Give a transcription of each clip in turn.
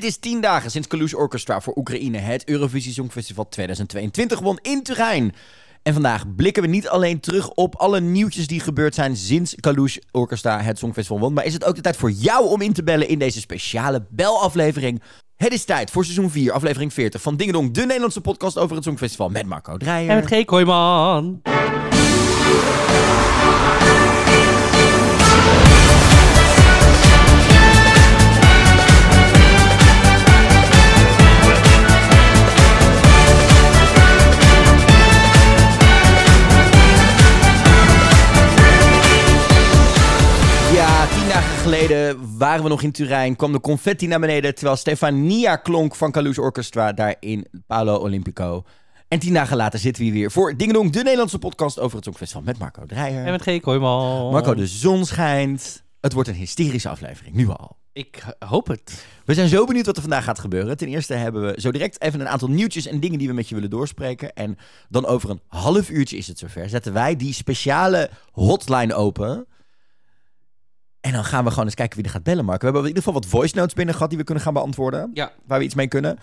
Het is tien dagen sinds Kalush Orchestra voor Oekraïne het Eurovisie Songfestival 2022 won in Turijn. En vandaag blikken we niet alleen terug op alle nieuwtjes die gebeurd zijn sinds Kalush Orchestra het Songfestival won, maar is het ook de tijd voor jou om in te bellen in deze speciale belaflevering. Het is tijd voor seizoen 4, aflevering 40 van Dingedong, de Nederlandse podcast over het Songfestival met Marco Dreyer. En met G. Kooijman. Geleden waren we nog in Turijn. Kwam de confetti naar beneden. Terwijl Stefania klonk van Kalush Orchestra daar in Paolo Olimpico. En tien dagen later zitten we hier weer voor Dingedong, de Nederlandse podcast over het Songfestival met Marco Dreyer. En met G. Kooijman. Marco, de zon schijnt. Het wordt een hysterische aflevering, nu al. Ik hoop het. We zijn zo benieuwd wat er vandaag gaat gebeuren. Ten eerste hebben we zo direct even een aantal nieuwtjes en dingen die we met je willen doorspreken. En dan over een half uurtje is het zover. Zetten wij die speciale hotline open. En dan gaan we gewoon eens kijken wie er gaat bellen, Marco. We hebben in ieder geval wat voice notes binnen gehad die we kunnen gaan beantwoorden. Ja. Waar we iets mee kunnen.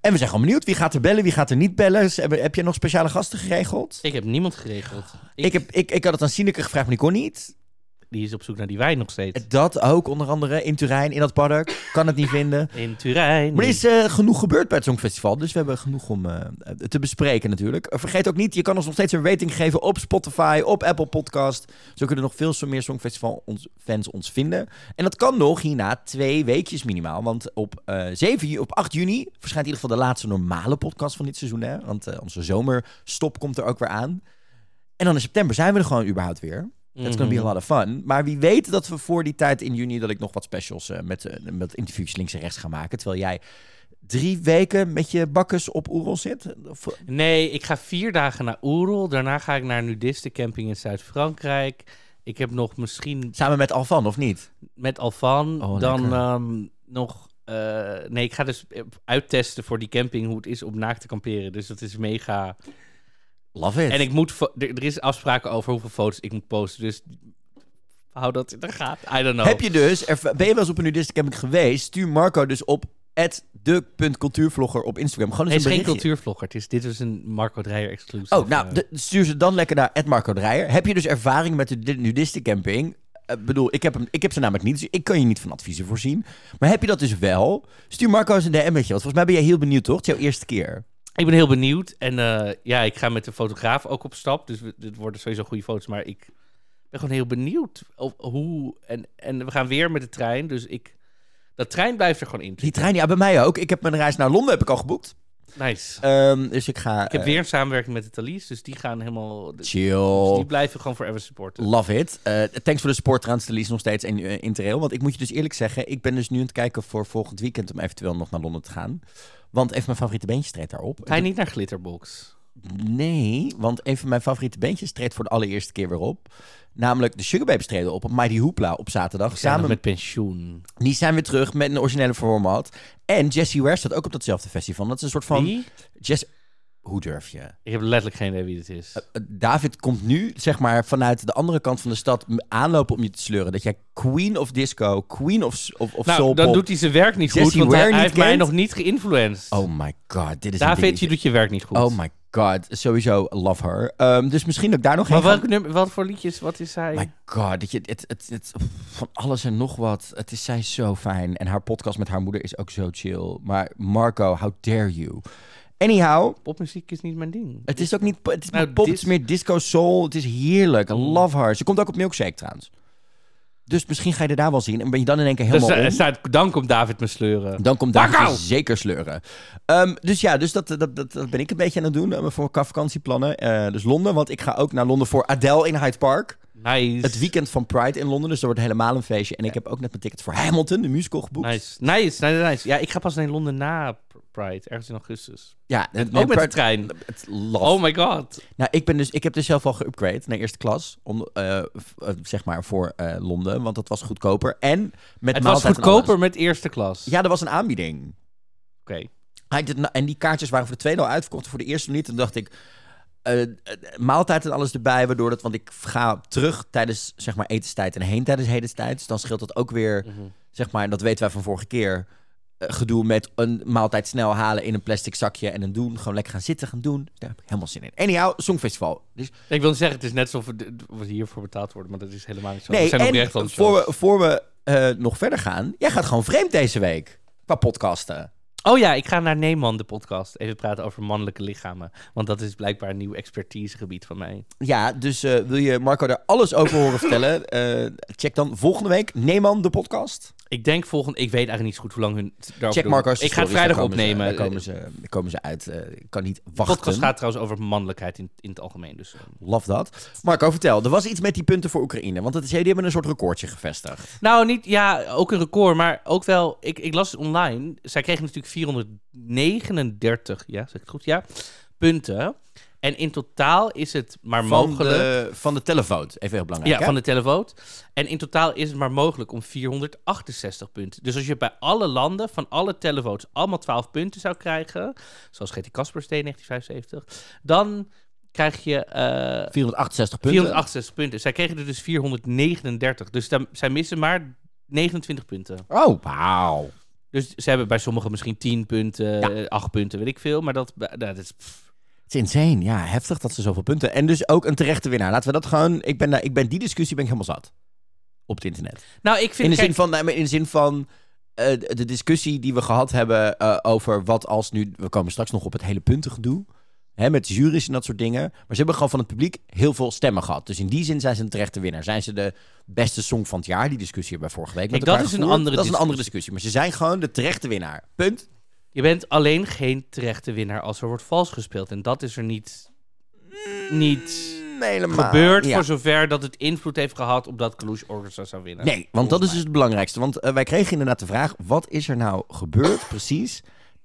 En we zijn gewoon benieuwd. Wie gaat er bellen, wie gaat er niet bellen? Heb, heb je nog speciale gasten geregeld? Ik heb niemand geregeld. Ik, Ik, heb, ik, ik had het aan Sineke gevraagd, maar die kon niet. Die is op zoek naar die wijn nog steeds. Dat ook, onder andere in Turijn, in dat park. Kan het niet vinden. In Turijn. Maar er is eh, genoeg gebeurd bij het Songfestival, dus we hebben genoeg om eh, te bespreken natuurlijk. Eh, vergeet ook niet, je kan ons nog steeds een rating geven op Spotify, op Apple Podcast. Zo kunnen nog veel meer Songfestival ons, fans ons vinden. En dat kan nog hierna twee weekjes minimaal, want op, eh 7, ju- op 8 juni verschijnt in ieder geval de laatste normale podcast van dit seizoen. Hè? Want onze zomerstop komt er ook weer aan. En dan in september zijn we er gewoon überhaupt weer. That's gonna be a Mhm. lot of fun. Maar wie weet dat we voor die tijd in juni... dat ik nog wat specials eh, met, eh, met interviews links en rechts ga maken. Terwijl jij drie weken met je bakkes op Oerol zit. Of- Nee, ik ga vier dagen naar Oerol. Daarna ga ik naar een nudistencamping in Zuid-Frankrijk. Ik heb nog misschien samen met Alvan, of niet? met Alvan. Oh, dan ehm, nog... eh, nee, ik ga dus eh, uittesten voor die camping hoe het is om naakt te kamperen. Dus dat is mega... Love it. En ik moet... Er, er is afspraken over hoeveel foto's ik moet posten. Dus hou dat in de gaten. I don't know. Heb je dus, erv- ben je wel eens op een nudistencamping geweest? Stuur Marco dus op de.cultuurvlogger op Instagram. Gewoon Nee, eens het is een geen cultuurvlogger. Het is, dit is een Marco Dreyer exclusive. Oh, nou, eh, de- stuur ze dan lekker naar Marco Dreyer. Heb je dus ervaring met de di- nudistencamping? Ik bedoel, ik heb, hem, ik heb ze namelijk niet, dus ik kan je niet van adviezen voorzien. Maar heb je dat dus wel? Stuur Marco eens een DM'tje, want volgens mij ben jij heel benieuwd, toch? Het is jouw eerste keer. Ik ben heel benieuwd. En eh, ja, ik ga met de fotograaf ook op stap. Dus dit worden sowieso goede foto's. Maar ik ben gewoon heel benieuwd of, hoe... En, en we gaan weer met de trein. Dus ik... Dat trein blijft er gewoon in. Die trein, ja, bij mij ook. Ik heb mijn reis naar Londen heb ik al geboekt. Nice. Ehm, dus ik ga... ik heb eh, weer een samenwerking met de Thalys. Dus die gaan helemaal... Dus Chill. die blijven gewoon forever supporten. Love it. Eh, thanks voor de support trouwens, de nog steeds in uh, Interrail. Want ik moet je dus eerlijk zeggen, ik ben dus nu aan het kijken voor volgend weekend om eventueel nog naar Londen te gaan. Want een van mijn favoriete beentjes treedt daarop. Ga je niet naar Glitterbox? Nee, want een van mijn favoriete beentjes treedt voor de allereerste keer weer op. Namelijk de Sugar Babes treden op op Mighty Hoopla op zaterdag. Die Samen met pensioen. Die zijn weer terug met een originele format. En Jessie Ware staat ook op datzelfde festival. Dat is een soort van... Wie? Jess... Hoe durf je? Ik heb letterlijk geen idee wie dit is. Uh, David komt nu, zeg maar, vanuit de andere kant van de stad aanlopen om je te sleuren. Dat jij Queen of Disco, Queen of, of, of nou, Soul dan Pop- doet hij zijn werk niet goed. Want hij, Ware hij niet heeft mij nog niet geïnfluenced. Oh my god, dit is David, je doet je werk niet goed. Oh my god, sowieso love her. Ehm, dus misschien dat ik daar nog Maar welk nummer, wat voor liedjes, wat is hij? My god, dat je, het, het, het, van alles en nog wat. Het is zij zo fijn. En haar podcast met haar moeder is ook zo chill. Maar Marco, how dare you? Anyhow, Popmuziek is niet mijn ding. het is ook niet het is Nou, pop, het is meer disco soul. Het is heerlijk. Mm. love her. Ze komt ook op Milkshake trouwens. Dus misschien ga je er daar wel zien. En ben je dan in één keer Dus, helemaal om. staat, dan komt David me sleuren. Dan komt David zeker sleuren. Ehm, dus ja, dus dat, dat, dat, dat ben ik een beetje aan het doen eh, voor vakantieplannen. Eh, dus Londen, want ik ga ook naar Londen voor Adele in Hyde Park. Nice. Het weekend van Pride in Londen, dus dat wordt helemaal een feestje. En ik heb ook net mijn ticket voor Hamilton, de musical, geboekt. Nice. Nice, nice, nice. Ja, ik ga pas naar Londen na Pride, ergens in augustus. Ja, het, Ook met de trein. het. Oh my god. Nou, ik, ben dus, ik heb dus zelf al geüpgrade naar eerste klas. Om, eh, eh, zeg maar voor eh, Londen, want dat was goedkoper. En met Het was en goedkoper met eerste klas. Ja, er was een aanbieding. Oké. Hij deed- en die kaartjes waren voor de tweede al uitverkocht, voor de eerste niet. Toen dacht ik, maaltijd en alles erbij, waardoor dat, want ik ga terug tijdens zeg maar etenstijd en heen tijdens hedenstijd. Dus dan scheelt dat ook weer, Mhm. zeg maar, dat weten wij van vorige keer, gedoe met een maaltijd snel halen in een plastic zakje en dan doen. Gewoon lekker gaan zitten, gaan doen. Daar heb ik helemaal zin in. Anyhow, Songfestival. Dus Ik wil zeggen, het is net alsof we, hiervoor betaald worden, maar dat is helemaal niet zo. nee, we zijn en enthousiast. voor we, voor we eh, nog verder gaan. Jij gaat gewoon vreemd deze week. Qua podcasten. Oh ja, ik ga naar Neeman, de podcast, even praten over mannelijke lichamen. Want dat is blijkbaar een nieuw expertisegebied van mij. Ja, dus eh, wil je Marco daar alles over horen vertellen? eh, check dan volgende week Neeman, de podcast. Ik denk volgend, ik weet eigenlijk niet zo goed hoe lang hun Check. Marco's Ik ga het vrijdag ze- opnemen. daar, komen ze, daar komen ze uit. Eh, ik kan niet de wachten. podcast gaat trouwens over mannelijkheid in, in het algemeen. Dus, eh. Love dat. Marco, vertel. Er was iets met die punten voor Oekraïne. Want het is, die hebben een soort recordje gevestigd. Nou, niet, ja, ook een record, maar ook wel, ik, ik las het online. Zij kregen natuurlijk 439, ja, zeg ik het goed? Ja, punten. En in totaal is het maar Van mogelijk... de, van de televoot. Even heel belangrijk. Ja, hè? van de televoot. En in totaal is het maar mogelijk om 468 punten. Dus als je bij alle landen van alle televoots allemaal 12 punten zou krijgen, zoals GT Kaspers deed in 1975, dan krijg je eh 468 punten. 468 punten. Zij kregen er dus 439. Dus dan, zij missen maar 29 punten. Oh, wauw. Dus ze hebben bij sommigen misschien 10 punten, Ja. eh, 8 punten, weet ik veel. Maar dat, dat is... pff. Het is insane. Ja, heftig dat ze zoveel punten. En dus ook een terechte winnaar. Laten we dat gewoon... Ik ben, daar- ik ben die discussie ben ik helemaal zat. Op het internet. Nou, ik vind... In de kijk, zin van... In de zin van... eh, de discussie die we gehad hebben eh, over wat als nu... We komen straks nog op het hele puntengedoe. Hè, met juries en dat soort dingen. Maar ze hebben gewoon van het publiek heel veel stemmen gehad. Dus in die zin zijn ze een terechte winnaar. Zijn ze de beste song van het jaar? Die discussie hebben we vorige week met dat is een andere Dat is een andere discussie. discussie. Maar ze zijn gewoon de terechte winnaar. Punt. Je bent alleen geen terechte winnaar als er wordt vals gespeeld. En dat is er niet, niet Mm, helemaal. gebeurd Ja. voor zover dat het invloed heeft gehad op dat Cluj Orchestra zou winnen. Nee, want dat is dus het belangrijkste. Want eh, wij kregen inderdaad de vraag: wat is er nou gebeurd precies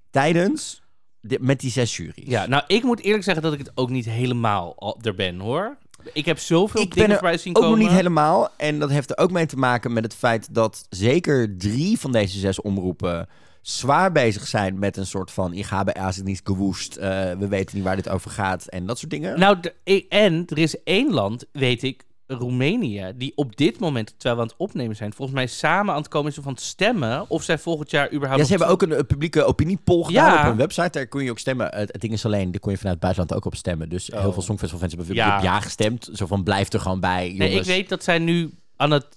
tijdens de- met die zes juries? Ja, nou, ik moet eerlijk zeggen dat ik het ook niet helemaal al er ben, hoor. Ik heb zoveel Ik dingen voorbij zien Ook komen. nog niet helemaal. En dat heeft er ook mee te maken met het feit dat zeker drie van deze zes omroepen zwaar bezig zijn met een soort van: ik ga bij AZ niet gewoest, eh, we weten niet waar dit over gaat en dat soort dingen. Nou, de- en er is één land, weet ik, Roemenië, die op dit moment, terwijl we aan het opnemen zijn, volgens mij samen aan het komen is van het stemmen of zij volgend jaar überhaupt... Ja, ze hebben ook een, een publieke opiniepoll gedaan Ja. op hun website. Daar kun je ook stemmen. Het, het ding is alleen, daar kon je vanuit het buitenland ook op stemmen. Dus heel Oh. veel Songfestivalfans hebben Ja. op ja gestemd. Zo van, blijf er gewoon bij, jongens. Nee, ik weet dat zij nu aan het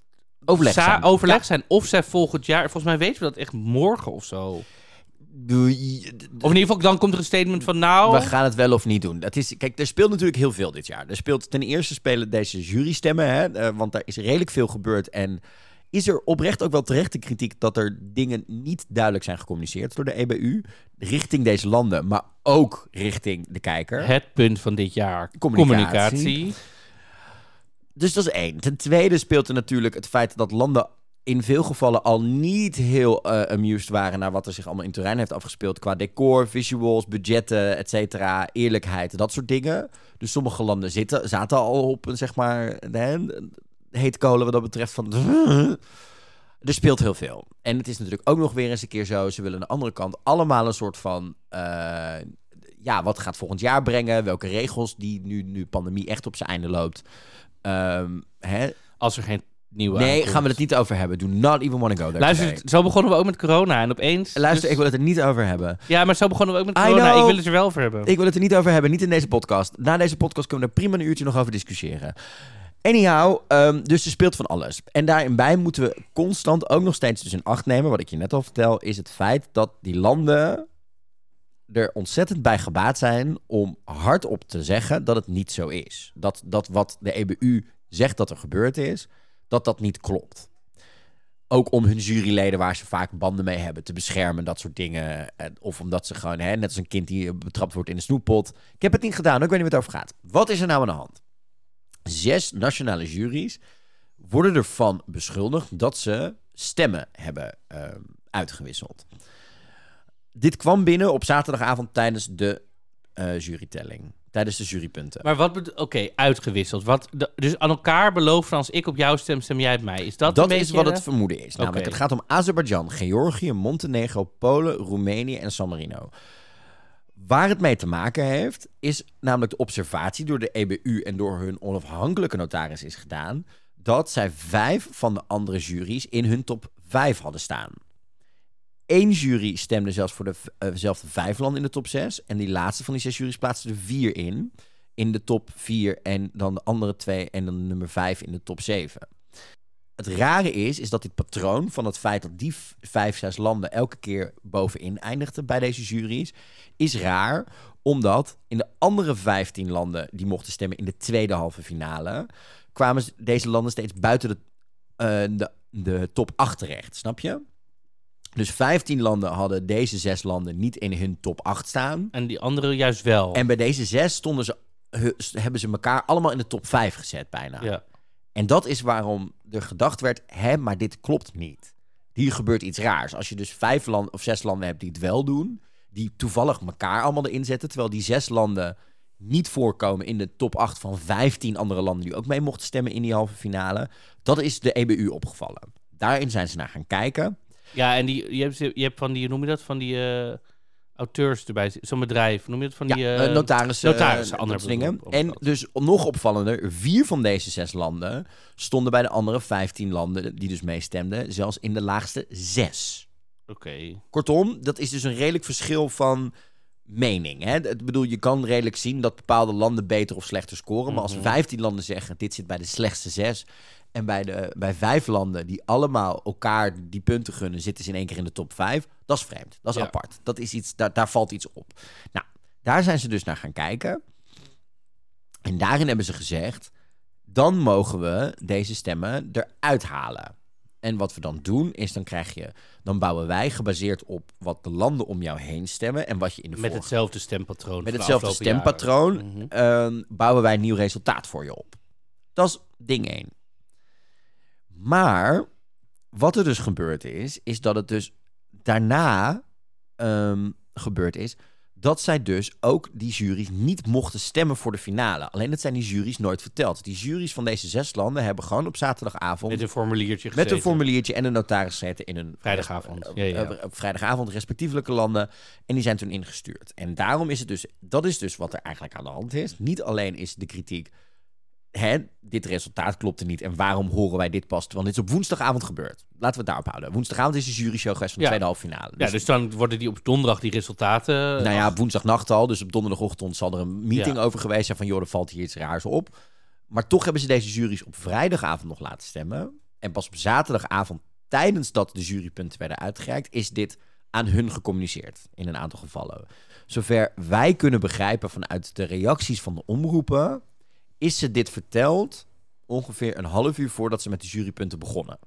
Overleg sa- zijn. overleg Ja. zijn of zij volgend jaar, volgens mij weten we dat echt morgen of zo. Of in ieder geval, dan komt er een statement van nou... We gaan het wel of niet doen. Dat is, kijk, er speelt natuurlijk heel veel dit jaar. Er speelt ten eerste spelen deze jurystemmen, hè, eh, want daar is redelijk veel gebeurd. En is er oprecht ook wel terechte kritiek dat er dingen niet duidelijk zijn gecommuniceerd door de EBU. Richting deze landen, maar ook richting de kijker. Het punt van dit jaar, Communicatie. communicatie. Dus dat is één. Ten tweede speelt er natuurlijk het feit dat landen in veel gevallen al niet heel eh, amused waren naar wat er zich allemaal in Turijn heeft afgespeeld. Qua decor, visuals, budgetten, et cetera, eerlijkheid, dat soort dingen. Dus sommige landen zitten, zaten al op een, zeg maar, heet kolen wat dat betreft van... Er speelt heel veel. En het is natuurlijk ook nog weer eens een keer zo. Ze willen aan de andere kant allemaal een soort van... eh, ja, wat gaat volgend jaar brengen? Welke regels die nu, nu pandemie echt op zijn einde loopt. Ehm, hè? Als er geen nieuwe Nee, aankomt. gaan we het niet over hebben. Do not even want to go there Luister, today. zo begonnen we ook met corona en opeens... Luister, dus- ik wil het er niet over hebben. Ja, maar zo begonnen we ook met corona. Ik wil het er wel over hebben. Ik wil het er niet over hebben, niet in deze podcast. Na deze podcast kunnen we er prima een uurtje nog over discussiëren. Anyhow, ehm, dus er speelt van alles. En daarin bij moeten we constant ook nog steeds dus in acht nemen. Wat ik je net al vertel, is het feit dat die landen er ontzettend bij gebaat zijn om hardop te zeggen dat het niet zo is. Dat, dat wat de EBU zegt dat er gebeurd is, dat dat niet klopt. Ook om hun juryleden, waar ze vaak banden mee hebben, te beschermen, dat soort dingen. En- Of omdat ze gewoon, hè, net als een kind die betrapt wordt in de snoeppot. Ik heb het niet gedaan, ik weet niet wat het over gaat. Wat is er nou aan de hand? Zes nationale juries worden ervan beschuldigd dat ze stemmen hebben ehm, uitgewisseld. Dit kwam binnen op zaterdagavond tijdens de eh, jurytelling. Tijdens de jurypunten. Maar wat Oké, uitgewisseld. Wat de- dus aan elkaar beloven als ik op jou stem, stem jij op mij. Is dat, Dat een is beetje, wat het vermoeden is. Namelijk, het gaat om Azerbeidzjan, Georgië, Montenegro, Polen, Roemenië en San Marino. Waar het mee te maken heeft, is namelijk de observatie door de EBU en door hun onafhankelijke notaris is gedaan, dat zij vijf van de andere juries in hun top vijf hadden staan. Eén jury stemde zelfs voor de, eh, dezelfde vijf landen in de top 6. En die laatste van die zes juries plaatste er vier in. In de top 4 en dan de andere twee en dan nummer 5 in de top 7. Het rare is, is dat dit patroon van het feit dat die vijf, zes landen elke keer bovenin eindigden bij deze juries, is raar, omdat in de andere 15 landen die mochten stemmen in de tweede halve finale, kwamen deze landen steeds buiten de, eh, de, de top 8 terecht, snap je? Dus 15 landen hadden deze zes landen niet in hun top 8 staan. En die andere juist wel. En bij deze zes stonden ze, hebben ze elkaar allemaal in de top 5 gezet bijna. ja. En dat is waarom er gedacht werd, hè, maar dit klopt niet. Hier gebeurt iets raars. Als je dus vijf landen of zes landen hebt die het wel doen, die toevallig elkaar allemaal erin zetten, terwijl die zes landen niet voorkomen in de top 8 van 15 andere landen die ook mee mochten stemmen in die halve finale. Dat is de EBU opgevallen. Daarin zijn ze naar gaan kijken. Ja, en die, je, hebt, je hebt van die, hoe noem je dat, van die eh, auteurs erbij. Zo'n bedrijf, noem je het? Van Ja, die, eh, eh, notarissen, notarissen, andere dat dingen. En dus nog opvallender, vier van deze zes landen stonden bij de andere 15 landen die dus meestemden, zelfs in de laagste zes. Oké. Kortom, dat is dus een redelijk verschil van mening. Hè? Ik bedoel, je kan redelijk zien dat bepaalde landen beter of slechter scoren. Maar als Mhm. 15 landen zeggen, dit zit bij de slechtste zes. En bij, de, bij vijf landen die allemaal elkaar die punten gunnen, zitten ze in één keer in de top vijf. Dat is vreemd. Dat is Ja. apart. Dat is iets, daar, daar valt iets op. Nou, daar zijn ze dus naar gaan kijken. En daarin hebben ze gezegd, dan mogen we deze stemmen eruit halen. En wat we dan doen, is dan krijg je, dan bouwen wij gebaseerd op wat de landen om jou heen stemmen en wat je in de Met vorige hetzelfde stempatroon. met hetzelfde stempatroon Mhm. ehm, bouwen wij een nieuw resultaat voor je op. Dat is ding 1. Maar wat er dus gebeurd is, is dat het dus daarna ehm, gebeurd is dat zij dus ook die juries niet mochten stemmen voor de finale. Alleen dat zijn die juries nooit verteld. Die juries van deze zes landen hebben gewoon op zaterdagavond Met een formuliertje met een gezeten. formuliertje en een notaris gezeten in een Vrijdagavond. eh, Ja, ja. eh, op vrijdagavond respectievelijke landen. En die zijn toen ingestuurd. En daarom is het dus, dat is dus wat er eigenlijk aan de hand is. Niet alleen is de kritiek, hè, dit resultaat klopte niet. En waarom horen wij dit pas? Want dit is op woensdagavond gebeurd. Laten we het daarop houden. Woensdagavond is de jury show geweest van de Ja. tweede halve finale. Ja, dus dan worden die op donderdag die resultaten... Nou ja, op woensdagnacht al. Dus op donderdagochtend zal er een meeting Ja. over geweest zijn van... joh, er valt hier iets raars op. Maar toch hebben ze deze juries op vrijdagavond nog laten stemmen. En pas op zaterdagavond, tijdens dat de jurypunten werden uitgereikt... is dit aan hun gecommuniceerd in een aantal gevallen. Zover wij kunnen begrijpen vanuit de reacties van de omroepen... is ze dit verteld ongeveer een half uur voordat ze met de jurypunten begonnen.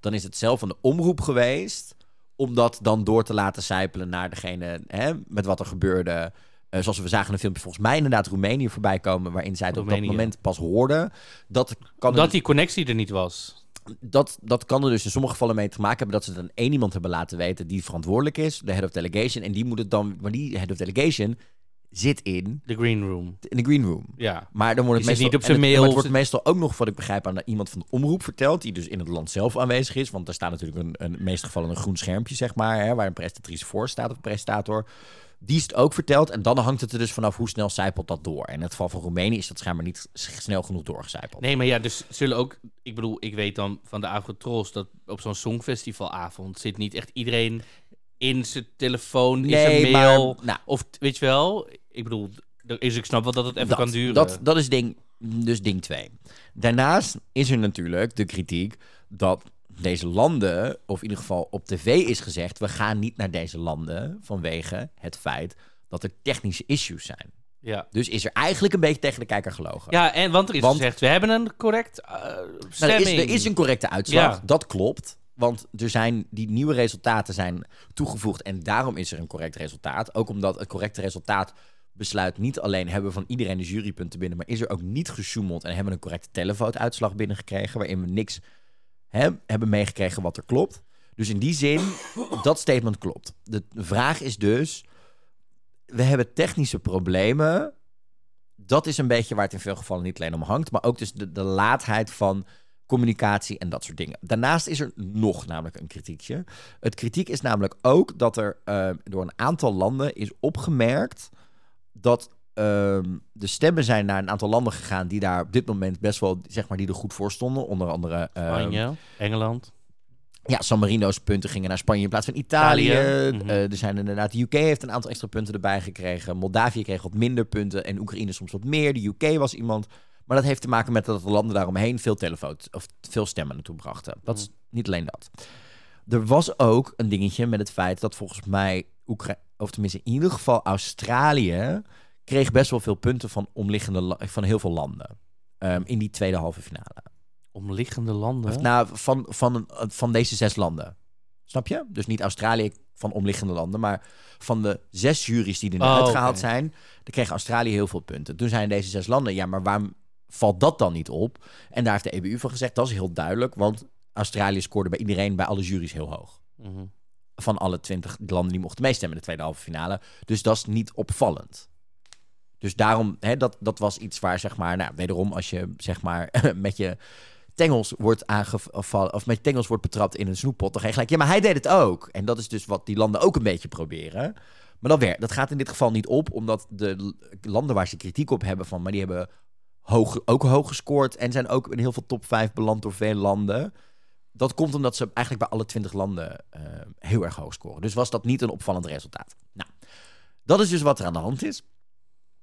Dan is het zelf de omroep geweest om dat dan door te laten sijpelen naar degene hè, met wat er gebeurde. Eh, zoals we zagen in een filmpje volgens mij inderdaad Roemenië voorbij komen, waarin zij het op dat moment pas hoorden. Dat kan, Omdat er, die connectie er niet was. dat, dat kan er dus in sommige gevallen mee te maken hebben dat ze dan één iemand hebben laten weten die verantwoordelijk is, de head of delegation. En die moet het dan, maar die head of delegation zit in, De green room. in de green room. Ja. Maar dan wordt het meestal, niet op zijn het- mail, Het wordt meestal ook nog, wat ik begrijp, aan iemand van de omroep verteld. Die dus in het land zelf aanwezig is. Want er staat natuurlijk een, een meeste gevallen een groen schermpje, zeg maar. Hè, waar een presentatrice voor staat of een presentator. Die is het ook verteld. En dan hangt het er dus vanaf hoe snel zijpelt dat door. En in het geval van Roemenië is dat schijnbaar niet snel genoeg doorgecijpeld. Nee, maar ja, dus zullen ook... Ik bedoel, ik weet dan van de Afro-Trolls dat op zo'n songfestivalavond zit niet echt iedereen in zijn telefoon, in zijn mail. maar, nou, Of, weet je wel, ik bedoel, is, ik snap wel dat het even dat, kan duren. Dat, dat is ding, dus ding 2. Daarnaast is er natuurlijk de kritiek dat deze landen, of in ieder geval op tv is gezegd, we gaan niet naar deze landen vanwege het feit dat er technische issues zijn. ja. Dus is er eigenlijk een beetje tegen de kijker gelogen. ja, en want er is Want- gezegd, we hebben een correct eh Nou, er, stemming. is, er is een correcte uitslag, Ja. dat klopt. Want er zijn, die nieuwe resultaten zijn toegevoegd en daarom is er een correct resultaat. Ook omdat het correcte resultaat besluit niet alleen hebben we van iedereen de jurypunten binnen, maar is er ook niet gesjoemeld en hebben we een correcte televote-uitslag binnengekregen, waarin we niks hè, hebben meegekregen wat er klopt. Dus in die zin, dat statement klopt. De vraag is dus, we hebben technische problemen. Dat is een beetje waar het in veel gevallen niet alleen om hangt, maar ook dus de, de laatheid van communicatie en dat soort dingen. Daarnaast is er nog namelijk een kritiekje. Het kritiek is namelijk ook dat er eh, door een aantal landen is opgemerkt dat ehm, de stemmen zijn naar een aantal landen gegaan die daar op dit moment best wel, zeg maar, die er goed voor stonden. Onder andere ehm, Spanje, Engeland. Ja, San Marino's punten gingen naar Spanje in plaats van Italië. Italië, mhm. Eh, er zijn inderdaad, de UK heeft een aantal extra punten erbij gekregen. Moldavië kreeg wat minder punten en Oekraïne soms wat meer. De UK was iemand. Maar dat heeft te maken met dat de landen daaromheen veel telefoons of veel stemmen naartoe brachten. Dat is niet alleen dat. Er was ook een dingetje met het feit dat volgens mij Of tenminste in ieder geval Australië, kreeg best wel veel punten van omliggende van heel veel landen. ehm, in die tweede halve finale. Omliggende landen. Of, nou, van, van, een- van deze zes landen. Snap je? Dus niet Australië van omliggende landen, maar van de zes juries die er Oh, uitgehaald zijn, dan kreeg Australië heel veel punten. Toen zijn deze zes landen, ja, maar waarom valt dat dan niet op? En daar heeft de EBU van gezegd, dat is heel duidelijk, want Australië scoorde bij iedereen, bij alle juries heel hoog. Mhm. Van alle twintig landen die mochten meestemmen in de tweede halve finale. Dus dat is niet opvallend. Dus daarom, hè, dat, dat was iets waar, zeg maar, nou, wederom als je, zeg maar, met je tengels wordt aangevallen, of met je tengels wordt betrapt in een snoeppot, dan ga je gelijk, ja, maar hij deed het ook. En dat is dus wat die landen ook een beetje proberen. Maar dat, werkt, dat gaat in dit geval niet op, omdat de landen waar ze kritiek op hebben van, maar die hebben hoog, ook hoog gescoord en zijn ook in heel veel top 5 beland door veel landen. Dat komt omdat ze eigenlijk bij alle 20 landen eh, heel erg hoog scoren. Dus was dat niet een opvallend resultaat. Nou, dat is dus wat er aan de hand is.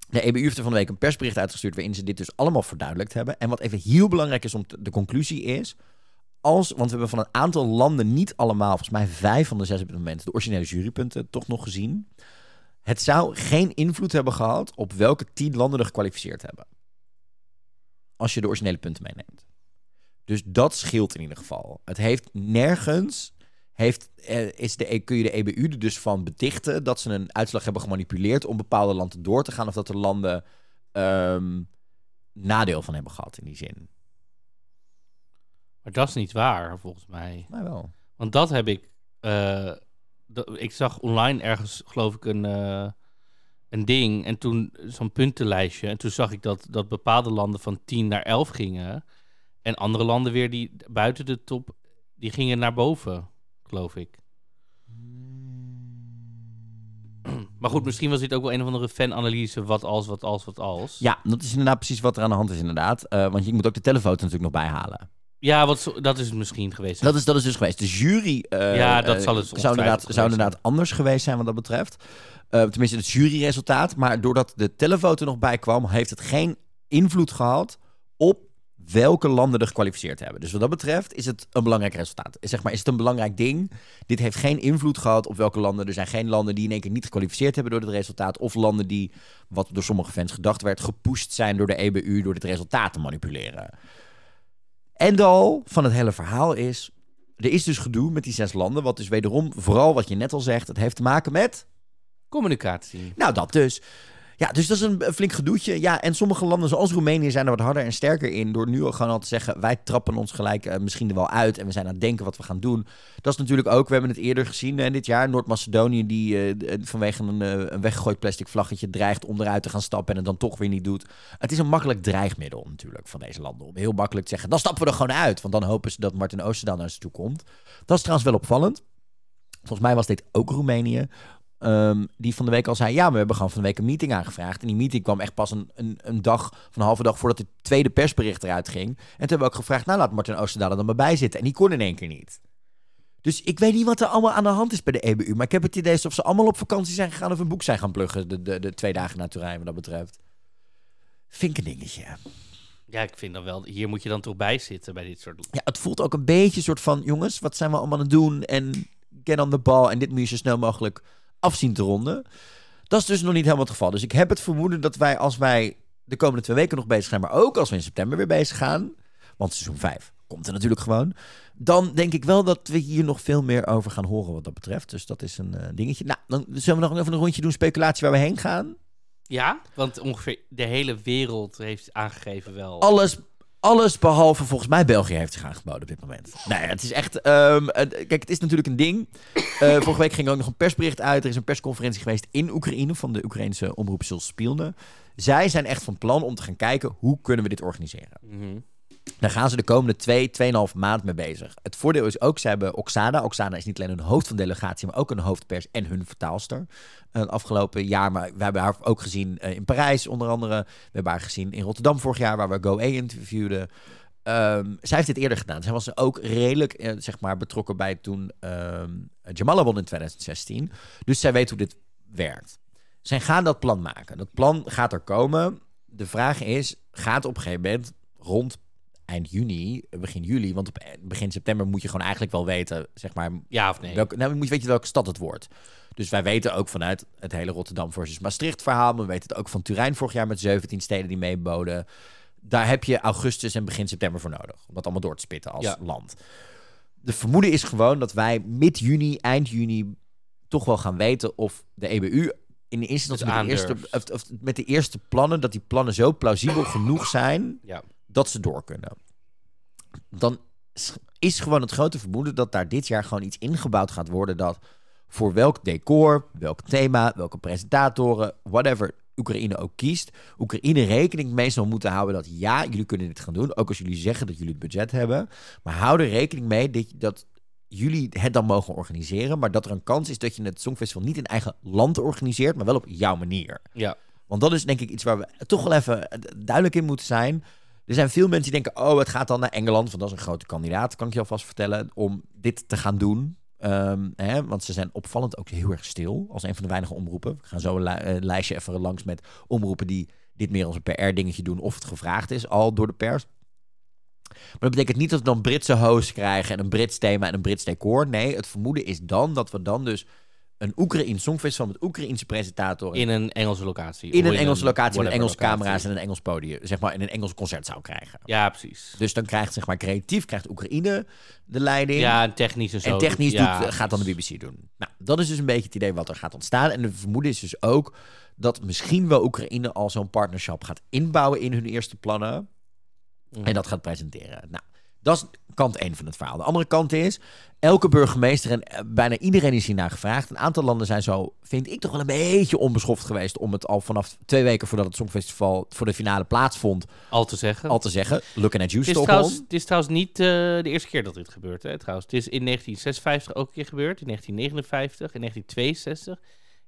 De EBU heeft er van de week een persbericht uitgestuurd waarin ze dit dus allemaal verduidelijkt hebben. En wat even heel belangrijk is om te- de conclusie is, als, want we hebben van een aantal landen niet allemaal, volgens mij vijf van de zes op dit moment, de originele jurypunten toch nog gezien. Het zou geen invloed hebben gehad op welke tien landen er gekwalificeerd hebben. Als je de originele punten meeneemt. Dus dat scheelt in ieder geval. Het heeft nergens. Heeft, eh, is de, kun je de EBU er dus van betichten dat ze een uitslag hebben gemanipuleerd om bepaalde landen door te gaan. Of dat de landen ehm, nadeel van hebben gehad in die zin. Maar dat is niet waar, volgens mij. Maar wel. Want dat heb ik. eh, ik zag online ergens, geloof ik, een, eh, een ding. En toen zo'n puntenlijstje. En toen zag ik dat, dat bepaalde landen van 10 naar 11 gingen. En andere landen weer die buiten de top. Die gingen naar boven, geloof ik. Maar goed, misschien was dit ook wel een of andere fananalyse. Wat als, wat als, wat als. Ja, dat is inderdaad precies wat er aan de hand is, inderdaad. Eh, want je moet ook de telefoto natuurlijk nog bijhalen. Ja, wat, zo- dat is het misschien geweest. Dat is, dat is dus geweest. De jury eh, Ja, dat eh, zal het zou inderdaad, zou inderdaad anders geweest zijn wat dat betreft. Eh, tenminste, het juryresultaat. Maar doordat de telefoto nog bij kwam, heeft het geen invloed gehad op welke landen er gekwalificeerd hebben. Dus wat dat betreft is het een belangrijk resultaat. Zeg maar, is het een belangrijk ding. Dit heeft geen invloed gehad op welke landen. Er zijn geen landen die in één keer niet gekwalificeerd hebben door het resultaat. Of landen die, wat door sommige fans gedacht werd, gepusht zijn door de EBU door dit resultaat te manipuleren. En al van het hele verhaal is, er is dus gedoe met die zes landen. Wat dus wederom, vooral wat je net al zegt, het heeft te maken met Communicatie. nou, dat dus. Ja, dus dat is een, flink gedoetje. Ja, en sommige landen zoals Roemenië zijn er wat harder en sterker in. Door nu al gewoon al te zeggen, wij trappen ons gelijk eh, misschien er wel uit. En we zijn aan het denken wat we gaan doen. Dat is natuurlijk ook, we hebben het eerder gezien eh, dit jaar. Noord-Macedonië die eh, vanwege een, eh, een weggegooid plastic vlaggetje dreigt om eruit te gaan stappen. En het dan toch weer niet doet. Het is een makkelijk dreigmiddel natuurlijk van deze landen. Om heel makkelijk te zeggen, dan stappen we er gewoon uit. Want dan hopen ze dat Martin Oosterdaal naar ze toe komt. Dat is trouwens wel opvallend. Volgens mij was dit ook Roemenië. Ehm, die van de week al zei: Ja, we hebben gewoon van de week een meeting aangevraagd. En die meeting kwam echt pas een, een, een dag, of een halve dag voordat het tweede persbericht eruit ging. En toen hebben we ook gevraagd: Nou, laat Martin Oosterdaal er dan maar bij zitten. En die kon in één keer niet. Dus ik weet niet wat er allemaal aan de hand is bij de EBU. Maar ik heb het idee alsof ze allemaal op vakantie zijn gegaan of een boek zijn gaan pluggen. De, de, de twee dagen na Turijn, wat dat betreft. Vind ik een dingetje. Ja, ik vind dan wel. Hier moet je dan toch bij zitten bij dit soort. Ja, het voelt ook een beetje een soort van: Jongens, wat zijn we allemaal aan het doen? En get on the ball. En dit moet je zo snel mogelijk afzien te ronden. Dat is dus nog niet helemaal het geval. Dus ik heb het vermoeden dat wij, als wij de komende twee weken nog bezig zijn, maar ook als we in september weer bezig gaan, want seizoen 5 komt er natuurlijk gewoon, dan denk ik wel dat we hier nog veel meer over gaan horen wat dat betreft. Dus dat is een eh, dingetje. Nou, dan zullen we nog even een rondje doen, speculatie waar we heen gaan. Ja, want ongeveer de hele wereld heeft aangegeven wel. Alles, alles behalve volgens mij België heeft zich aangeboden op dit moment. Nee, het is echt... ehm, kijk, het is natuurlijk een ding. Eh, vorige week ging er ook nog een persbericht uit. Er is een persconferentie geweest in Oekraïne van de Oekraïnse omroep Jules Spielne. Zij zijn echt van plan om te gaan kijken hoe kunnen we dit organiseren. Mhm. Daar gaan ze de komende twee, tweeënhalf maand mee bezig. Het voordeel is ook, ze hebben Oksana. Oksana is niet alleen hun hoofd van delegatie, maar ook een hoofdpers en hun vertaalster. Het afgelopen jaar, maar we hebben haar ook gezien eh, in Parijs onder andere. We hebben haar gezien in Rotterdam vorig jaar, waar we Go interviewden. ehm, zij heeft dit eerder gedaan. Zij was ook redelijk eh, zeg maar, betrokken bij toen ehm Jamala won in 2016. Dus zij weet hoe dit werkt. Zij gaan dat plan maken. Dat plan gaat er komen. De vraag is, gaat op een gegeven moment rond eind juni, begin juli... want op eh, begin september moet je gewoon eigenlijk wel weten... zeg maar, Ja of nee? Welke, nou, moet je weten welke stad het wordt. Dus wij weten ook vanuit het hele Rotterdam versus Maastricht verhaal. Maar we weten het ook van Turijn vorig jaar met 17 steden die meeboden. Daar heb je augustus en begin september voor nodig. Om dat allemaal door te spitten als Ja. land. De vermoeden is gewoon dat wij mid-juni, eind juni... toch wel gaan weten of de EBU in de instantie met de, eerste, of, of met de eerste plannen... dat die plannen zo plausibel genoeg zijn Ja. Dat ze door kunnen. Dan is- gewoon het grote vermoeden dat daar dit jaar gewoon iets ingebouwd gaat worden dat voor welk decor, welk thema, welke presentatoren, whatever Oekraïne ook kiest, Oekraïne rekening mee zal moeten houden dat ja, jullie kunnen dit gaan doen, ook als jullie zeggen dat jullie het budget hebben, maar hou er rekening mee dat, dat jullie het dan mogen organiseren, maar dat er een kans is dat je het Songfestival niet in eigen land organiseert, maar wel op jouw manier. Ja. Want dat is denk ik iets waar we toch wel even duidelijk in moeten zijn. Er zijn veel mensen die denken, oh, het gaat dan naar Engeland, want dat is een grote kandidaat, kan ik je alvast vertellen, om dit te gaan doen. Ehm, hè, want ze zijn opvallend ook heel erg stil, als een van de weinige omroepen. We gaan zo een li- lijstje even langs met omroepen die dit meer als een PR-dingetje doen, of het gevraagd is al door de pers. Maar dat betekent niet dat we dan Britse hosts krijgen en een Brits thema en een Brits decor. Nee, het vermoeden is dan dat we dan dus een Oekraïns Songfestival met Oekraïnse presentatoren In een Engelse locatie. in een Engelse locatie met Engelse locatie. camera's en een Engels podium, zeg maar in een Engels concertzaal krijgen. Ja, precies. Dus dan krijgt zeg maar creatief krijgt Oekraïne de leiding. Ja, en technisch en zo. en technisch ja, doet, gaat dan de BBC doen. Nou, dat is dus een beetje het idee wat er gaat ontstaan. En de vermoeden is dus ook dat misschien wel Oekraïne al zo'n partnership gaat inbouwen in hun eerste plannen. Mhm. En dat gaat presenteren. Nou, dat is kant één van het verhaal. De andere kant is, elke burgemeester en eh, bijna iedereen is hiernaar gevraagd. Een aantal landen zijn zo, vind ik toch wel een beetje onbeschoft geweest... om het al vanaf twee weken voordat het Songfestival voor de finale plaatsvond... Al te zeggen. al te zeggen, looking at you, Het is, trouwens, het is trouwens niet eh, de eerste keer dat dit gebeurt. Hè, trouwens. Het is in 1956 ook een keer gebeurd. In 1959, in 1962,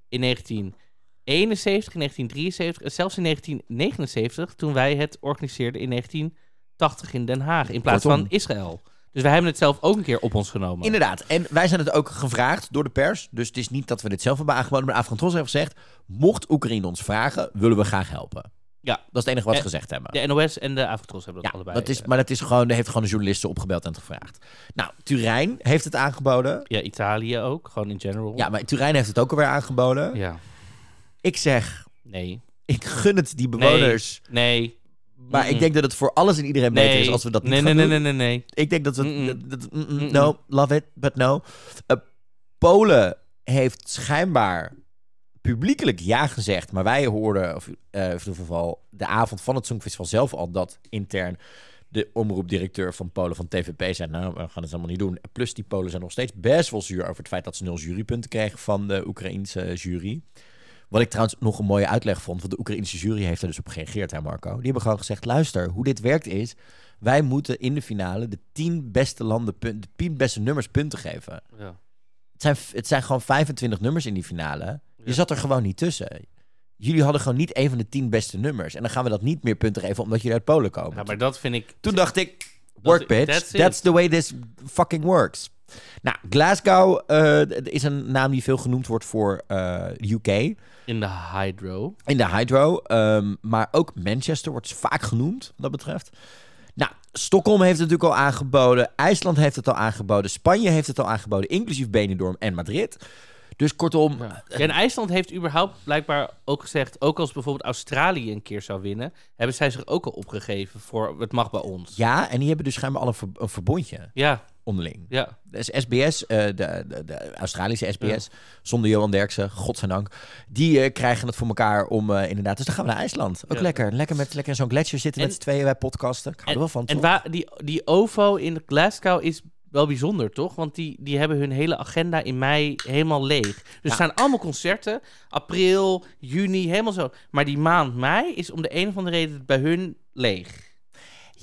in 1971, in 1973 en zelfs in 1979 toen wij het organiseerden in 1980 in Den Haag. In plaats Kortom. van Israël. Dus wij hebben het zelf ook een keer op ons genomen. Inderdaad. En wij zijn het ook gevraagd door de pers. Dus het is niet dat we dit zelf hebben aangeboden. Maar Afghan heeft gezegd, mocht Oekraïne ons vragen, willen we graag helpen. Ja. Dat is het enige wat ze gezegd hebben. De NOS en de Avotros hebben dat Ja, allebei. dat is, eh, maar dat is gewoon, heeft gewoon de journalisten opgebeld en gevraagd. Nou, Turijn heeft het aangeboden. ja, Italië ook, gewoon in general. Ja, maar Turijn heeft het ook alweer aangeboden. Ja. Ik zeg, Nee. ik gun het die bewoners. Nee. Maar ik denk dat het voor alles en iedereen beter is als we dat niet nee, gaan nee, doen. nee, nee, nee, nee. Ik denk dat we... No, love it, but no. Eh, Polen heeft schijnbaar publiekelijk ja gezegd. Maar wij hoorden, of eh, in ieder geval de avond van het Songfestival zelf al... dat intern de omroepdirecteur van Polen van TVP zei... nou, we gaan het allemaal niet doen. Plus die Polen zijn nog steeds best wel zuur over het feit... dat ze nul jurypunten kregen van de Oekraïense jury. Wat ik trouwens nog een mooie uitleg vond. Want de Oekraïnse jury heeft er dus op gereageerd, hè Marco. Die hebben gewoon gezegd, luister, hoe dit werkt is... wij moeten in de finale de tien beste landen, de tien beste nummers punten geven. Ja. Het zijn, het zijn gewoon 25 nummers in die finale. Je zat er gewoon niet tussen. Jullie hadden gewoon niet een van de tien beste nummers. En dan gaan we dat niet meer punten geven omdat jullie uit Polen komen. ja, maar dat vind ik... Toen dacht ik, work bitch, that's the way this fucking works. Nou, Glasgow eh, is een naam die veel genoemd wordt voor eh, UK. In de Hydro. In de Hydro. ehm, maar ook Manchester wordt vaak genoemd, wat dat betreft. Nou, Stockholm heeft het natuurlijk al aangeboden. IJsland heeft het al aangeboden. Spanje heeft het al aangeboden, inclusief Benidorm en Madrid. Dus kortom, Ja. en IJsland heeft überhaupt blijkbaar ook gezegd... ook als bijvoorbeeld Australië een keer zou winnen... hebben zij zich ook al opgegeven voor het mag bij ons. ja, en die hebben dus schijnbaar al een, ver- een verbondje Ja, onderling. ja. Dus SBS, eh, de, de, de Australische SBS, zonder Johan Derksen, godzijdank, die eh, krijgen het voor elkaar om eh, inderdaad. Dus dan gaan we naar IJsland. Ook Ja. lekker. Lekker met lekker in zo'n gletsjer zitten En- met z'n tweeën bij podcasten. Ik hou er wel van, En waar, die, die OVO in Glasgow is wel bijzonder, toch? Want die, die hebben hun hele agenda in mei helemaal leeg. Dus Ja. er staan allemaal concerten. April, juni, helemaal zo. Maar die maand mei is om de een of andere reden bij hun leeg.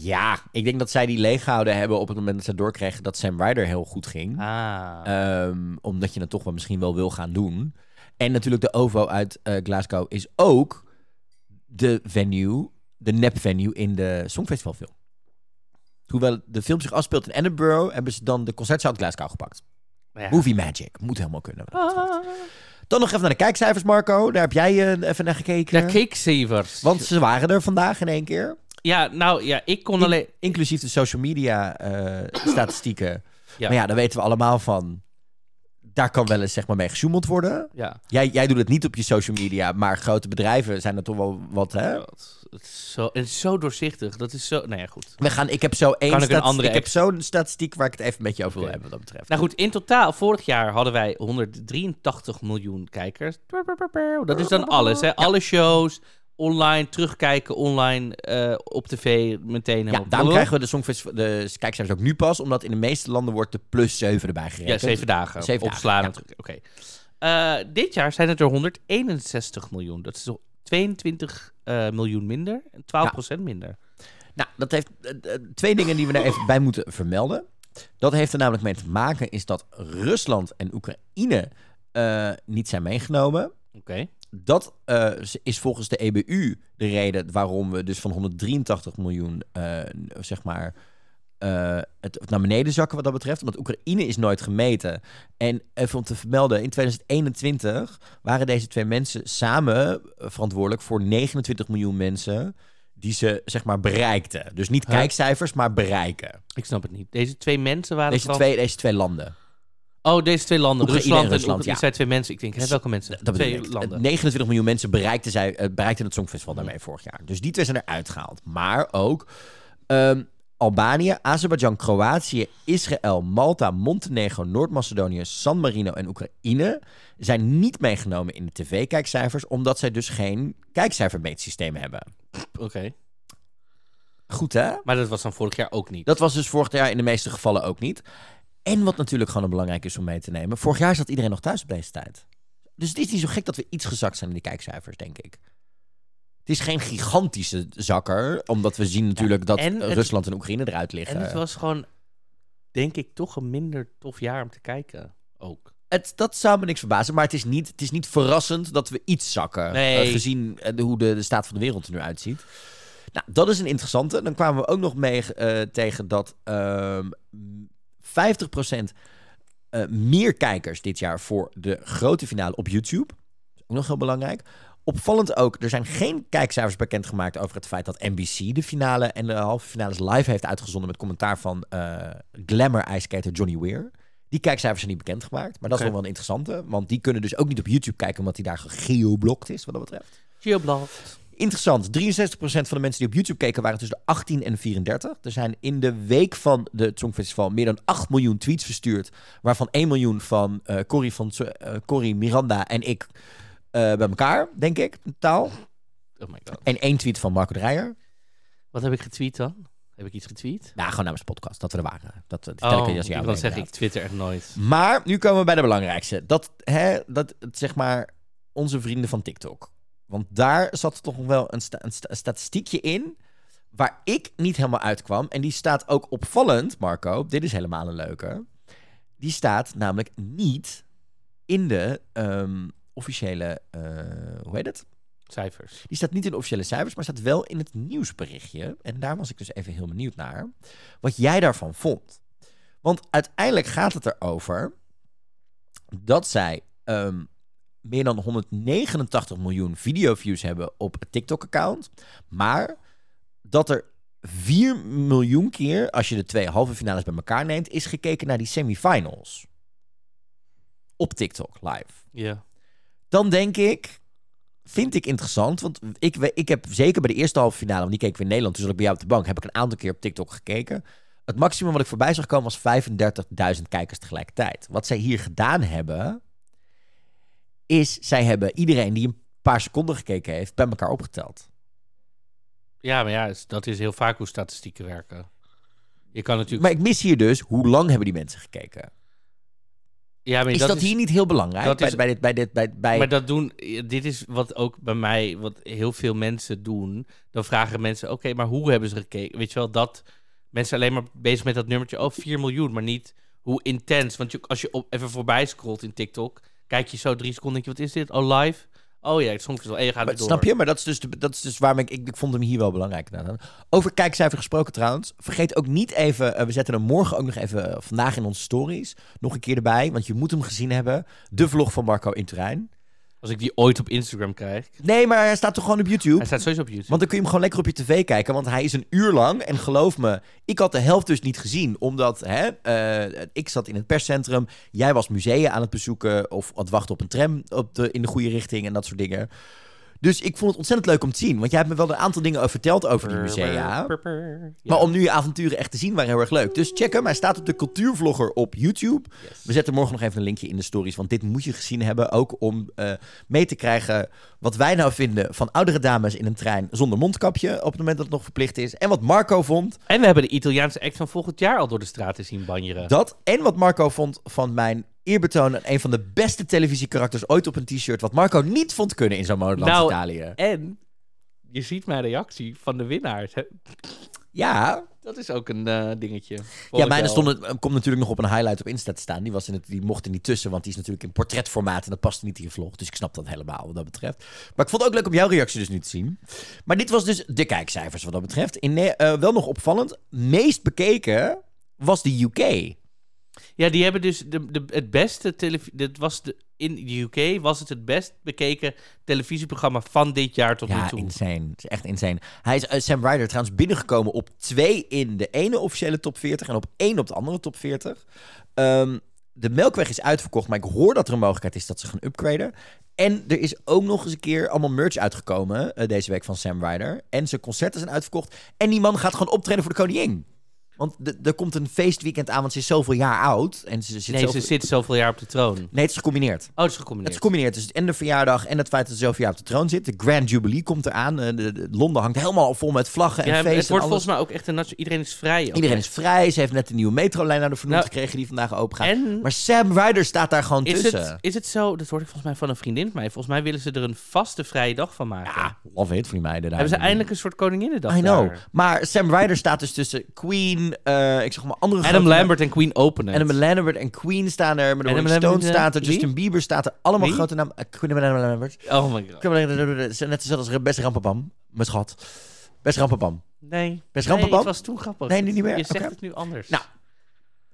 Ja, ik denk dat zij die leeggehouden hebben op het moment dat ze doorkregen dat Sam Ryder heel goed ging. Ah. Ehm, omdat je het toch wel misschien wel wil gaan doen. En natuurlijk de OVO uit eh, Glasgow is ook de venue, de nep venue in de Songfestivalfilm. Hoewel de film zich afspeelt in Edinburgh, hebben ze dan de concertzaal uit Glasgow gepakt. Ja. Movie magic. Moet helemaal kunnen. dat. Ah. Dan nog even naar de kijkcijfers, Marco. Daar heb jij eh, even naar gekeken. Ja, Cakesavers. Want ze waren er vandaag in één keer. Ja, nou ja, ik kon In- alleen... inclusief de social media eh, statistieken. Ja. Maar ja, daar weten we allemaal van. Daar kan wel eens zeg maar mee gesjoemeld worden. Ja. Jij, jij doet het niet op je social media, maar grote bedrijven zijn er toch wel wat, hè? Het is, zo, het is zo doorzichtig. Dat is zo... Nou ja, goed. We gaan, ik heb zo één Kan ik een andere ik heb zo'n statistiek waar ik het even met je over wil hebben wat dat betreft. Nou goed, in totaal, vorig jaar hadden wij 183 miljoen kijkers. Dat is dan alles, hè? Alle shows, online, terugkijken, online, eh, op tv, meteen ja, daarom krijgen we de Songfestival, de kijkcijfers ook nu pas, omdat in de meeste landen wordt de plus 7 erbij Ja, gerekend. zeven dagen. Zeven opslaan dagen, en terug. Oké. Eh, dit jaar zijn het er 161 miljoen. Dat is zo 22 eh, miljoen minder en 12% minder. Nou, dat heeft twee dingen die we er even bij moeten vermelden. Dat heeft er namelijk mee te maken is dat Rusland en Oekraïne niet zijn meegenomen. Oké. Dat eh, is volgens de EBU de reden waarom we dus van 183 miljoen, eh, zeg maar, eh, het naar beneden zakken wat dat betreft. Omdat Oekraïne is nooit gemeten. En even om te vermelden, in 2021 waren deze twee mensen samen verantwoordelijk voor 29 miljoen mensen die ze, zeg maar, bereikten. Dus niet Huh? kijkcijfers, maar bereiken. Ik snap het niet. Deze twee mensen waren Deze van- twee, deze twee landen. Oh, deze twee landen. Oekraïne Rusland en Rusland, ja. zijn twee mensen. Ik denk, hè, welke mensen? Dat twee ik. landen. 29 miljoen mensen bereikten, zij, eh, bereikten het Songfestival daarmee vorig jaar. Dus die twee zijn eruit gehaald. Maar ook ehm, Albanië, Azerbeidzjan, Kroatië, Israël, Malta, Montenegro, Noord-Macedonië, San Marino en Oekraïne zijn niet meegenomen in de tv-kijkcijfers, omdat zij dus geen kijkcijfermeetsysteem hebben. Oké. Goed hè? Maar dat was dan vorig jaar ook niet. Dat was dus vorig jaar in de meeste gevallen ook niet. En wat natuurlijk gewoon belangrijk is om mee te nemen. Vorig jaar zat iedereen nog thuis op deze tijd. Dus het is niet zo gek dat we iets gezakt zijn in die kijkcijfers, denk ik. Het is geen gigantische zakker, omdat we zien natuurlijk dat en het- Rusland en Oekraïne eruit liggen. En het was gewoon, denk ik, toch een minder tof jaar om te kijken. Ook. Het, dat zou me niks verbazen, maar het is niet, het is niet verrassend dat we iets zakken. Nee. eh, gezien eh, hoe de, de staat van de wereld er nu uitziet. Nou, dat is een interessante. Dan kwamen we ook nog mee eh, tegen dat ehm 50% eh, meer kijkers dit jaar voor de grote finale op YouTube. Dat is ook nog heel belangrijk. Opvallend ook, er zijn geen kijkcijfers bekendgemaakt over het feit dat NBC de finale en de halve finales live heeft uitgezonden met commentaar van eh, glamour ijskater Johnny Weir. Die kijkcijfers zijn niet bekendgemaakt, maar dat is nog wel een interessante, want die kunnen dus ook niet op YouTube kijken, omdat die daar geoblokt is, wat dat betreft. Geoblocked. Interessant, 63% van de mensen die op YouTube keken waren tussen de 18 en 34. Er zijn in de week van de het Songfestival meer dan 8 miljoen tweets verstuurd, waarvan 1 miljoen van eh Corrie, van, eh, Corrie, Miranda en ik eh, bij elkaar, denk ik, totaal. Oh my god. En één tweet van Marco Dreyer. Wat heb ik getweet dan? Heb ik iets getweet? Nou, gewoon namens de podcast, dat we er waren. Dat, dat Oh, ik je als ik jou. wil zeggen, ik twitter echt nooit. Maar nu komen we bij de belangrijkste. Dat, hè, dat zeg maar, onze vrienden van TikTok. Want daar zat toch nog wel een, sta- een sta- een statistiekje in. Waar ik niet helemaal uitkwam. En die staat ook opvallend, Marco. Dit is helemaal een leuke. Die staat namelijk niet in de ehm, officiële. eh, hoe heet het? Cijfers. Die staat niet in de officiële cijfers, maar staat wel in het nieuwsberichtje. En daar was ik dus even heel benieuwd naar. Wat jij daarvan vond. Want uiteindelijk gaat het erover dat zij ehm, meer dan 189 miljoen videoviews hebben op het TikTok-account. Maar dat er 4 miljoen keer, als je de twee halve finales bij elkaar neemt, is gekeken naar die semifinals. Op TikTok live Ja. dan denk ik, vind ik interessant. Want ik, ik heb zeker bij de eerste halve finale, want die keek we in Nederland, toen zat ik bij jou op de bank, heb ik een aantal keer op TikTok gekeken. Het maximum wat ik voorbij zag komen was 35.000 kijkers tegelijkertijd. Wat zij hier gedaan hebben, is zij hebben iedereen die een paar seconden gekeken heeft, bij elkaar opgeteld. Ja, maar ja, is- dat is heel vaak hoe statistieken werken. Je kan natuurlijk... Maar ik mis hier dus, hoe lang hebben die mensen gekeken? ja, maar Is dat, hier niet heel belangrijk? dat bij, is- bij dit, bij dit, bij, bij... Maar dat doen, dit is wat ook bij mij, wat heel veel mensen doen. Dan vragen mensen, oké, maar hoe hebben ze gekeken? Weet je wel, dat mensen alleen maar bezig met dat nummertje, oh, 4 miljoen, maar niet hoe intens. Want je, als je op, even voorbij scrolt in TikTok, kijk je zo drie seconden, denk je, wat is dit? Oh, live? Oh ja, het Songfestival. En je gaat Maar, door. snap je? Maar dat is dus, de- dat is dus waarom ik, ik, ik vond hem hier wel belangrijk. Over kijkcijfer gesproken trouwens. Vergeet ook niet even, eh, we zetten hem morgen ook nog even, eh, vandaag in onze stories, nog een keer erbij. Want je moet hem gezien hebben. De vlog van Marco in Turijn. Als ik die ooit op Instagram krijg. Nee, maar hij staat toch gewoon op YouTube? Hij staat sowieso op YouTube. Want dan kun je hem gewoon lekker op je tv kijken. Want hij is een uur lang. En geloof me, ik had de helft dus niet gezien. Omdat hè, eh, ik zat in het perscentrum. Jij was musea aan het bezoeken. Of aan het wachten op een tram op de, in de goede richting. En dat soort dingen. Dus ik vond het ontzettend leuk om te zien. Want jij hebt me wel een aantal dingen over verteld over die musea. Maar om nu je avonturen echt te zien, waren heel erg leuk. Dus check hem. Hij staat op de Cultuurvlogger op YouTube. Yes. We zetten morgen nog even een linkje in de stories. Want dit moet je gezien hebben. Ook om eh, mee te krijgen wat wij nou vinden van oudere dames in een trein zonder mondkapje. Op het moment dat het nog verplicht is. En wat Marco vond. En we hebben de Italiaanse act van volgend jaar al door de straten zien banjeren. Dat. En wat Marco vond van mijn eerbetoon. aan Een van de beste televisiekarakters ooit op een t-shirt. Wat Marco niet vond kunnen in zo'n modeland Nou, Italië. En je ziet mijn reactie van de winnaars. hè. Ja, Dat is ook een eh, dingetje. Ja, mijne stond het, komt natuurlijk nog op een highlight op Insta te staan. Die, was in het, die mocht er niet tussen, want die is natuurlijk in portretformaat en dat past niet in je vlog. Dus ik snap dat helemaal wat dat betreft. Maar ik vond het ook leuk om jouw reactie dus nu te zien. Maar dit was dus de kijkcijfers wat dat betreft. In, eh, wel nog opvallend, meest bekeken was de UK. Ja, die hebben dus de, de, het beste televisie. Dat was de, in de UK was het het best bekeken televisieprogramma van dit jaar tot nu Ja, toe. insane. Het is echt insane. Hij is eh, Sam Ryder trouwens binnengekomen op twee in de ene officiële top 40 en op één op de andere top 40. Ehm, de Melkweg is uitverkocht, maar ik hoor dat er een mogelijkheid is dat ze gaan upgraden. En er is ook nog eens een keer allemaal merch uitgekomen eh, deze week van Sam Ryder. En zijn concerten zijn uitverkocht. En die man gaat gewoon optreden voor de koningin. Want er komt een feestweekend aan, want ze is zoveel jaar oud. En ze zit nee, zoveel... ze zit zoveel jaar op de troon. Oh, Nee, het is gecombineerd. het is Het gecombineerd. is gecombineerd. Dus en de verjaardag en het feit dat ze zoveel jaar op de troon zit. De Grand Jubilee komt eraan. Eh, de, de- Londen hangt helemaal vol met vlaggen en ja, feesten. het wordt volgens mij ook echt een Iedereen is vrij. ook, Iedereen is vrij. Ze heeft net een nieuwe metrolijn naar de vernoemd Nou, gekregen die vandaag open gaat. En Maar Sam Ryder staat daar gewoon is tussen. het, is het zo, dat hoorde ik volgens mij van een vriendin van mij. Volgens mij willen ze er een vaste vrije dag van maken. Ja, love it voor die meiden daar. Hebben ze eindelijk een soort koninginnedag I know. daar. Maar Sam Ryder staat dus tussen Queen, eh, ik zeg maar andere Adam Lambert en Queen openen. Adam Lambert en Queen staan er. Maar Adam eh, staat er. Justin Bieber staat er. Allemaal Wie? grote namen. Eh, Queen en Adam Lambert. Oh my god. Net hetzelfde als best Rampapam. Mijn schat. Best Rampapam. Nee. Best nee, Rampapam? het was toen grappig. Nee, nu niet meer? Je zegt het nu anders. Nou,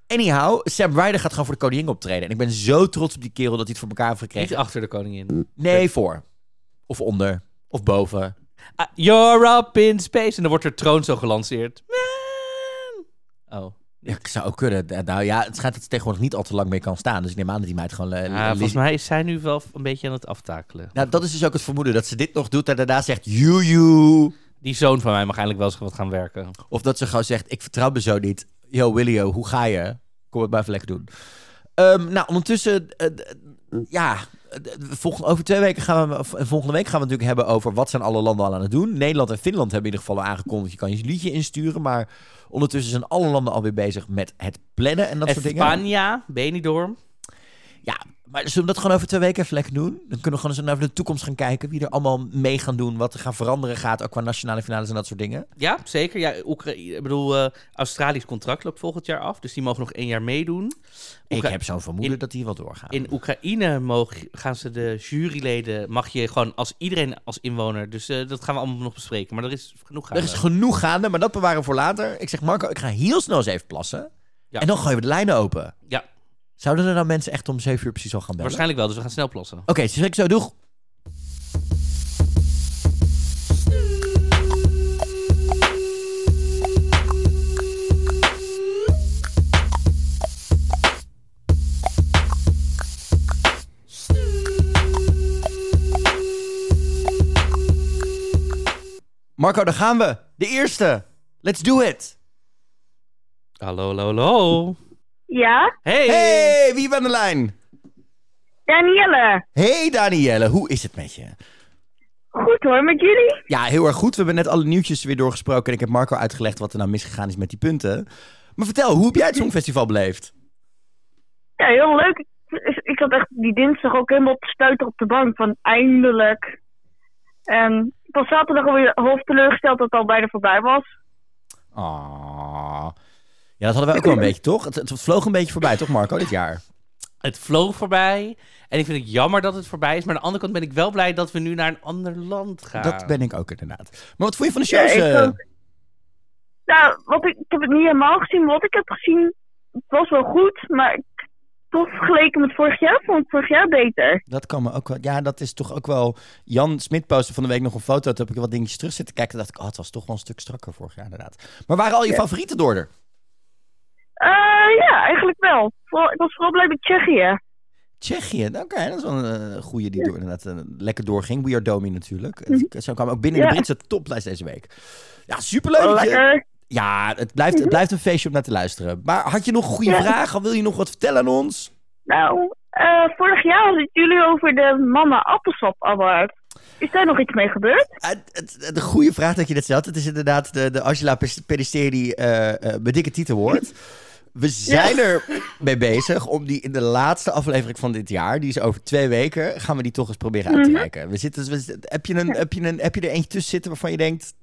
Anyhow, Sam Ryder gaat gewoon voor de koningin optreden. En ik ben zo trots op die kerel dat hij het voor elkaar heeft Niet gekregen. achter de koningin. Nee, voor. Of onder. Of boven. Ah, you're up in space. En dan wordt er troon zo gelanceerd. Oh. Ja, ik zou ook kunnen. Nou ja, het schijnt dat ze tegenwoordig niet al te lang mee kan staan. Dus ik neem aan dat die meid gewoon... eh, Ah, li- volgens mij is zij nu wel een beetje aan het aftakelen. Nou, dat is dus ook het vermoeden. Dat ze dit nog doet en daarna zegt... Joejoe. Die zoon van mij mag eindelijk wel eens wat gaan werken. Of dat ze gewoon zegt... Ik vertrouw me zo niet. Yo, Willio, hoe ga je? Kom het maar even lekker doen. Ehm, nou, ondertussen... eh, ja... eh, Volgende, over twee weken gaan we... eh, Volgende week gaan we natuurlijk hebben over... Wat zijn alle landen al aan het doen? Nederland en Finland hebben in ieder geval al aangekondigd... Je kan je liedje insturen. Maar ondertussen zijn alle landen alweer bezig met het plannen en dat soort dingen. Espanja, Benidorm. Ja, maar zullen we dat gewoon over twee weken even lekker doen? Dan kunnen we gewoon eens naar de toekomst gaan kijken. Wie er allemaal mee gaan doen. Wat er gaan veranderen gaat. Ook qua nationale finales en dat soort dingen. Ja, zeker. Ja, Oekraïne, ik bedoel, eh Australisch contract loopt volgend jaar af. Dus die mogen nog één jaar meedoen. Ik heb zo'n vermoeden in- dat die wel doorgaan. In Oekraïne mogen, gaan ze de juryleden, mag je gewoon als iedereen als inwoner. Dus eh, dat gaan we allemaal nog bespreken. Maar er is genoeg aan. er is genoeg gaande, maar dat bewaren we voor later. Ik zeg Marco, ik ga heel snel eens even plassen. Ja. En dan gooien we de lijnen open. Ja, Zouden er nou mensen echt om 7 uur precies al gaan bellen? waarschijnlijk wel. Dus we gaan snel plassen. Oké, okay, ik zo. Doeg. Marco, daar gaan we. De eerste. Let's do it. Hallo, hallo, hallo. Ja, Hey. Hey, wie aan de lijn? Danielle. Hey Danielle, hoe is het met je? Goed hoor, met jullie? Ja, heel erg goed. We hebben net alle nieuwtjes weer doorgesproken. En ik heb Marco uitgelegd wat er nou misgegaan is met die punten. Maar vertel, hoe heb jij het Songfestival beleefd? Ja, heel leuk. Ik- zat echt die dinsdag ook helemaal te stuiten op de bank van eindelijk. En ik was zaterdag alweer half teleurgesteld dat het al bijna voorbij was. Ah. Ja, dat hadden wij ook wel een beetje, toch? Het, het vloog een beetje voorbij, toch Marco, dit jaar? Het vloog voorbij. En ik vind het jammer dat het voorbij is. Maar aan de andere kant ben ik wel blij dat we nu naar een ander land gaan. Dat ben ik ook inderdaad. Maar wat vond je van de Ja, shows? ik eh? ook. Nou, wat ik, ik heb het niet helemaal gezien. Wat ik heb gezien, het was wel goed. Maar ik, toch vergeleken met vorig jaar, vond ik vorig jaar beter. Dat kan me ook wel. Ja, dat is toch ook wel. Jan Smit postte van de week nog een foto. Toen heb ik wat dingetjes terug zitten kijken. dacht ik, oh, het was toch wel een stuk strakker vorig jaar, inderdaad. Maar waren al je Ja. favorieten door er? Eh, ja, eigenlijk wel. Vooral, ik was vooral blij met Tsjechië. Tsjechië, oké, dat is wel een eh, goede die door, inderdaad eh, lekker doorging. We Are Domi natuurlijk. Het- Zo kwam ook binnen in de Mhm. Britse toplijst deze week. Ja, superleuk. Dat lekker. Ja, het blijft, het blijft een feestje om naar te luisteren. Maar had je nog een goede Ja. vraag? Of wil je nog wat vertellen aan ons? Nou, vorig jaar hadden het jullie over de Mama Appelsap Award. Is daar nog iets mee gebeurd? De goede vraag dat je dit stelt. Het is inderdaad de, de Angela Pediceri eh eh met dikke titel. We zijn er mee bezig om die in de laatste aflevering van dit jaar, die is over twee weken, gaan we die toch eens proberen uit te Mhm. reiken. We zitten, we zitten- heb, je een, heb, je een, heb je er eentje tussen zitten waarvan je denkt,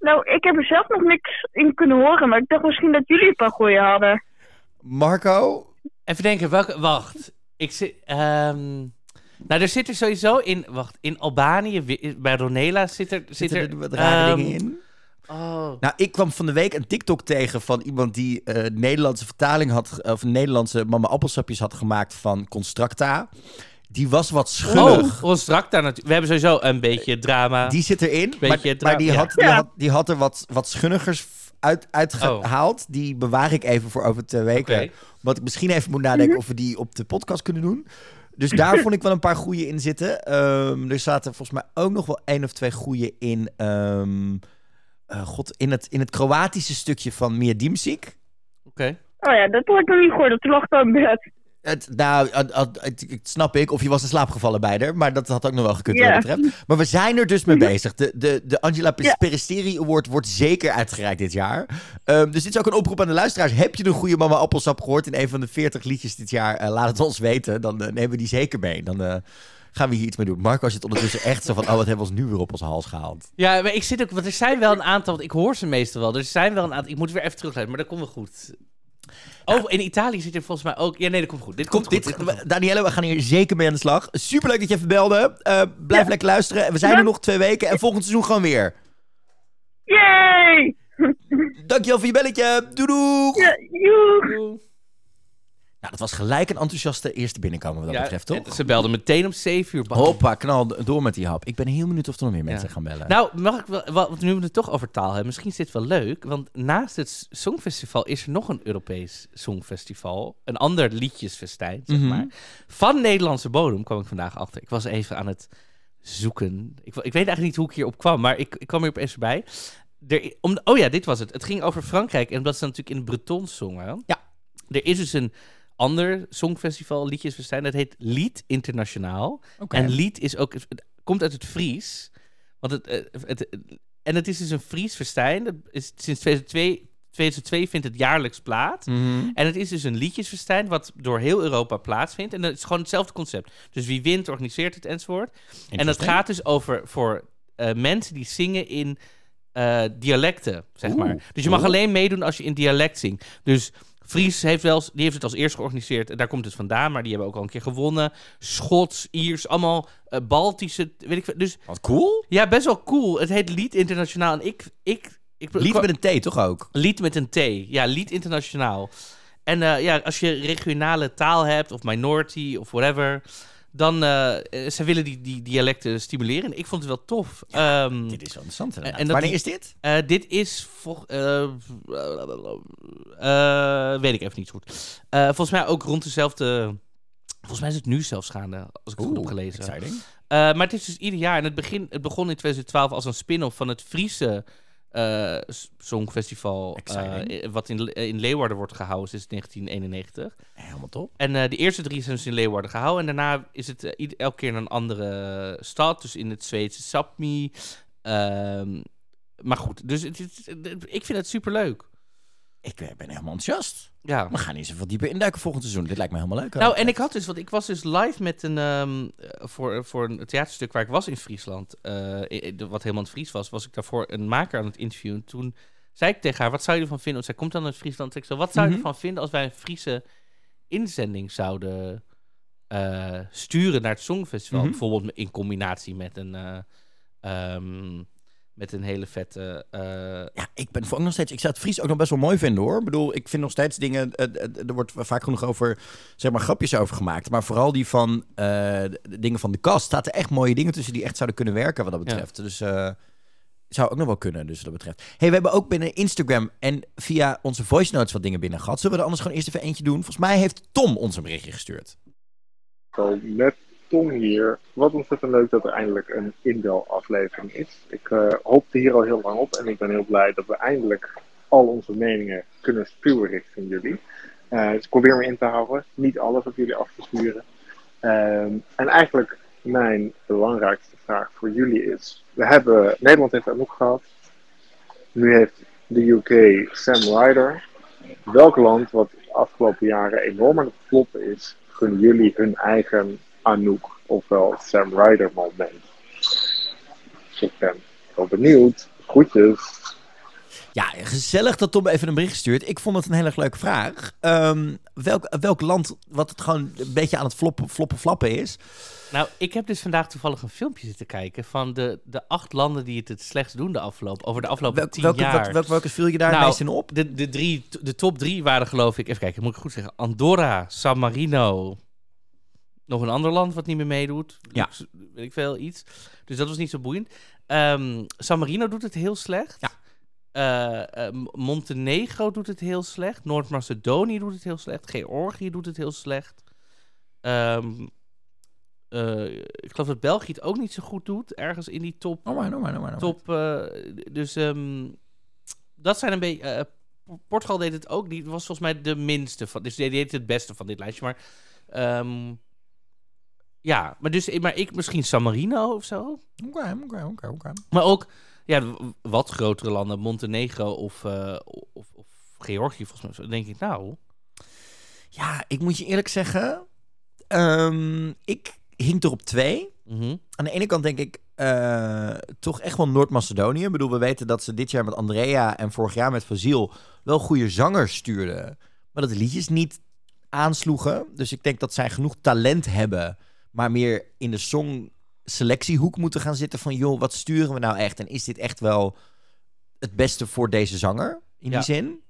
Nou, ik heb er zelf nog niks in kunnen horen, maar ik dacht misschien dat jullie een paar goeie hadden. Marco, Even denken, welke... Wacht. Ik zit... ehm, nou, er zit er sowieso in... Wacht, in Albanië, wi- bij Ronela zit er... Zit zitten er er wat rare ehm, dingen in? Oh. Nou, ik kwam van de week een TikTok tegen van iemand die eh Nederlandse vertaling had, of Nederlandse mama appelsapjes had gemaakt van Constructa. Die was wat schullig. Oh, Constructa natuurlijk. We hebben sowieso een beetje drama. Die zit erin, maar, Beetje maar die, dra- had, die, Ja. had, die had er wat, wat schunnigers uit, uitgehaald. Die bewaar ik even voor over twee weken. Oh. Wat ik misschien even moet nadenken of we die op de podcast kunnen doen. Dus daar vond ik wel een paar goede in zitten. Ehm, er zaten volgens mij ook nog wel één of twee goede in. ehm, eh, God, in het, in het Kroatische stukje van Mia Dimsik. Oké. Oh ja, dat had ik nog niet gehoord. Dat lag dan bed. Het, nou, het, het, het- het snap ik. Of je was in slaap gevallen bij haar. Maar dat had ook nog wel gekund Ja. wat dat betreft. Maar we zijn er dus mee bezig. De, de, de Angela. Peristeri Award wordt zeker uitgereikt dit jaar. Ehm, dus dit is ook een oproep aan de luisteraars. Heb je een goede mama appelsap gehoord in een van de 40 liedjes dit jaar? Eh, laat het ons weten. Dan eh, nemen we die zeker mee. Dan eh, gaan we hier iets mee doen. Marco zit ondertussen echt zo van... Oh, wat hebben we ons nu weer op onze hals gehaald? Ja, maar ik zit ook... Want er zijn wel een aantal... Want ik hoor ze meestal wel. Er zijn wel een aantal... Ik moet weer even terugleiden, maar dat komt wel goed. Oh, in Italië zit er volgens mij ook... Ja, nee, dat komt goed. Dit komt, Komt goed. dit, goed. Danielle, we gaan hier zeker mee aan de slag. Superleuk dat je even belde. Eh, blijf Ja. lekker luisteren. En We zijn Ja. er nog twee weken. En volgend seizoen gewoon weer. Yay! Dankjewel voor je belletje. Doei joe. Doei. Nou, dat was gelijk een enthousiaste eerste binnenkomen wat dat betreft, toch? Ze belden meteen om 7 uur. Hoppa, knal door met die hap. Ik ben heel benieuwd of er nog meer mensen gaan bellen. Nou, mag ik wel, want nu we het toch over taal hebben, misschien is dit wel leuk, want naast het Songfestival is er nog een Europees Songfestival, een ander liedjesfestijn, zeg Mhm. maar. Van Nederlandse bodem kwam ik vandaag achter. Ik was even aan het zoeken. Ik, ik weet eigenlijk niet hoe ik hierop kwam, maar ik, ik kwam hier opeens bij. Er, om, oh ja, dit was het. Het ging over Frankrijk en omdat ze natuurlijk in het Bretons zongen. Ja. Er is dus een ander songfestival, liedjesfestijn, dat heet Lied Internationaal. En lied is ook, het komt uit het Fries. Want het, eh, het, en het is dus een Fries festijn. Dat is, sinds 2002, 2002 vindt het jaarlijks plaats. Mhm. En het is dus een liedjesfestijn wat door heel Europa plaatsvindt. En dat is gewoon hetzelfde concept. Dus wie wint, organiseert het enzovoort. En dat gaat dus over voor eh, mensen die zingen in eh, dialecten, zeg Oeh, maar. Dus je mag alleen meedoen als je in dialect zingt. Dus Fries heeft, wel, die heeft het als eerst georganiseerd. En daar komt het vandaan. Maar die hebben ook al een keer gewonnen. Schots, Iers, allemaal eh, Baltische, weet ik veel. Dus Wat cool. ja, best wel cool. Het heet Lied Internationaal. En ik... ik, ik Lied met een T, toch ook? Lied met een T. Ja, Lied Internationaal. En eh, ja, als je regionale taal hebt, of minority, of whatever... dan uh, ze willen die, die dialecten stimuleren. Ik vond het wel tof. Ehm, Dit is wel interessant. en dat Wanneer die- is dit? eh, dit is... vol- eh, eh, weet ik even niet goed. Eh, volgens mij ook rond dezelfde... Volgens mij is het nu zelfs gaande, als ik het goed heb gelezen. Eh, maar het is dus ieder jaar. En het, begin, het begon in 2012 als een spin-off van het Friese eh, s- Songfestival. Eh, wat in, in Leeuwarden wordt gehouden sinds 1991. Helemaal top. En eh, de eerste drie zijn dus in Leeuwarden gehouden. En daarna is het eh, elke keer in een andere stad. Dus in het Zweedse Sapmi. Ehm, maar goed, dus het, het- het- ik vind het superleuk. Ik eh, ben helemaal enthousiast. Ja. We gaan eens even wat dieper induiken volgend seizoen. Dit lijkt me helemaal leuk. Nou, en ik had dus, want ik was dus live met een, eh, voor, voor een theaterstuk waar ik was in Friesland, eh, wat helemaal in het Fries was, was ik daarvoor een maker aan het interviewen. Toen zei ik tegen haar, wat zou je ervan vinden? Want zij komt dan uit Friesland. Ik zo, wat zou je Mhm. ervan vinden als wij een Friese inzending zouden sturen naar het Songfestival. Mhm. Bijvoorbeeld in combinatie met een, eh, ehm, met een hele vette... eh, Ja, ik ben voor ook nog steeds. Ik zou het Fries ook nog best wel mooi vinden hoor. Ik bedoel, ik vind nog steeds dingen. eh, eh, er wordt vaak genoeg over, zeg maar, grapjes over gemaakt. Maar vooral die van eh, de dingen van de kast. Staat er echt mooie dingen tussen die echt zouden kunnen werken wat dat betreft. Dus eh zou ook nog wel kunnen, dus wat dat betreft. hey, we hebben ook binnen Instagram en via onze voice notes wat dingen binnen gehad. Zullen we er anders gewoon eerst even eentje doen? Volgens mij heeft Tom ons een berichtje gestuurd. Met Tom hier. Wat ontzettend leuk dat er eindelijk een inbel-aflevering is. Ik eh, hoopte hier al heel lang op en ik ben heel blij dat we eindelijk al onze meningen kunnen sturen richting jullie. Eh, dus ik probeer me in te houden, niet alles op jullie af te sturen. Ehm, en eigenlijk mijn belangrijkste vraag voor jullie is: we hebben, Nederland heeft Anouk gehad, nu heeft de UK Sam Ryder. Welk land wat de afgelopen jaren enorm aan het floppen is, gunnen jullie hun eigen Anouk ofwel Sam Ryder moment? Ik ben wel benieuwd. Groetjes. Ja, gezellig dat Tom even een bericht stuurt. Ik vond het een heel erg leuke vraag. Ehm, welk, welk land wat het gewoon een beetje aan het floppen, floppen flappen is? Nou, ik heb dus vandaag toevallig een filmpje zitten kijken van de, de acht landen die het het slechtst doen de afgelopen, over de afgelopen Welk, tien welke, jaar. wat, welke, welke viel je daar Nou, meest in op? De, de, drie, de top drie waren geloof ik, even kijken, moet ik goed zeggen, Andorra, San Marino, nog een ander land wat niet meer meedoet. Ja. Lux- Weet ik veel, iets. Dus dat was niet zo boeiend. Ehm, San Marino doet het heel slecht. Ja. Eh, eh, Montenegro doet het heel slecht. Noord-Macedonië doet het heel slecht. Georgië doet het heel slecht. Ehm, eh, ik geloof dat België het ook niet zo goed doet. Ergens in die top Oh maar, oh maar, oh maar. top. dus ehm, dat zijn een beetje. Portugal deed het ook niet. Was volgens mij de minste van. Dus die deed het beste van dit lijstje. Maar. Ja, maar, dus, maar ik misschien San Marino of zo. Oké, oké, oké, oké. Maar ook ja, wat grotere landen, Montenegro of, eh, of, of Georgië volgens mij. Dan denk ik, nou, Ja, ik moet je eerlijk zeggen. ehm, ik hing er op twee. mhm. Aan de ene kant denk ik eh, toch echt wel Noord-Macedonië. Ik bedoel, we weten dat ze dit jaar met Andrea en vorig jaar met Fazil wel goede zangers stuurden. Maar dat de liedjes niet aansloegen. Dus ik denk dat zij genoeg talent hebben. Maar meer in de songselectiehoek moeten gaan zitten van... joh, wat sturen we nou echt? En is dit echt wel het beste voor deze zanger? In Ja. die zin.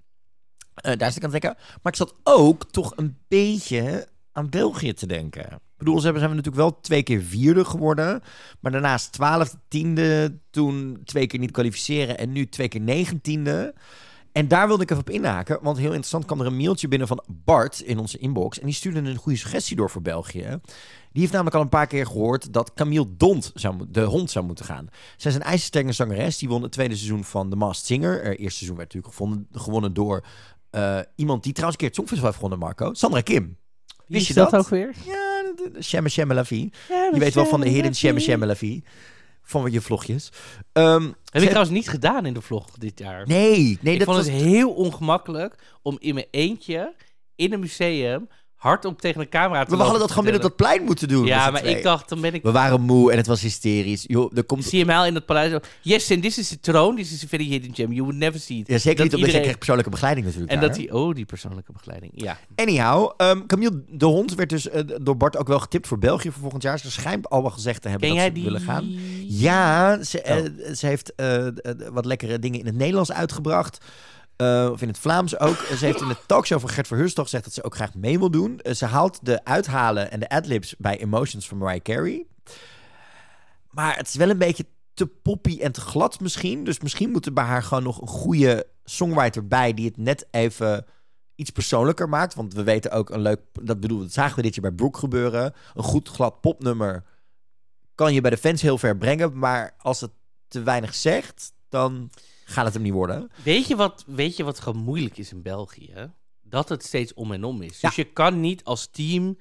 Eh, daar zit ik aan het denken. Maar ik zat ook toch een beetje aan België te denken. Ik bedoel, ze hebben, zijn we natuurlijk wel twee keer vierde geworden. Maar daarnaast twaalfde, tiende, toen twee keer niet kwalificeren en nu twee keer negentiende. En daar wilde ik even op inhaken, want heel interessant kwam er een mailtje binnen van Bart in onze inbox. En die stuurde een goede suggestie door voor België. Die heeft namelijk al een paar keer gehoord dat Camille Dont zou, de hond zou moeten gaan. Zij is een ijzersterke zangeres. Die won het tweede seizoen van The Masked Singer. Het eerste seizoen werd natuurlijk gevonden, gewonnen door eh, iemand die trouwens een keer het Songfestival heeft gewonnen, Marco. Sandra Kim. Wie Wist is je dat dat? ook weer? Ja, Shemme Shemme La Vie. Je weet wel van de hidden Shemme Shemme La Vie. Van je vlogjes. Ehm, Heb ik trouwens niet gedaan in de vlog dit jaar. Nee, nee, ik dat vond was... het heel ongemakkelijk om in mijn eentje in een museum hardop tegen een camera te We hadden dat gewoon binnen dat vertellen. plein moeten doen. Ja, maar ik dacht, dan ben ik... We waren moe en het was hysterisch. Joh, er komt... CML in dat paleis. Yes, and this is the throne. This is a very hidden gem. You would never see it. Ja, zeker Dat niet, omdat je krijgt persoonlijke begeleiding natuurlijk En daar. dat hij... Oh, die persoonlijke begeleiding. Ja. Anyhow, ehm, Camille de Hond werd dus eh, door Bart ook wel getipt voor België voor volgend jaar. Ze schijnt al wel gezegd te hebben Ken dat ze die... willen gaan. Ja, ze, Oh. ze heeft eh, wat lekkere dingen in het Nederlands uitgebracht. Eh, of in het Vlaams ook. Ze heeft in de talkshow van Gert Verhulst toch gezegd dat ze ook graag mee wil doen. Eh, ze haalt de uithalen en de adlibs bij Emotions van Mariah Carey. Maar het is wel een beetje te poppy en te glad misschien. Dus misschien moet er bij haar gewoon nog een goede songwriter bij... die het net even iets persoonlijker maakt. Want we weten ook een leuk... Dat bedoel, dat zagen we dit jaar bij Brooke gebeuren. Een goed glad popnummer kan je bij de fans heel ver brengen. Maar als het te weinig zegt, dan gaat het hem niet worden. Weet je, wat, weet je wat gewoon moeilijk is in België? Dat het steeds om en om is. Ja. Dus je kan niet als team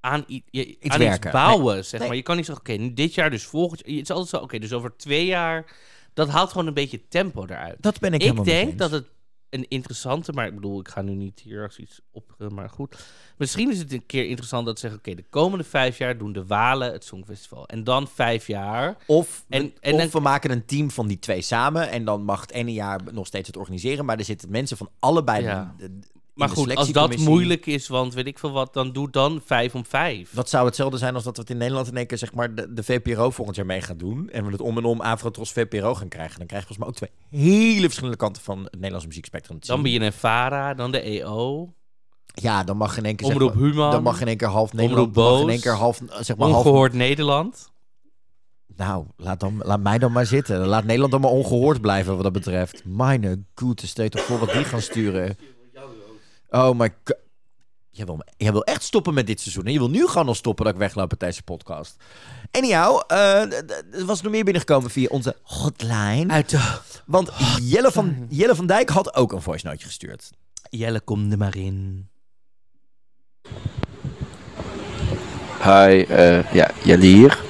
aan, i- je, Iets aan werken. iets bouwen, zeg Nee. maar. Je kan niet zeggen, oké, dit jaar dus volgend jaar. Het is altijd zo, oké, dus over twee jaar... Dat haalt gewoon een beetje tempo eruit. Dat ben ik, Ik, helemaal je denk dat het een interessante, maar ik bedoel, ik ga nu niet hier als iets op, maar goed. Misschien is het een keer interessant dat ze zeggen, oké, de komende vijf jaar doen de Walen het Songfestival. En dan vijf jaar. Of, En- we, en of we maken een team van die twee samen. En dan mag het ene jaar nog steeds het organiseren. Maar er zitten mensen van allebei Ja. de- Maar goed, als dat moeilijk is, want weet ik veel wat, dan doe dan vijf om vijf. Wat zou hetzelfde zijn als dat we het in Nederland in één keer zeg maar de, de VPRO volgend jaar mee gaan doen. En we het om en om Afrotros VPRO gaan krijgen. Dan krijg je volgens mij ook twee hele verschillende kanten van het Nederlandse muziekspectrum. Dan ben je een VARA, dan de EO. Ja, dan mag in één keer zeg Omroep maar, Human. Dan mag in één keer half Omroep Nederland. Mag in één keer half, zeg maar half. Ongehoord Nederland. Nou, laat, dan, laat mij dan maar zitten. Laat Nederland dan maar ongehoord blijven wat dat betreft. Mijn stel je toch voor wat die gaan sturen. Oh my god. Jij wil, jij wil echt stoppen met dit seizoen. En je wil nu gewoon al stoppen dat ik wegloop uit deze podcast. Anyhow, eh, er was nog meer binnengekomen via onze hotline. Uit de... Want Jelle van, Jelle van Dijk had ook een voice noteje gestuurd. Jelle, kom er maar in. Hi, eh, ja, Jelle hier.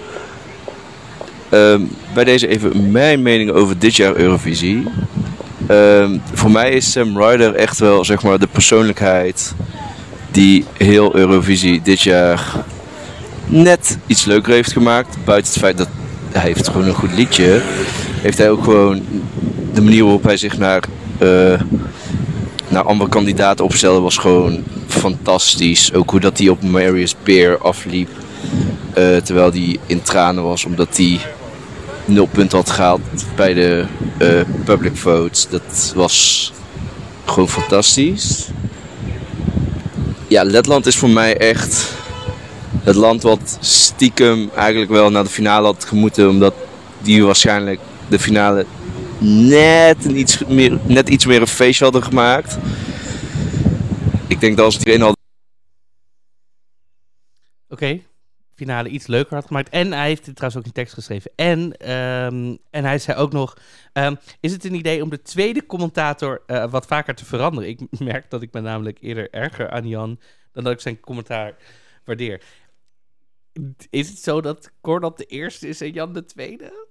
Ehm, bij deze even mijn mening over dit jaar Eurovisie. Ehm, voor mij is Sam Ryder echt wel zeg maar, de persoonlijkheid die heel Eurovisie dit jaar net iets leuker heeft gemaakt. Buiten het feit dat hij heeft gewoon een goed liedje, heeft hij ook gewoon de manier waarop hij zich naar, eh, naar andere kandidaten opstelde was gewoon fantastisch. Ook hoe dat hij op Marius Beer afliep. eh, terwijl hij in tranen was omdat hij nul punten had gehaald bij de eh, public votes. Dat was gewoon fantastisch. Ja, Letland is voor mij echt het land wat stiekem eigenlijk wel naar de finale had gemoeten. Omdat die waarschijnlijk de finale net, iets, meer, net iets meer een feestje hadden gemaakt. Ik denk dat als het erin had Oké. Finale iets leuker had gemaakt. En hij heeft trouwens ook in tekst geschreven. En, ehm, en hij zei ook nog... ehm, is het een idee om de tweede commentator eh, wat vaker te veranderen? Ik merk dat ik me namelijk eerder erger aan Jan... dan dat ik zijn commentaar waardeer. Is het zo dat Cornel de eerste is en Jan de tweede?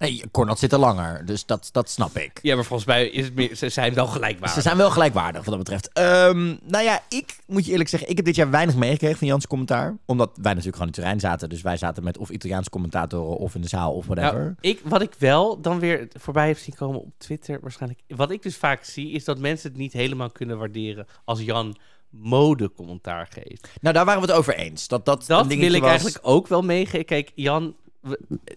Nee, Cornel zit er langer, dus dat, dat snap ik. Ja, maar volgens mij is het meer, ze zijn wel gelijkwaardig. Ze zijn wel gelijkwaardig wat dat betreft. Ehm, nou ja, ik moet je eerlijk zeggen, ik heb dit jaar weinig meegekregen van Jans commentaar. Omdat wij natuurlijk gewoon in het terrein zaten. Dus wij zaten met of Italiaanse commentatoren of in de zaal of whatever. Nou, ik, wat ik wel dan weer voorbij heb zien komen op Twitter waarschijnlijk. Wat ik dus vaak zie, is dat mensen het niet helemaal kunnen waarderen als Jan mode-commentaar geeft. Nou, daar waren we het over eens. Dat dat, Dat wil ik was. eigenlijk ook wel meegeven. Kijk, Jan,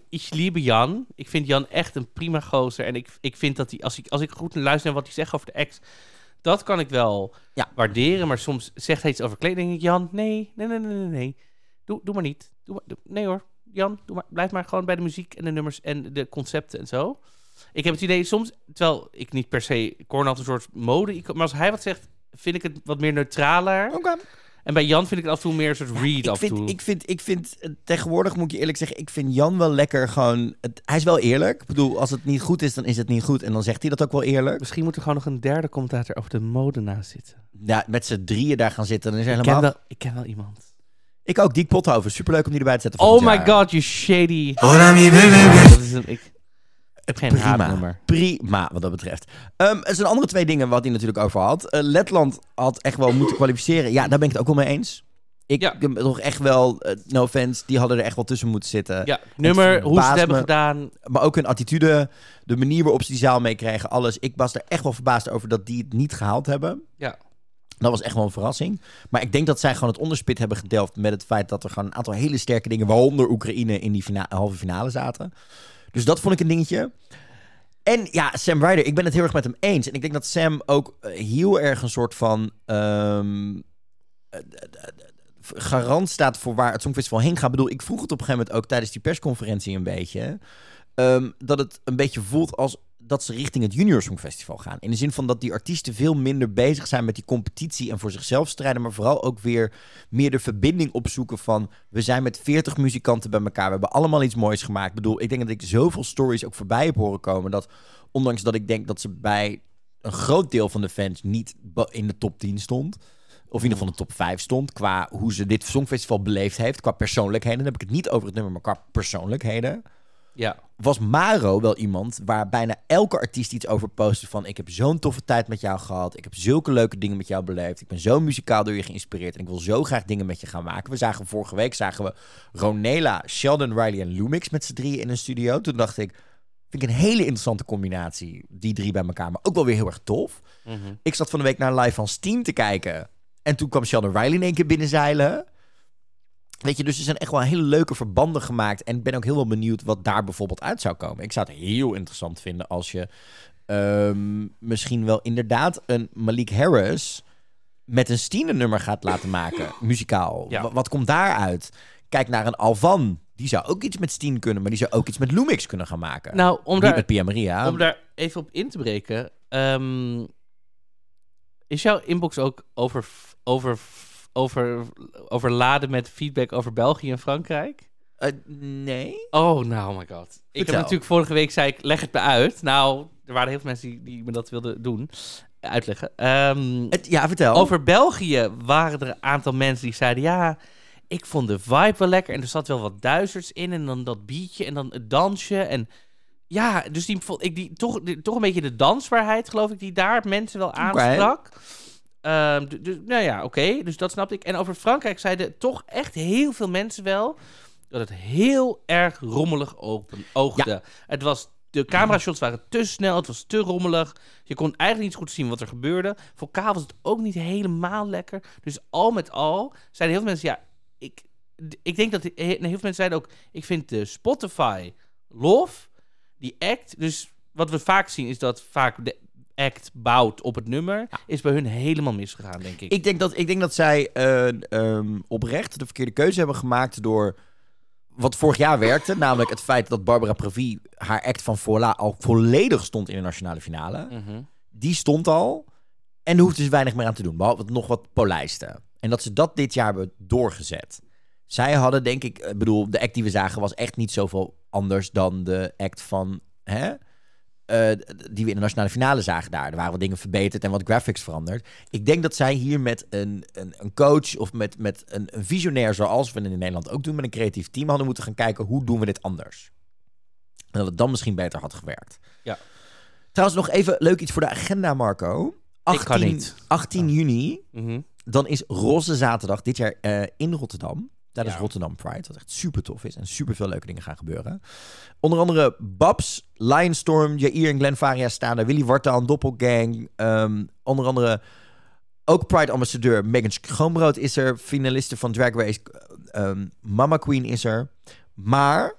ik liebe Jan. Ik vind Jan echt een prima gozer. En ik, ik vind dat hij, als ik, als ik goed luister naar wat hij zegt over de ex, dat kan ik wel Ja. waarderen. Maar soms zegt hij iets over kleding. denk ik, Jan, nee, nee, nee, nee, nee. Doe, doe maar niet. Doe maar, doe- nee hoor, Jan, doe maar, blijf maar gewoon bij de muziek en de nummers en de concepten en zo. Ik heb het idee soms, terwijl ik niet per se Cornel een soort mode, maar als hij wat zegt, vind ik het wat meer neutraler. Oké. En bij Jan vind ik het af en toe meer een soort read Ik af en toe. vind, ik, vind, ik vind, tegenwoordig moet ik je eerlijk zeggen, ik vind Jan wel lekker gewoon... Het, hij is wel eerlijk. Ik bedoel, als het niet goed is, dan is het niet goed. En dan zegt hij dat ook wel eerlijk. Misschien moet er gewoon nog een derde commentator over de mode naast zitten. Ja, met z'n drieën daar gaan zitten, dan is er Ik helemaal... ken, wel, ik ken wel iemand. Ik ook, Diek Pothoven. Superleuk om die erbij te zetten Oh my jaar. god, you shady. Dat is een, ik geen Prima. Prima, wat dat betreft. Ehm er zijn andere twee dingen wat hij natuurlijk over had. Eh, Letland had echt wel moeten kwalificeren. Ja, daar ben ik het ook wel mee eens. Ik Ja. heb toch echt wel, eh, no offense, die hadden er echt wel tussen moeten zitten. Ja, nummer, hoe ze het hebben me. gedaan. Maar ook hun attitude, de manier waarop ze die zaal meekregen, alles. Ik was er echt wel verbaasd over dat die het niet gehaald hebben. Ja. Dat was echt wel een verrassing. Maar ik denk dat zij gewoon het onderspit hebben gedelft met het feit dat er gewoon een aantal hele sterke dingen, waaronder Oekraïne, in die fina- halve finale zaten. Dus dat vond ik een dingetje. En ja, Sam Ryder, ik ben het heel erg met hem eens. En ik denk dat Sam ook eh, heel erg een soort van ehm, eh, garant staat voor waar het Songfestival heen gaat. Ik bedoel, ik vroeg het op een gegeven moment ook tijdens die persconferentie een beetje. ehm, dat het een beetje voelt als dat ze richting het Junior Songfestival gaan. In de zin van dat die artiesten veel minder bezig zijn met die competitie en voor zichzelf strijden, maar vooral ook weer meer de verbinding opzoeken van we zijn met 40 muzikanten bij elkaar, we hebben allemaal iets moois gemaakt. Ik bedoel, ik denk dat ik zoveel stories ook voorbij heb horen komen dat ondanks dat ik denk dat ze bij een groot deel van de fans niet in de top 10 stond. Of in ieder geval de top 5 stond. Qua hoe ze dit Songfestival beleefd heeft. Qua persoonlijkheden. Dan heb ik het niet over het nummer, maar qua persoonlijkheden Ja. Was Maro wel iemand waar bijna elke artiest iets over postte van ik heb zo'n toffe tijd met jou gehad, ik heb zulke leuke dingen met jou beleefd, ik ben zo muzikaal door je geïnspireerd en ik wil zo graag dingen met je gaan maken. We zagen vorige week zagen we Ronela, Sheldon Riley en Lumix met z'n drieën in een studio. Toen dacht ik, Vind ik een hele interessante combinatie, die drie bij elkaar. Maar ook wel weer heel erg tof. Mhm. Ik zat van de week naar een live van Steam te kijken. En toen kwam Sheldon Riley in één keer binnenzeilen. Weet je, dus er zijn echt wel hele leuke verbanden gemaakt. En ik ben ook heel wel benieuwd wat daar bijvoorbeeld uit zou komen. Ik zou het heel interessant vinden als je ehm, misschien wel inderdaad een Malik Harris met een Steen nummer gaat laten maken, muzikaal. Ja. Wat komt daaruit? Kijk naar een Alvan. Die zou ook iets met Steen kunnen, maar die zou ook iets met Lumix kunnen gaan maken. Nou, om Niet daar, met Pia Maria. om daar even op in te breken. ehm, is jouw inbox ook over, over, over, overladen met feedback over België en Frankrijk? Eh, nee. Oh, nou, oh my god. Ik heb natuurlijk vorige week zei ik, leg het me uit. Nou, er waren heel veel mensen die, die me dat wilden doen. Uitleggen. Ehm, Het, ja, vertel. Over België waren er een aantal mensen die zeiden... ja, ik vond de vibe wel lekker... en er zat wel wat duizers in... en dan dat beatje en dan het dansje... en ja, dus die, vond ik die, toch, die- toch een beetje de dansbaarheid, geloof ik... die daar mensen wel aansprak. Ehm, d- dus, nou ja, oké, dus dat snapte ik. En over Frankrijk zeiden toch echt heel veel mensen wel... dat het heel erg rommelig open, oogde. Het was... De camera-shots waren te snel, het was te rommelig. Je kon eigenlijk niet goed zien wat er gebeurde. Vocaal was het ook niet helemaal lekker. Dus al met al zeiden heel veel mensen... Ja, ik, ik denk dat... he- Heel veel mensen zeiden ook... Ik vind de Spotify Love, die act... Dus wat we vaak zien is dat vaak de act bouwt op het nummer... is bij hun helemaal misgegaan, denk ik. Ik denk dat, ik denk dat zij eh, ehm, oprecht de verkeerde keuze hebben gemaakt door wat vorig jaar werkte. Namelijk het feit dat Barbara Pravi haar act van Voila al volledig stond in de nationale finale. Mhm. Die stond al. En er hoefde dus weinig meer aan te doen. Behalve nog wat polijsten. En dat ze dat dit jaar hebben doorgezet. Zij hadden denk ik... Ik bedoel, de act die we zagen was echt niet zoveel anders dan de act van... Hè? Eh, die we in de nationale finale zagen daar. Er waren wat dingen verbeterd en wat graphics veranderd. Ik denk dat zij hier met een, een, een coach of met, met een, een visionair, zoals we in Nederland ook doen, met een creatief team hadden moeten gaan kijken hoe doen we dit anders. En dat het dan misschien beter had gewerkt. Ja. Trouwens, nog even leuk iets voor de agenda, Marco. 18, kan niet. 18 juni, Mhm. dan is Roze Zaterdag dit jaar eh, in Rotterdam. Tijdens Ja. Rotterdam Pride, wat echt super tof is. En super veel leuke dingen gaan gebeuren. Onder andere Babs, Lionstorm, Jair en Glenn Faria staan er. Willy Wartaal, Doppelgang. ehm, onder andere ook Pride-ambassadeur Megan Schoonbrood is er. Finaliste van Drag Race ehm, Mama Queen is er. Maar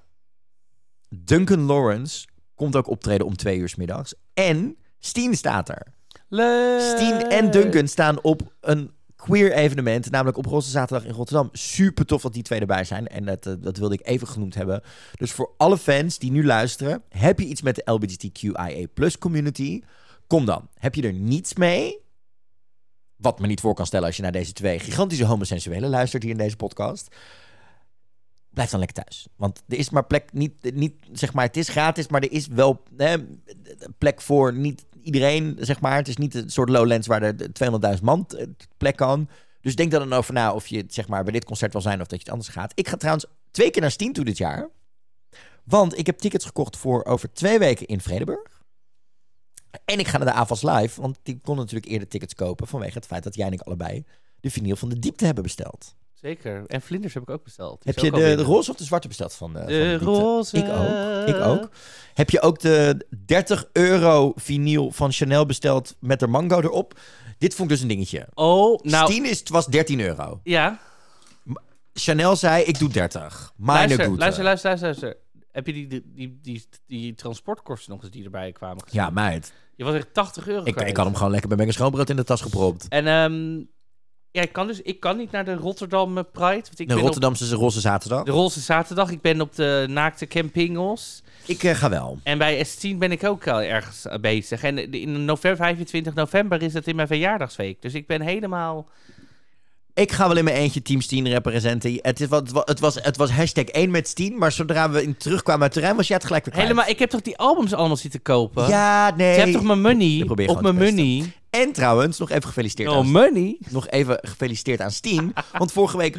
Duncan Lawrence komt ook optreden om twee uur 's middags. En Steen staat er. Leuk. Steen en Duncan staan op een queer evenement, namelijk op Roze Zaterdag in Rotterdam. Super tof dat die twee erbij zijn en dat, eh, dat wilde ik even genoemd hebben. Dus voor alle fans die nu luisteren, heb je iets met de LGBTQIA+ community? Kom dan. Heb je er niets mee? Wat me niet voor kan stellen als je naar deze twee gigantische homosensuelen luistert hier in deze podcast. Blijf dan lekker thuis. Want er is maar plek, niet, niet zeg maar, het is gratis, maar er is wel plek voor niet iedereen, zeg maar. Het is niet een soort Lowlands waar er 200.000 man plek kan. Dus denk dan over na of je zeg maar, bij dit concert wil zijn of dat je het anders gaat. Ik ga trouwens twee keer naar Steam toe dit jaar. Want ik heb tickets gekocht voor over twee weken in Vredeburg. En ik ga naar de AVAS Live, want die kon natuurlijk eerder tickets kopen... vanwege het feit dat jij en ik allebei de vinyl van de diepte hebben besteld. Zeker. En vlinders heb ik ook besteld. Die Heb je de, de roze of de zwarte besteld van, van De roze. Ik ook. Ik ook. Heb je ook de 30 euro vinyl van Chanel besteld met de mango erop? Dit vond ik dus een dingetje. Oh, nou... Stien is, het was 13 euro. Ja. Chanel zei, ik doe 30. Meine Luister, luister, luister, luister, luister. Heb je die, die, die, die, die transportkosten nog eens die erbij kwamen gezien? Ja, meid. Je was echt 80 euro Ik, kwijt. ik had hem gewoon lekker bij mijn schoonbrood in de tas gepropt. En ehm, ja, ik kan dus ik kan niet naar de Rotterdam eh, Pride. Want ik De ben Rotterdamse roze zaterdag. op de Roze Zaterdag. Ik ben op de naakte campingos. Ik eh, ga wel. En bij S10 ben ik ook al ergens eh, bezig. En in november, 25 november is het in mijn verjaardagsweek. Dus ik ben helemaal... Ik ga wel in mijn eentje Team Steen representen. Het, is wat, het, was, het was hashtag 1 met Steen, maar zodra we in terugkwamen uit het terrein, was jij het gelijk weer kwijt. helemaal ik heb toch die albums allemaal zitten kopen? Ja, nee. Je hebt toch mijn money op mijn money? En trouwens, nog even gefeliciteerd Oh, aan money? nog even gefeliciteerd aan Steen. Want vorige week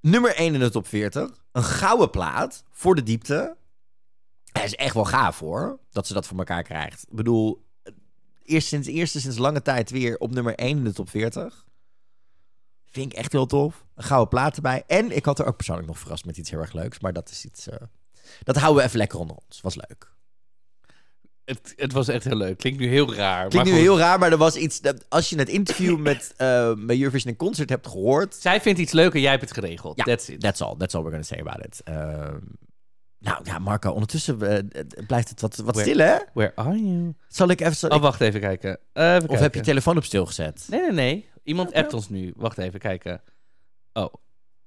nummer 1 in de top 40. Een gouden plaat voor de diepte. Hij is echt wel gaaf hoor, dat ze dat voor elkaar krijgt. Ik bedoel, eerst sinds, eerste sinds lange tijd weer op nummer 1 in de top 40. Vind ik echt heel tof. Een gouden plaat erbij. En ik had er ook persoonlijk nog verrast met iets heel erg leuks. Maar dat is iets... eh, dat houden we even lekker onder ons. Was leuk. Het, het was echt heel leuk. Klinkt nu heel raar. Klinkt maar nu goed. heel raar, maar er was iets... dat- Als je het interview met, eh met Eurovision Concert hebt gehoord... Zij vindt iets leuk en jij hebt het geregeld. Ja, That's it. That's all. That's all we're gonna say about it. Ehm, nou ja, Marco, ondertussen eh, blijft het wat, wat Where- stil, hè? Where are you? Zal ik even... zal Oh, ik- wacht even kijken. Eh, even of heb je kijken. je telefoon op stil gezet? Nee, nee, nee. Iemand appt ons nu. Wacht even kijken. Oh.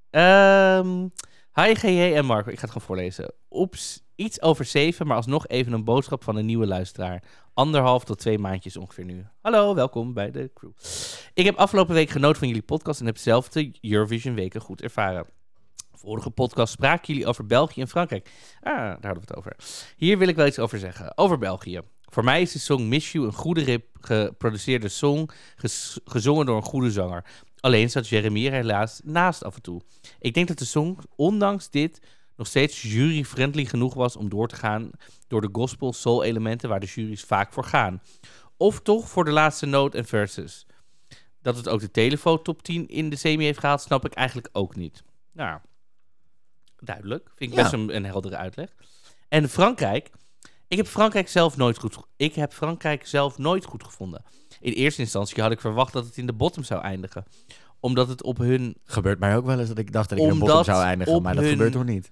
Ehm hi GJ en Marco. Ik ga het gewoon voorlezen. Oeps, iets over zeven, maar alsnog even een boodschap van een nieuwe luisteraar. Anderhalf tot twee maandjes ongeveer nu. Hallo, welkom bij de crew. Ik heb afgelopen week genoten van jullie podcast en heb zelf de Eurovision weken goed ervaren. Vorige podcast spraken jullie over België en Frankrijk. Ah, daar hadden we het over. Hier wil ik wel iets over zeggen. Over België. Voor mij is de song Miss You een goede rip geproduceerde song, gezongen door een goede zanger. Alleen zat Jeremy er helaas naast af en toe. Ik denk dat de song, ondanks dit, nog steeds jury-friendly genoeg was om door te gaan door de gospel-soul-elementen waar de juries vaak voor gaan. Of toch voor de laatste noot en verses. Dat het ook de telefoon top 10 in de semi heeft gehaald, snap ik eigenlijk ook niet. Nou, duidelijk. Vind ik Ja. best een, een heldere uitleg. En Frankrijk. Ik heb Frankrijk zelf nooit goed. Ik heb Frankrijk zelf nooit goed gevonden. In eerste instantie had ik verwacht dat het in de bottom zou eindigen, omdat het op hun Gebeurt mij ook wel eens dat ik dacht dat ik in een bottom zou eindigen, maar dat hun- gebeurt toch niet?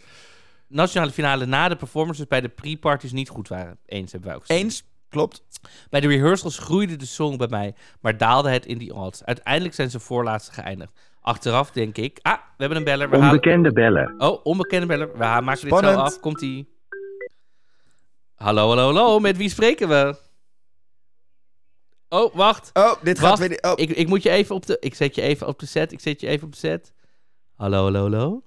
nationale finale na de performances bij de pre-parties niet goed waren. Eens hebben wij ook gezien. Eens, klopt. Bij de rehearsals groeide de song bij mij, maar daalde het in die odds. Uiteindelijk zijn ze voorlaatste geëindigd. Achteraf denk ik, ah, we hebben een beller. We halen... Onbekende beller. Oh, onbekende beller. We maken dit zo af. Komt ie. Hallo, hallo, hallo. Met wie spreken we? Oh, wacht. Oh, dit gaat weer... niet- Oh. Ik, ik moet je even op de... Ik zet je even op de set. Ik zet je even op de set. Hallo, hallo, hallo.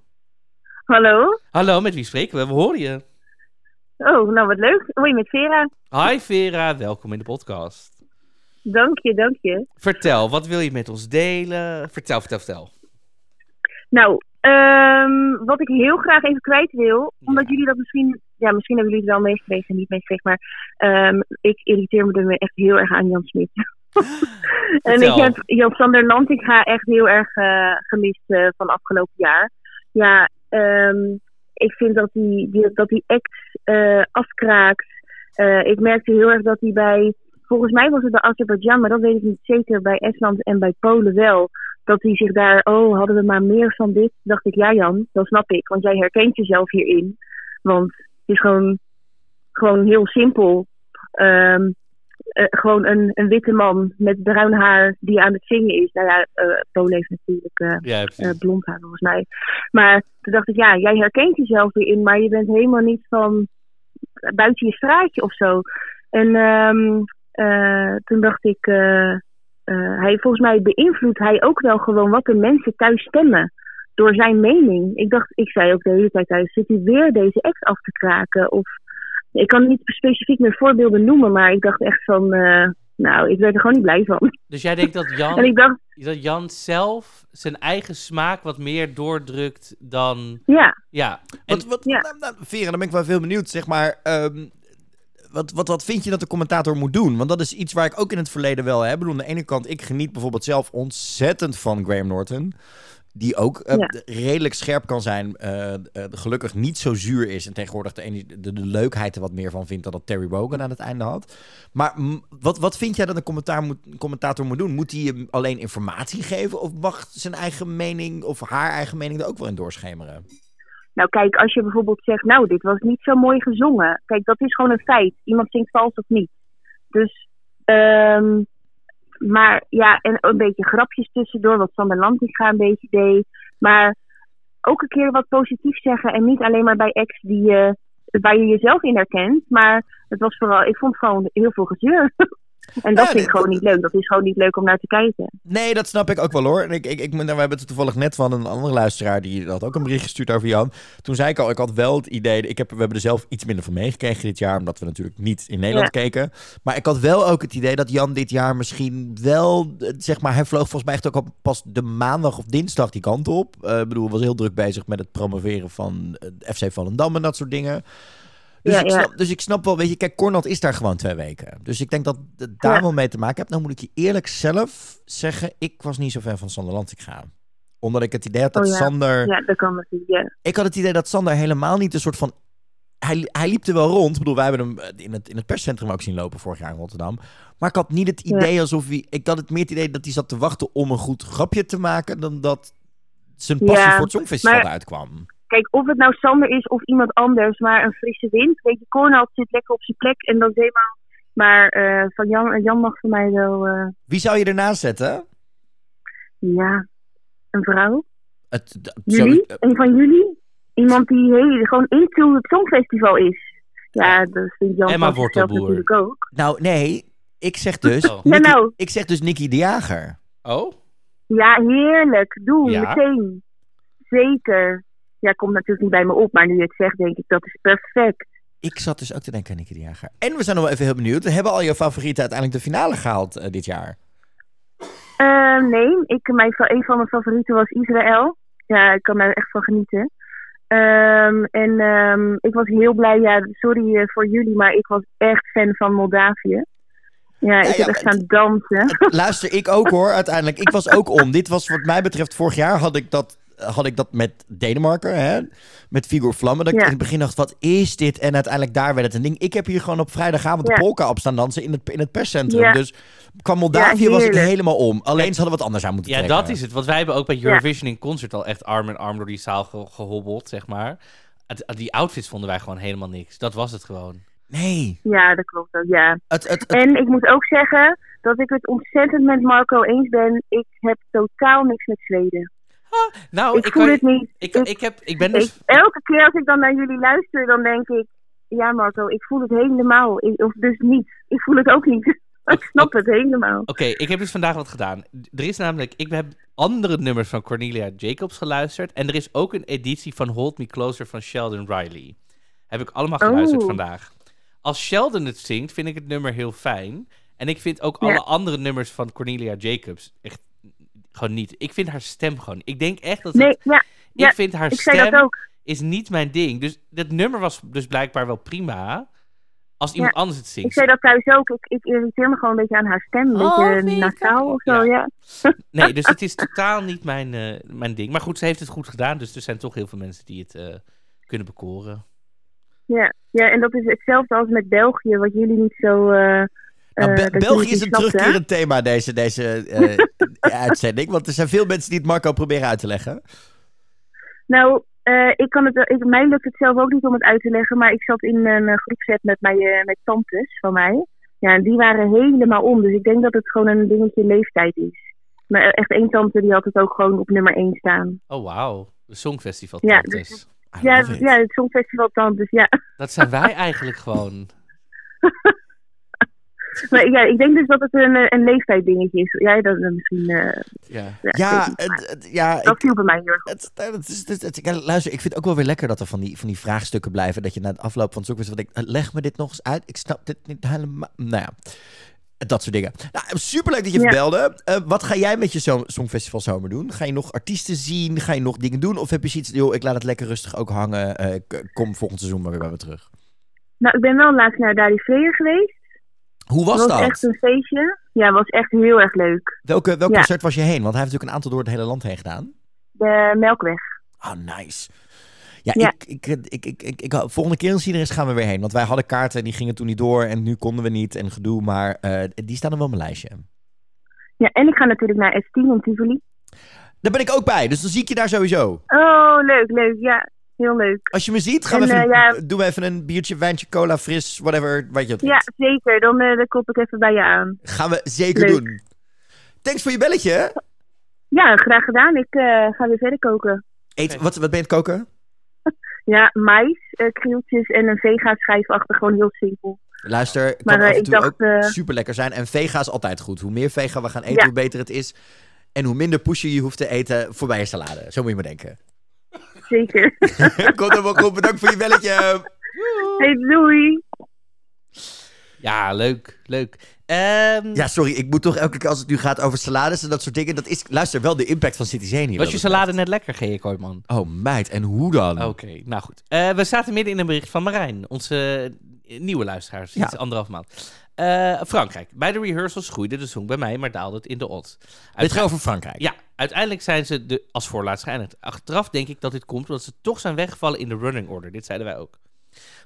Hallo? Hallo, met wie spreken we? We horen je. Oh, nou wat leuk. Hoi, met Vera. Hi Vera, welkom in de podcast. Dank je, dank je. Vertel, wat wil je met ons delen? Vertel, vertel, vertel. Nou, ehm, wat ik heel graag even kwijt wil, omdat jullie dat misschien, ja, misschien hebben jullie het wel meegekregen, niet meegekregen, maar ehm, ik irriteer me er echt heel erg aan Jan Smit. en ik heb Jan Sander Lantinga echt heel erg eh, gemist eh, van afgelopen jaar. Ja, ehm, ik vind dat hij die, dat die act eh, afkraakt. Ik merkte heel erg dat hij bij, volgens mij was het bij Azerbeidzjan, maar dat weet ik niet zeker, bij Estland en bij Polen wel dat hij zich daar, oh, hadden we maar meer van dit? Dacht ik, ja Jan, dat snap ik, want jij herkent jezelf hierin. Want is gewoon, gewoon heel simpel. Ehm, eh, gewoon een, een witte man met bruin haar die aan het zingen is. Nou ja, eh Polen heeft natuurlijk eh, Ja, blond haar volgens mij. Maar toen dacht ik, ja, jij herkent jezelf hierin, maar je bent helemaal niet van buiten je straatje of zo. En ehm, eh, toen dacht ik, hij, volgens mij beïnvloedt hij ook wel gewoon wat de mensen thuis stemmen. Door zijn mening. Ik dacht, ik zei ook de hele tijd thuis, zit hij weer deze ex af te kraken? Of, ik kan niet specifiek meer voorbeelden noemen, maar ik dacht echt van, eh, nou, ik werd er gewoon niet blij van. Dus jij denkt dat En Jan, ik dacht, dat Jan zelf zijn eigen smaak wat meer doordrukt dan... ja, Ja, en, Wat, wat, Ja. nou, nou, Vera, dan ben ik wel veel benieuwd. Zeg maar, ehm, wat, wat, wat vind je dat de commentator moet doen? Want dat is iets waar ik ook in het verleden wel heb. Bedoel, aan de ene kant, ik geniet bijvoorbeeld zelf ontzettend van Graham Norton. Die ook eh, Ja. redelijk scherp kan zijn. eh, eh, gelukkig niet zo zuur is. En tegenwoordig de, de, de leukheid er wat meer van vindt dan dat Terry Wogan aan het einde had. Maar wat, wat vind jij dat een commentaar moet, een commentator moet doen? Moet hij hem alleen informatie geven? Of mag zijn eigen mening of haar eigen mening er ook wel in doorschemeren? Nou, kijk, als je bijvoorbeeld zegt, nou, dit was niet zo mooi gezongen. Kijk, dat is gewoon een feit. Iemand zingt vals of niet. Dus, ehm, maar ja, en een beetje grapjes tussendoor, wat Sander Lantinga een beetje deed. Maar ook een keer wat positief zeggen en niet alleen maar bij ex die je, waar je jezelf in herkent. Maar het was vooral, ik vond gewoon heel veel gezeur. en dat Ja, vind ik gewoon niet leuk. Dat is gewoon niet leuk om naar te kijken. Nee, dat snap ik ook wel hoor. En ik, ik, ik, nou, we hebben het toevallig net van een andere luisteraar die had ook een bericht gestuurd over Jan. Toen zei ik al, ik had wel het idee, ik heb, we hebben er zelf iets minder van meegekregen dit jaar, omdat we natuurlijk niet in Nederland keken. Maar ik had wel ook het idee dat Jan dit jaar misschien wel, eh, zeg maar, hij vloog volgens mij echt ook al pas de maandag of dinsdag die kant op. Eh, Ik bedoel, was heel druk bezig met het promoveren van eh, FC Volendam en dat soort dingen. Dus, Ja, ik ja. snap, dus ik snap wel, weet je, kijk, Cornald is daar gewoon twee weken. Dus ik denk dat het daar wel mee te maken heeft. Nou moet ik je eerlijk zelf zeggen, ik was niet zo fan van Sander Lantinga. Omdat ik het idee had dat Oh. Sander... Ja, dat kan natuurlijk. Ik had het idee dat Sander helemaal niet een soort van hij, hij liep er wel rond. Ik bedoel, wij hebben hem eh, in het, in het perscentrum ook zien lopen vorig jaar in Rotterdam. Maar ik had niet het idee alsof hij... Ik had het meer het idee dat hij zat te wachten om een goed grapje te maken... dan dat zijn passie Ja, voor het Songfestival maar- eruit kwam. Kijk, of het nou Sander is of iemand anders, maar een frisse wind. Weet je, Cornald zit lekker op zijn plek en dan Zeeman. Maar eh, van Jan, Jan mag voor mij wel, eh, Wie zou je ernaast zetten? ja, een vrouw. Het, Jullie? zo- eh, Een van jullie? Iemand die hey, gewoon into het Songfestival is. Ja, dat vindt Jan Emma Wortelboer. natuurlijk ook. nou, nee. Ik zeg dus... Oh. Ja, Nicky- nou. Ik zeg dus Nicky de Jager. Oh? Ja, heerlijk. Doe, Ja? meteen. Zeker. Ja, komt natuurlijk niet bij me op, maar nu je het zegt, denk ik, dat is perfect. Ik zat dus ook te denken aan Nicky de Jager. En we zijn nog wel even heel benieuwd. Hebben al je favorieten uiteindelijk de finale gehaald eh, dit jaar? Eh, nee, ik, mijn, een van mijn favorieten was Israël. Ja, ik kan daar echt van genieten. Ehm, en ehm, ik was heel blij, ja, sorry eh, voor jullie, maar ik was echt fan van Moldavië. Ja, ik ja, heb echt gaan dansen. Luister, ik ook hoor, uiteindelijk. Ik was ook om. Dit was wat mij betreft, vorig jaar had ik dat, had ik dat met Denemarken, hè? met Vigor Vlammen. Dat ik Ja. in het begin dacht, wat is dit? En uiteindelijk daar werd het een ding. Ik heb hier gewoon op vrijdagavond de Ja. polka op staan dansen in het, in het perscentrum. Ja. Dus qua Moldavië Ja, was ik helemaal om. Alleen ze hadden wat anders aan moeten Ja, trekken. dat is het. Want wij hebben ook bij Eurovision in concert al echt arm in arm door die zaal ge- gehobbeld, zeg maar. Die outfits vonden wij gewoon helemaal niks. Dat was het gewoon. Nee. Ja, dat klopt ook, ja. Het, het, het- En ik moet ook zeggen dat ik het ontzettend met Marco eens ben. Ik heb totaal niks met Zweden. Nou, ik ik, voel kan- het niet. ik, Ik- ik, heb, ik ben dus... Elke keer als ik dan naar jullie luister, dan denk ik... Ja, Marco, ik voel het helemaal. Of dus niet. Ik voel het ook niet. ik snap het helemaal. Oké, ik heb dus vandaag wat gedaan. Er is namelijk, ik heb andere nummers van Cornelia Jacobs geluisterd. En er is ook een editie van Hold Me Closer van Sheldon Riley. Heb ik allemaal geluisterd Oh. vandaag. Als Sheldon het zingt, vind ik het nummer heel fijn. En ik vind ook Ja. alle andere nummers van Cornelia Jacobs echt gewoon niet. Ik vind haar stem gewoon. Ik denk echt dat. Nee, het- ja, ja, ik vind haar ik stem is niet mijn ding. Dus dat nummer was dus blijkbaar wel prima. Als iemand anders het zingt. Ik zei dat thuis ook. Ik, ik irriteer me gewoon een beetje aan haar stem. Een Oh, beetje nee, nasaal of zo, Ja. ja. Nee, dus het is totaal niet mijn, eh, mijn ding. Maar goed, ze heeft het goed gedaan. Dus er zijn toch heel veel mensen die het eh, kunnen bekoren. Ja. ja, en dat is hetzelfde als met België, wat jullie niet zo... eh, Nou, eh, Be- België het is een hè? terugkerend thema, deze, deze eh, uitzending. Want er zijn veel mensen die het Marco proberen uit te leggen. Nou, eh, ik kan het, ik, mij lukt het zelf ook niet om het uit te leggen, maar ik zat in een groepset met, mijn, uh, met tantes van mij. Ja, en die waren helemaal om. Dus ik denk dat het gewoon een dingetje leeftijd is. Maar echt één tante die had het ook gewoon op nummer 1 staan. Oh, wauw. De Songfestival Ja, tantes. dus- Ja, ja, het Songfestival tantes, ja. Dat zijn wij eigenlijk gewoon. Maar ja, ik denk dus dat het een, een leeftijddingetje is. Jij dat eh, misschien... eh, Ja. ja, ik Ja, het, het- dat ik, viel bij mij heel erg. het, het, is- het, het- ja, luister, ik vind het ook wel weer lekker dat er van die, van die vraagstukken blijven. Dat je na het afloop van het denkt, eh, leg me dit nog eens uit. Ik snap dit niet helemaal. Nou ja, dat soort dingen. Nou, superleuk dat je Ja. verbelde. Eh, wat ga jij met je zo Songfestival zomer doen? Ga je nog artiesten zien? Ga je nog dingen doen? Of heb je zoiets, joh, ik laat het lekker rustig ook hangen. Eh, kom volgend seizoen maar weer bij me terug. Nou, ik ben wel laatst naar Freer geweest. Hoe was was dat? echt een feestje. Ja, was echt heel erg leuk. Welke, welk Ja. concert was je heen? Want hij heeft natuurlijk een aantal door het hele land heen gedaan. De Melkweg. Oh, nice. Ja, Ja. Ik, ik, ik, ik, volgende keer als hij er is, gaan we weer heen. Want wij hadden kaarten en die gingen toen niet door. En nu konden we niet en gedoe. Maar eh, die staan er wel op mijn lijstje. Ja, en ik ga natuurlijk naar S10 in Tivoli. Daar ben ik ook bij. Dus dan zie ik je daar sowieso. Oh, leuk, leuk. Ja, heel leuk. Als je me ziet, gaan we even, eh, ja. doen we even een biertje, wijntje, cola, fris, whatever. Wat je Ja, ja. zeker. Dan, eh, dan klop ik even bij je aan. Gaan we zeker Leuk. doen. Thanks voor je belletje. Ja, graag gedaan. Ik eh, ga weer verder koken. Eet, wat, wat ben je aan het koken? Ja, mais, eh krieltjes en een vega schijf achter. Gewoon heel simpel. Luister, kan Maar eh, af en ik toe dacht... ook eh, super lekker zijn. En vega is altijd goed. Hoe meer vega we gaan eten, Ja. hoe beter het is. En hoe minder pushen je hoeft te eten voorbij je salade. Zo moet je maar denken. Zeker. Komt helemaal goed. Bedankt voor je belletje. hey, doei. Ja, leuk. Leuk. Ehm, Ja, sorry. Ik moet toch elke keer als het nu gaat over salades en dat soort dingen. Dat is, luister, wel de impact van Citizen hier. was je salade betreft. net lekker, G.J. Kooijman? Oh, meid. En hoe dan? Oké, nou goed. Eh, we zaten midden in een bericht van Marijn, onze eh, nieuwe luisteraar, sinds Ja. anderhalf maand. Eh, Frankrijk. Bij de rehearsals groeide de song bij mij, maar daalde het in de odds. Het gaat over Frankrijk. Ja, uiteindelijk zijn ze de, als voorlaatst geëindigd. Achteraf denk ik dat dit komt omdat ze toch zijn weggevallen in de running order. Dit zeiden wij ook.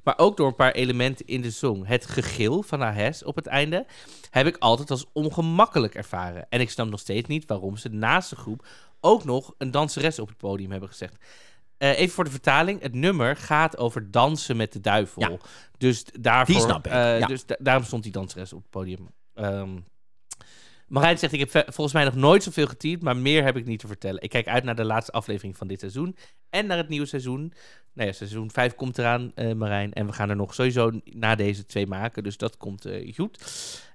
Maar ook door een paar elementen in de song. Het gegil van Ahes op het einde heb ik altijd als ongemakkelijk ervaren. En ik snap nog steeds niet waarom ze naast de groep ook nog een danseres op het podium hebben gezegd. Eh, even voor de vertaling. Het nummer gaat over dansen met de duivel. Ja. Dus daarvoor, Die snap ik, eh, ja. Dus da- daarom stond die danseres op het podium. Ehm Marijn zegt, ik heb volgens mij nog nooit zoveel geteamd, maar meer heb ik niet te vertellen. Ik kijk uit naar de laatste aflevering van dit seizoen en naar het nieuwe seizoen. Nou ja, seizoen 5 komt eraan, eh, Marijn. En we gaan er nog sowieso na deze twee maken, dus dat komt eh, goed.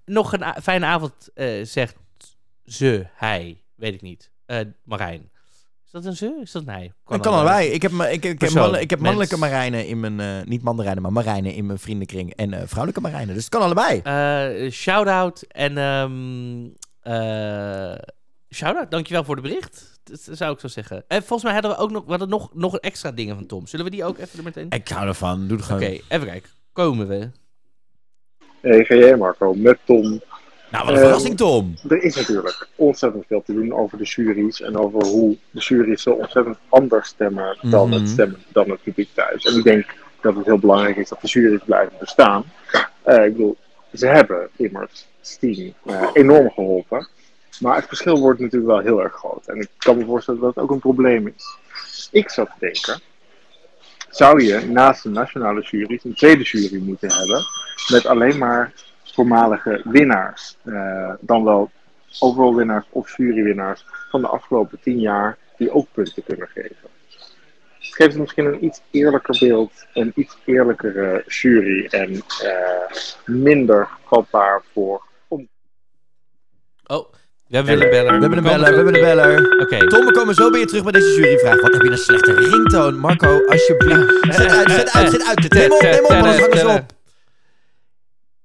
Nog een fijne avond, eh, zegt ze, hij, weet ik niet. Marijn. Is dat een ze? Is dat een hij? Ik kan allebei. Ik heb, ik, ik heb, Persoon, man- ik heb mannelijke mens. marijnen in mijn... niet mandarijnen, maar marijnen in mijn vriendenkring. En vrouwelijke marijnen. Dus het kan allebei. Shout-out en... ehm eh shout-out, dankjewel voor de bericht. Dat zou ik zo zeggen. En volgens mij hadden we ook nog, we hadden nog, nog extra dingen van Tom. Zullen we die ook even er meteen... Ik hou ervan. Doe het Oké, gewoon. even kijken. Komen we. Hey, ga jij Marco, met Tom. Nou, wat een Eh, verrassing, Tom. Er is natuurlijk ontzettend veel te doen over de juries en over hoe de juries zo ontzettend anders stemmen dan Mhm. het stemmen dan het publiek thuis. En ik denk dat het heel belangrijk is dat de juries blijven bestaan. Eh, ik bedoel, ze hebben immers Steam eh, enorm geholpen. Maar het verschil wordt natuurlijk wel heel erg groot. En ik kan me voorstellen dat het ook een probleem is. Ik zat te denken, zou je naast de nationale juries een tweede jury moeten hebben met alleen maar voormalige winnaars, eh, dan wel overal winnaars of jurywinnaars van de afgelopen tien jaar, die ook punten kunnen geven. Het geeft misschien een iets eerlijker beeld, een iets eerlijkere jury en eh, minder vatbaar voor. Oh, we hebben weer een beller. We hebben een beller, we hebben een beller. Oké. Tom, we komen zo bij je terug met deze juryvraag. Wat heb je een slechte ringtoon? Marco, alsjeblieft. Zet uit, zet uit, zet uit. Neem op, neem op, anders hangen ze op.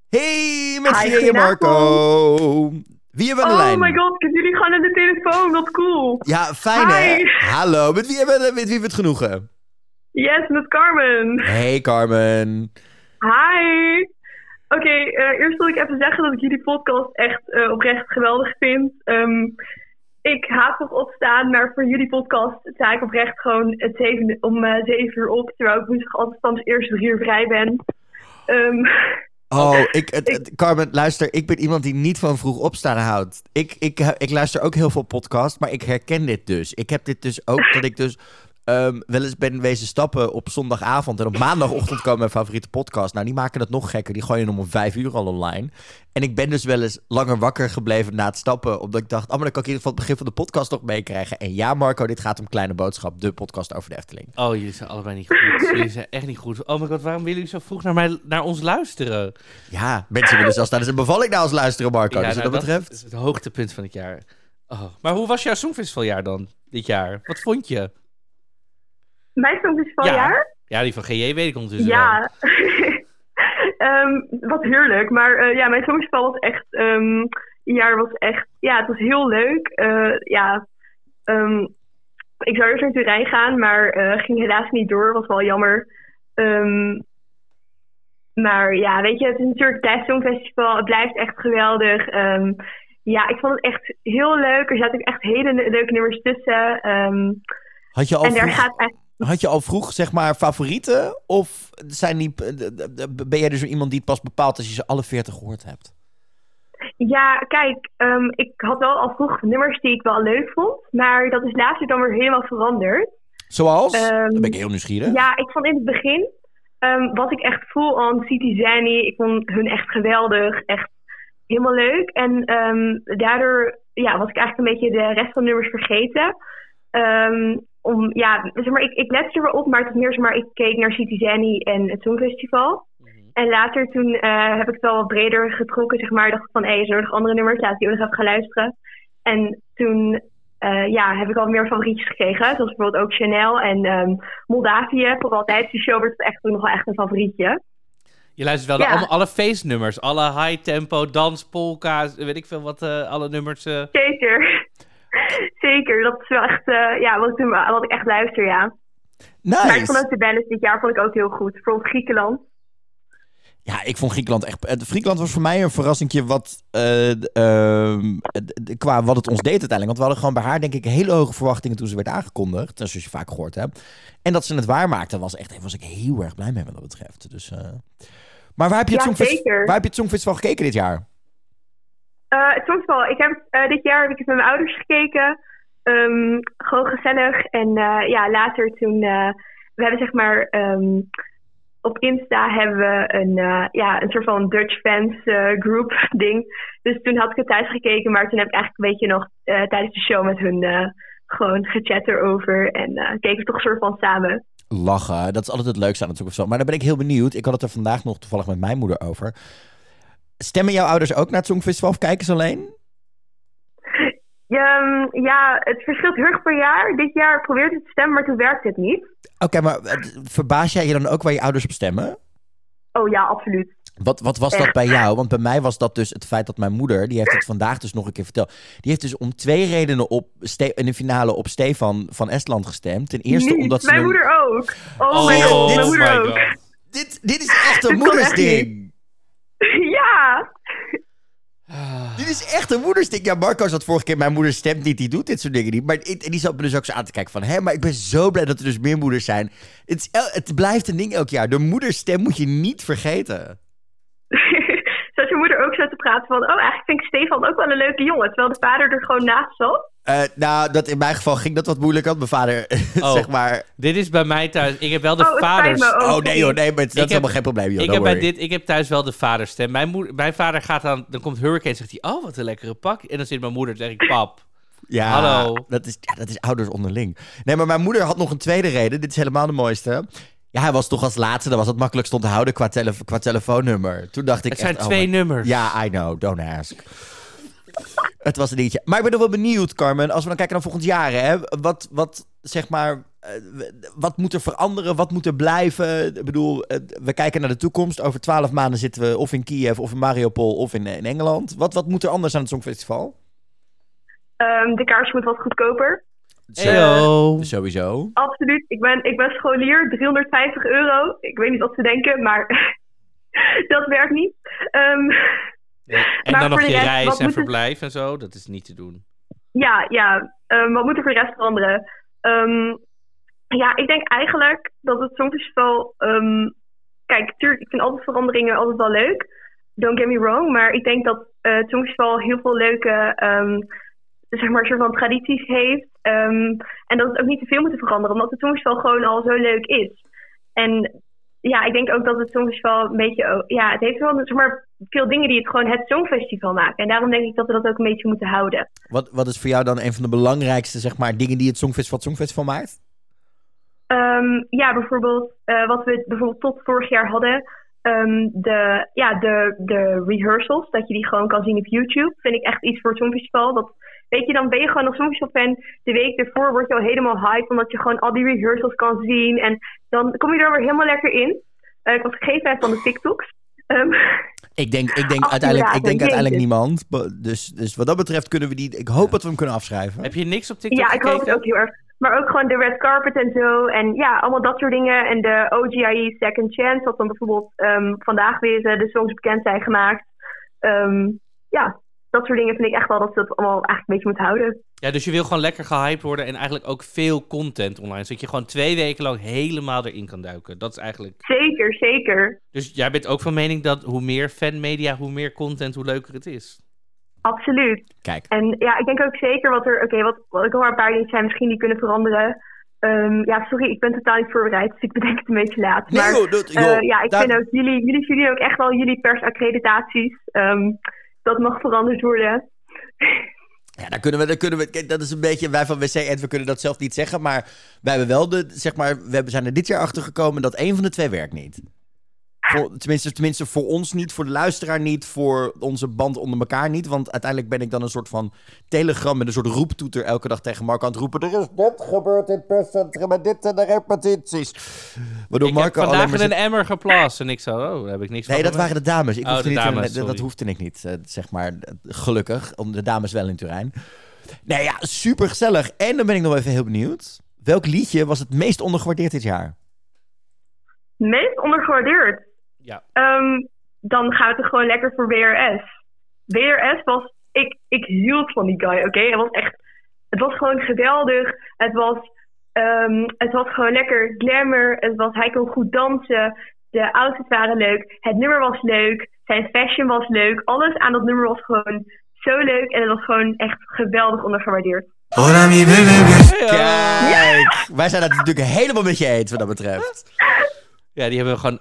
Hey, met Hi, wie je Marco? Wie hebben we aan de Oh lijn? my god, kunnen jullie gaan aan de telefoon? Wat cool. Ja, fijn hè? Hallo, met wie hebben we, met wie hebben we het genoegen? Yes, met Carmen. Hey Carmen. Hi. Oké, eh, eerst wil ik even zeggen dat ik jullie podcast echt eh, oprecht geweldig vind. Ehm, ik haat nog opstaan, maar voor jullie podcast sta ik oprecht gewoon het zeven, om eh, zeven uur op, terwijl ik woensdag altijd van het eerste drie uur vrij ben. Ehm, Oh, ik, het, het- Carmen, luister, ik ben iemand die niet van vroeg opstaan houdt. Ik, ik, ik luister ook heel veel podcasts, maar ik herken dit dus. Ik heb dit dus ook, dat ik dus ehm, wel eens ben wezen stappen op zondagavond. En op maandagochtend komen mijn favoriete podcast. Nou, die maken het nog gekker. Die gooien hem om vijf uur al online. En ik ben dus wel eens langer wakker gebleven na het stappen. Omdat ik dacht, oh, maar dan kan ik in ieder geval het begin van de podcast nog meekrijgen. En ja, Marco, dit gaat om Kleine Boodschap, de podcast over de Efteling. Oh, jullie zijn allebei niet goed. jullie zijn echt niet goed. Oh my god, waarom willen jullie zo vroeg naar, mij, naar ons luisteren? Ja, mensen willen zelfs tijdens een bevalling naar ons luisteren, Marco. Ja, dus wat nou, dat betreft... is het hoogtepunt van het jaar. Oh. Maar hoe was jouw Songfestivaljaar dan, dit jaar? Wat vond je? Mijn songfestivaljaar? Ja, die van GJ weet ik ondertussen wel. Ja, Ehm, wat heerlijk. Maar eh, ja, mijn songfestival was echt, ehm, een jaar was echt, ja, het was heel leuk. Eh, ja, ehm, ik zou eerst naar Turijn gaan, maar eh, ging helaas niet door. Was wel jammer. Ehm, maar ja, weet je, het is natuurlijk het Songfestival. Het blijft echt geweldig. Ehm, ja, ik vond het echt heel leuk. Er zaten ook echt hele le- leuke nummers tussen. Ehm, Had je al en daar vroeg- gaat echt Had je al vroeg, zeg maar, favorieten? Of zijn die, eh, ben jij dus iemand die het pas bepaalt als je ze alle 40 gehoord hebt? Ja, kijk, ehm, ik had wel al vroeg nummers die ik wel leuk vond. Maar dat is later dan weer helemaal veranderd. Zoals? Ehm, Dan ben ik heel nieuwsgierig. Ja, ik vond in het begin ehm, was ik echt full on City Zanny. Ik vond hun echt geweldig. Echt helemaal leuk. En daardoor ja, was ik eigenlijk een beetje de rest van de nummers vergeten. Ehm, om, ja, zeg maar, ik, ik lette er wel op, maar het meer zeg maar, ik keek naar City Zanny en het Songfestival. En later toen eh, heb ik het wel wat breder getrokken, zeg maar. Dacht van, hé, is er nog andere nummers? Laat die ook nog even gaan luisteren. En toen eh, ja, heb ik al meer favorietjes gekregen. Zoals bijvoorbeeld ook Chanel en ehm, Moldavië. Vooral tijdens de show werd het echt nog wel echt een favorietje. Je luistert wel Ja. naar alle feestnummers. Alle high tempo, dans, polka's, weet ik veel wat, eh, alle nummers. Zeker. Zeker, dat is wel echt eh, ja, wat, ik, wat ik echt luister, ja. Maar ik vond Nice. ook de balance dit jaar vond ik ook heel goed. Bijvoorbeeld Griekenland. Ja, ik vond Griekenland echt... eh, Griekenland was voor mij een verrassingje wat, eh, ehm, qua wat het ons deed uiteindelijk. Want we hadden gewoon bij haar denk ik hele hoge verwachtingen toen ze werd aangekondigd. Zoals je vaak gehoord hebt. En dat ze het waarmaakte was, echt, was ik heel erg blij mee wat dat betreft. Dus, Maar waar heb, je het Ja, Songfest- waar heb je het Songfestival gekeken dit jaar? Eh, het. Ik heb eh, dit jaar heb ik het met mijn ouders gekeken. Ehm, gewoon gezellig. En eh, ja, later toen... we hebben zeg maar... ehm, op Insta hebben we een, ja, een soort van Dutch fans group ding. Dus toen had ik het thuis gekeken. Maar toen heb ik eigenlijk een beetje nog tijdens de show met hun gewoon gechat erover. En keken we toch een soort van samen. Lachen, dat is altijd het leukste aan het Songfestival. Maar dan ben ik heel benieuwd. Ik had het er vandaag nog toevallig met mijn moeder over. Stemmen jouw ouders ook naar het Songfestival of kijken ze alleen? Ehm, ja, het verschilt heel erg per jaar. Dit jaar probeerde het te stemmen, maar toen werkte het niet. Oké, maar eh, verbaas jij je dan ook waar je ouders op stemmen? Oh ja, absoluut. Wat, wat was dat bij jou? Want bij mij was dat dus het feit dat mijn moeder, die heeft het vandaag dus nog een keer verteld. Die heeft dus om twee redenen op in de finale op Stefan van Estland gestemd. Ten eerste Niet. omdat ze. Mijn moeder ook. Oh, Oh, mijn, god, dit mijn is moeder my ook. Dit, dit is echt een moedersding. ja. Dit is echt een moedersding. Ja, Marco zat vorige keer, mijn moeder stemt niet, die doet dit soort dingen niet. Maar en die zat me dus ook zo aan te kijken van, hé, maar ik ben zo blij dat er dus meer moeders zijn. Het, is el- het blijft een ding elk jaar. De moederstem moet je niet vergeten. Zat je moeder ook zo te praten van... Oh, eigenlijk vind ik Stefan ook wel een leuke jongen. Terwijl de vader er gewoon naast zat. Eh, nou, dat, in mijn geval ging dat wat moeilijk. Want mijn vader, Oh. zeg maar... Dit is bij mij thuis. Ik heb wel de Oh, vaders. me. Oh, Oh, nee hoor, nee, maar dat is heb- helemaal geen probleem, joh. ik, heb bij dit, ik heb thuis wel de vaderstem. Mijn, moeder, mijn vader gaat dan, dan komt Hurricane, zegt hij, oh wat een lekkere pak. En dan zit mijn moeder, zeg ik, pap. Ja, Hallo. Dat is, ja, dat is ouders onderling. Nee, maar mijn moeder had nog een tweede reden. Dit is helemaal de mooiste. Ja, hij was toch als laatste. Dat was het makkelijkst te onthouden qua, tele qua telefoonnummer. Toen dacht ik Het zijn echt, oh twee nummers. Ja, I know. Don't ask. Het was een dingetje. Maar ik ben nog wel benieuwd, Carmen. Als we dan kijken naar volgend jaar, hè. Wat, wat zeg maar... eh, Wat moet er veranderen? Wat moet er blijven? Ik bedoel, eh, we kijken naar de toekomst. Over twaalf maanden zitten we of in Kiev, of in Mariupol, of in, in Engeland. Wat, wat moet er anders aan het Songfestival? Ehm, de kaars moet wat goedkoper. Heyo. Sowieso. Absoluut. Ik ben, ik ben scholier. 350 euro. Ik weet niet wat ze denken, maar dat werkt niet. Ehm, En Maar dan nog je rest, reis en verblijf en zo, dat is niet te doen. Ja, ja. Ehm, wat moet er voor de rest veranderen? Ehm, ja, ik denk eigenlijk dat het Songfestival... ehm kijk, tuurlijk, ik vind altijd veranderingen altijd wel leuk. Don't get me wrong. Maar ik denk dat eh het Songfestival heel veel leuke... zeg maar, soort van tradities heeft. En dat het ook niet te veel moet veranderen. Omdat het Songfestival gewoon al zo leuk is. En ja, ik denk ook dat het Songfestival een beetje... Ja, het heeft wel zeg maar, veel dingen die het gewoon het Songfestival maken. En daarom denk ik dat we dat ook een beetje moeten houden. Wat, wat is voor jou dan een van de belangrijkste zeg maar, dingen die het Songfestival het Songfestival maakt? Ehm, ja, bijvoorbeeld eh, wat we bijvoorbeeld tot vorig jaar hadden. ehm, de, ja, de, de rehearsals, dat je die gewoon kan zien op YouTube. Vind ik echt iets voor het Songfestival. Dat, weet je, dan ben je gewoon een Songfestival-fan. De week ervoor word je al helemaal hype, omdat je gewoon al die rehearsals kan zien. En dan kom je er weer helemaal lekker in. Eh, ik was fan van de TikToks. Ehm, Ik denk, ik denk uiteindelijk, ik denk jezus. uiteindelijk niemand. Dus, dus wat dat betreft kunnen we die... Ik hoop dat we hem kunnen afschrijven. Heb je niks op TikTok ja, ik hoop het ook heel erg. Maar ook gewoon de red carpet en zo. En ja, allemaal dat soort dingen. En de OGIE Second Chance, wat dan bijvoorbeeld ehm, vandaag weer eh, de songs bekend zijn gemaakt. Ehm, ja, dat soort dingen vind ik echt wel dat ze dat allemaal eigenlijk een beetje moeten houden. Ja, dus je wil gewoon lekker gehyped worden en eigenlijk ook veel content online. Zodat je gewoon twee weken lang helemaal erin kan duiken. Dat is eigenlijk... Zeker, zeker. Dus jij bent ook van mening dat hoe meer fanmedia, hoe meer content, hoe leuker het is. Absoluut. Kijk, En ja, ik denk ook zeker wat er. Oké, wat, wat ik hoor een paar dingen zijn misschien die kunnen veranderen. Ehm, ja, sorry, ik ben totaal niet voorbereid, dus ik bedenk het een beetje laat. Nee, maar joh, dat- eh, ja, ik vind ook jullie, jullie studie ook echt wel jullie persaccreditaties. Ehm dat mag veranderd worden. ja, daar kunnen we, daar kunnen we... Kijk, dat is een beetje... Wij van WC Ed, we kunnen dat zelf niet zeggen. Maar wij hebben wel de... Zeg maar, we zijn er dit jaar achter gekomen dat één van de twee werkt niet. Voor, tenminste, tenminste, voor ons niet, voor de luisteraar niet, voor onze band onder elkaar niet. Want uiteindelijk ben ik dan een soort van telegram met een soort roeptoeter elke dag tegen Marco aan het roepen. Er is dit gebeurd in het perscentrum en dit en de repetities. Waardoor ik heb Marco alleen vandaag in zit- een emmer geplast en ik zo, oh, daar heb ik niks Nee, dat waren de dames. Ik Oh, hoefde de niet dames, in, dat hoefde ik niet, eh, zeg maar. Gelukkig, om de dames wel in Turijn. Nee, ja, super gezellig. En dan ben ik nog even heel benieuwd. Welk liedje was het meest ondergewaardeerd dit jaar? Meest ondergewaardeerd. Ja. Ehm, dan gaan we toch gewoon lekker voor WRS. WRS was, ik, ik hield van die guy, oké? Het was echt, het was gewoon geweldig. Het was, ehm, het was gewoon lekker glamour. Het was, hij kon goed dansen. De outfits waren leuk. Het nummer was leuk. Zijn fashion was leuk. Alles aan dat nummer was gewoon zo leuk. En het was gewoon echt geweldig ondergewaardeerd. Kijk, wij zijn het natuurlijk helemaal met je eens wat dat betreft. Ja, die hebben we gewoon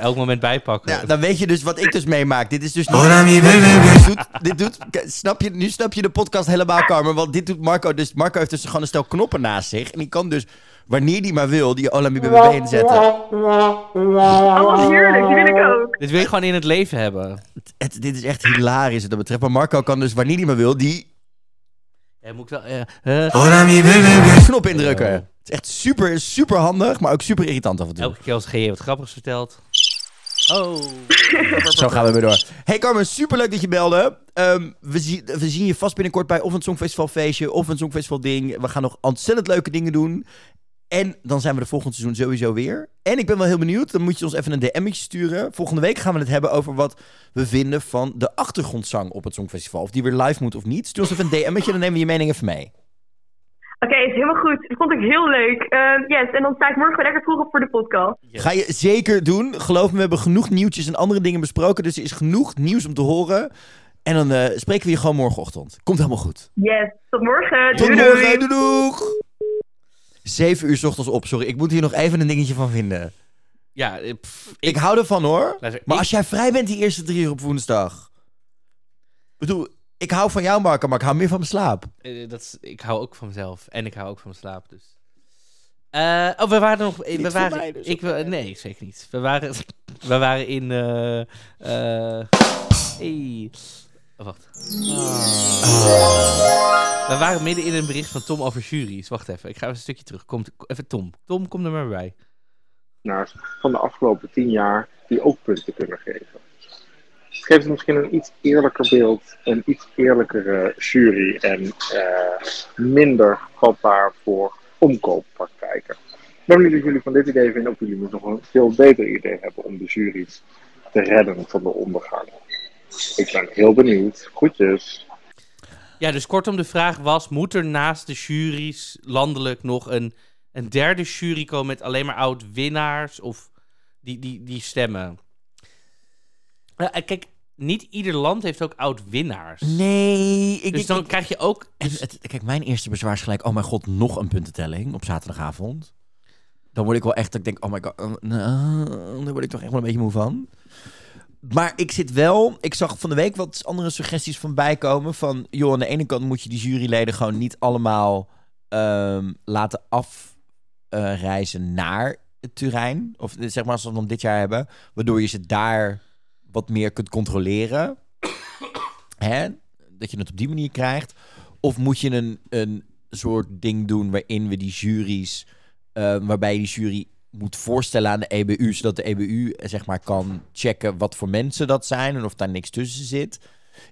elk moment bijpakken. Ja, dan weet je dus wat ik dus meemaak. Dit is dus. Dit doet, dit doet, snap je, nu snap je de podcast helemaal, Carmen. Want dit doet Marco dus... Marco heeft dus gewoon een stel knoppen naast zich. En die kan dus, wanneer die maar wil, die Olami BBB inzetten. Oh, heerlijk. Die wil ik ook. Dit wil je gewoon in het leven hebben. Het, dit is echt hilarisch wat dat betreft. Maar Marco kan dus, wanneer die maar wil, die Ja, moet ik wel... eh, eh, knop indrukken. Het is echt super, super handig, maar ook super irritant af en toe. elke keer als GJ wat grappigs vertelt. Oh. Zo gaan we weer door. Hey Carmen, superleuk dat je belde. Ehm, we, zien, we zien je vast binnenkort bij of een Songfestival feestje of een Songfestival ding. We gaan nog ontzettend leuke dingen doen. En dan zijn we de volgende seizoen sowieso weer. En ik ben wel heel benieuwd. Dan moet je ons even een DM'tje sturen. Volgende week gaan we het hebben over wat we vinden van de achtergrondzang op het Songfestival. Of die weer live moet of niet. Stuur ons even een DM'tje, dan nemen we je mening even mee. Oké, is helemaal goed. Vond ik heel leuk. Eh, yes, en dan sta ik morgen lekker vroeg op voor de podcast. Ga je zeker doen. Geloof me, we hebben genoeg nieuwtjes en andere dingen besproken. Dus er is genoeg nieuws om te horen. En dan eh, spreken we je gewoon morgenochtend. Komt helemaal goed. Yes, tot morgen. Tot doei, morgen. Doei. 7 uur s ochtends op. Sorry, ik moet hier nog even een dingetje van vinden. Ja, eh, ik, hou ervan hoor. Maar als jij vrij bent die eerste drie uur op woensdag. Ik bedoel, ik hou van jou, Marco, maar ik hou meer van mijn slaap. Eh, eh, dat is, ik hou ook van mezelf. En ik hou ook van mijn slaap, dus. Oh, we waren nog. we waren, dus, ik, nee, zeker niet. We waren, we waren in. Hey. Oh, wacht. We waren midden in een bericht van Tom over juries. Wacht even, ik ga even een stukje terug. Kom, even Tom. Tom, kom er maar bij. van de afgelopen tien jaar die ook punten kunnen geven. Het geeft misschien een iets eerlijker beeld, een iets eerlijkere jury en eh, minder vatbaar voor omkooppraktijken. Ik ben benieuwd jullie van dit idee vinden, of jullie nog een veel beter idee hebben om de juries te redden van de ondergang. Ik ben heel benieuwd. Groetjes. Ja, dus kortom, de vraag was: moet er naast de juries landelijk nog een, een derde jury komen met alleen maar oud-winnaars of die, die, die stemmen? En kijk, niet ieder land heeft ook oud-winnaars. Nee, ik, Dus ik- dan ik- krijg je ook. En dus- het, kijk, mijn eerste bezwaar is gelijk... Oh mijn god, nog een puntentelling op zaterdagavond. Dan word ik wel echt... Ik denk, oh my god, uh, nou, daar word ik toch echt wel een beetje moe van. Maar ik zit wel... Ik zag van de week wat andere suggesties van bijkomen. Van, joh, aan de ene kant moet je die juryleden gewoon niet allemaal ehm, laten afreizen naar Turijn. Of zeg maar als we dan dit jaar hebben. Waardoor je ze daar wat meer kunt controleren. Hè? Dat je het op die manier krijgt. Of moet je een, een soort ding doen waarin we die juries... eh, waarbij die jury moet voorstellen aan de EBU... zodat de EBU eh, zeg maar kan checken wat voor mensen dat zijn... en of daar niks tussen zit.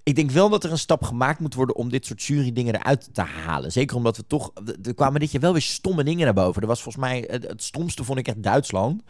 Ik denk wel dat er een stap gemaakt moet worden om dit soort jury-dingen eruit te halen. Zeker omdat we toch... Er kwamen dit jaar wel weer stomme dingen naar boven. Er was volgens mij... Het, stomste vond ik echt Duitsland.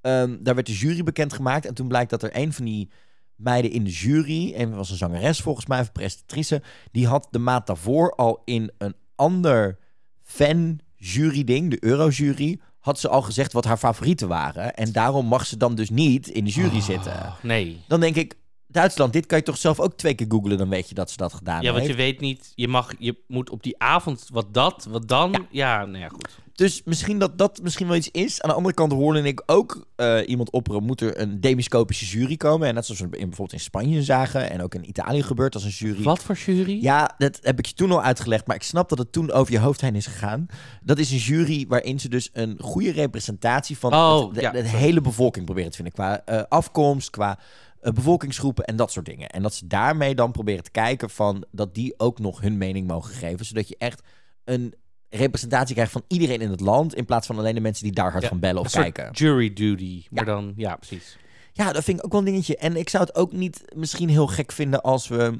Ehm, daar werd de jury bekendgemaakt. En toen blijkt dat er een van die meiden in de jury... en was een zangeres volgens mij, een presentatrice... die had de maand daarvoor al in een ander fan-jury-ding, de Eurojury... had ze al gezegd wat haar favorieten waren. En daarom mag ze dan dus niet in de jury zitten. Ah, nee. Dan denk ik, Duitsland, dit kan je toch zelf ook twee keer googlen, dan weet je dat ze dat gedaan Ja, want je weet niet, je, mag, je moet op die avond wat dat, wat dan. Ja, nou ja, goed. Dus misschien dat dat misschien wel iets is. Aan de andere kant hoorde ik ook eh, iemand opperen, moet er een demiscopische jury komen. En net zoals we in, bijvoorbeeld in Spanje zagen en ook in Italië gebeurt als een jury. Wat voor jury? Ja, dat heb ik je toen al uitgelegd, maar ik snap dat het toen over je hoofd heen is gegaan. Dat is een jury waarin ze dus een goede representatie van Oh, het- de, ja, de sorry. hele bevolking proberen te vinden. Qua eh, afkomst, qua bevolkingsgroepen en dat soort dingen. En dat ze daarmee dan proberen te kijken van dat die ook nog hun mening mogen geven. Zodat je echt een representatie krijgt van iedereen in het land. In plaats van alleen de mensen die daar hard Ja, van bellen of kijken. jury duty. Maar dan, ja, precies. Ja, dat vind ik ook wel een dingetje. En ik zou het ook niet misschien heel gek vinden als we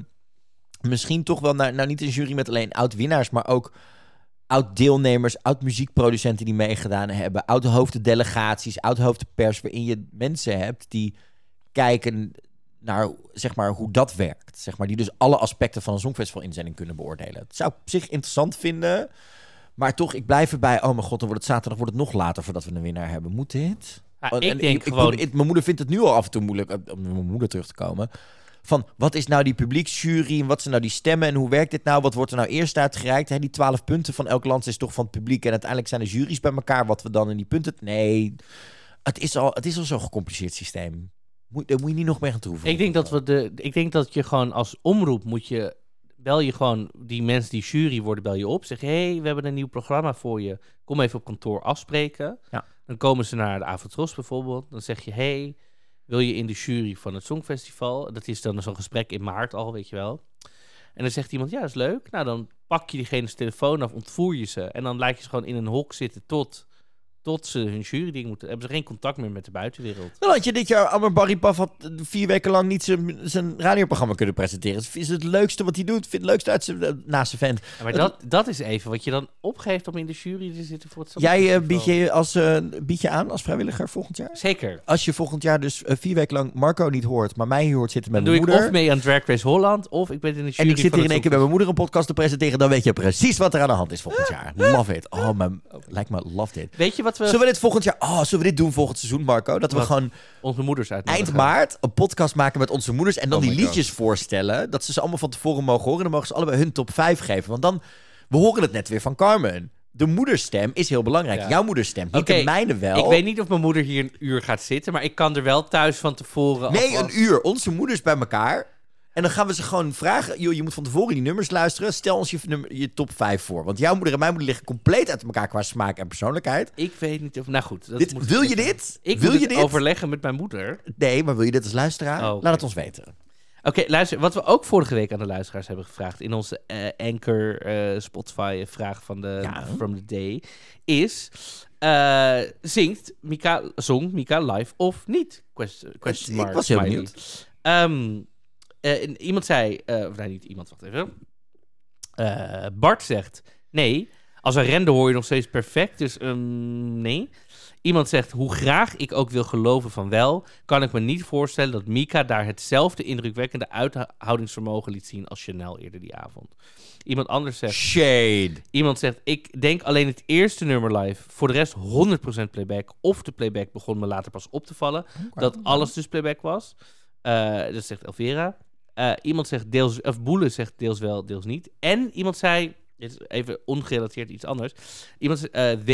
misschien toch wel, nou, nou niet een jury met alleen oud-winnaars, maar ook oud-deelnemers, oud-muziekproducenten die meegedaan hebben, oud-hoofden delegaties, oud-hoofden pers, waarin je mensen hebt die kijken naar zeg maar, hoe dat werkt. Zeg maar, die dus alle aspecten van een Songfestival inzending kunnen beoordelen. Dat zou op zich interessant vinden. Maar toch, ik blijf erbij. Oh mijn god, dan wordt het zaterdag wordt het nog later voordat we een winnaar hebben. Moet dit? Ja, Oh, ik en denk ik- gewoon... ik- mijn moeder vindt het nu al af en toe moeilijk eh, om naar mijn moeder terug te komen. Van wat is nou die publieksjury en wat zijn nou die stemmen en hoe werkt dit nou? Wat wordt er nou eerst uitgereikt? Die twaalf punten van elk land is toch van het publiek en uiteindelijk zijn de juries bij elkaar. Wat we dan in die punten. Nee, het is al, het is al zo'n gecompliceerd systeem. Moet, daar moet je niet nog mee gaan troeven. Ik denk dat we de. Ik denk dat je gewoon als omroep moet je. Bel je gewoon die mensen die jury worden, bel je op. Zeg je, hey, we hebben een nieuw programma voor je. Kom even op kantoor afspreken. Ja. Dan komen ze naar de Avotros bijvoorbeeld. Dan zeg je, hey, wil je in de jury van het Songfestival? Dat is dan zo'n gesprek in maart al, weet je wel. En dan zegt iemand, ja, dat is leuk. Nou, dan pak je diegene's telefoon af, ontvoer je ze. En dan laat je ze gewoon in een hok zitten tot, tot ze hun juryding moeten. Hebben ze geen contact meer met de buitenwereld. Dan had je dit jaar Amber Barry Paf had eh, vier weken lang niet zijn, zijn radioprogramma kunnen presenteren. Het is het leukste wat hij doet. Vind het leukste uit zijn, eh, naast zijn vent. Ja, maar dat, dat is even wat je dan opgeeft om in de jury te zitten voor het Jij eh, Songfestival. bied, je als, eh, bied je aan als vrijwilliger volgend jaar? Zeker. Als je volgend jaar dus eh, vier weken lang Marco niet hoort, maar mij hoort zitten met Dan doe mijn ik moeder. of mee aan Drag Race Holland, of ik ben in de jury en ik zit hier in één keer met mijn moeder een podcast te presenteren. Dan weet je precies wat er aan de hand is volgend jaar. Love it. Oh, mijn, lijkt me love dit. Weet je wat we Zullen we dit volgend jaar... Oh, zullen we dit doen volgend seizoen, Marco? Dat we gewoon onze moeders uitnodigen? eind maart een podcast maken met onze moeders. En dan Oh die God. liedjes voorstellen. Dat ze ze allemaal van tevoren mogen horen. En dan mogen ze allebei hun top 5 geven. Want dan... We horen het net weer van Carmen. De moederstem is heel belangrijk. Ja. Jouw moederstem. Niet Oké, de mijne wel. Ik weet niet of mijn moeder hier een uur gaat zitten, maar ik kan er wel thuis van tevoren... Nee, alvast- een uur. Onze moeders bij elkaar. En dan gaan we ze gewoon vragen. Joh, je moet van tevoren die nummers luisteren. Stel ons je, nummer, je top 5 voor. Want jouw moeder en mijn moeder liggen compleet uit elkaar qua smaak en persoonlijkheid. Ik weet niet of... Nou goed. Dat Dit, moet wil je dit? Ik wil je dit overleggen met mijn moeder. Nee, maar wil je dit als luisteraar? Oh. Laat het ons weten. Oké, luister. Wat we ook vorige week aan de luisteraars hebben gevraagd... in onze eh, Anchor eh, Spotify vraag van de Ja. From the Day... is... eh, zingt Mika, zong Mika live of niet? Question, question Ik mark, was heel benieuwd. Ehm, eh, iemand zei... eh, of nee, niet iemand, wacht even. Eh, Bart zegt... Nee, als een rende hoor je nog steeds perfect, dus ehm, nee. Iemand zegt, hoe graag ik ook wil geloven van wel, kan ik me niet voorstellen dat Mika daar hetzelfde indrukwekkende uithoudingsvermogen liet zien als Chanel eerder die avond. Iemand anders zegt, Shade. iemand zegt, ik denk alleen het eerste nummer live, voor de rest 100% playback. Of de playback begon me later pas op te vallen, dat alles dus playback was. Eh, dat zegt Elvera. Eh, iemand zegt deels, of Boele zegt deels wel, deels niet. En iemand zei, dit is even ongerelateerd iets anders. Iemand, eh W.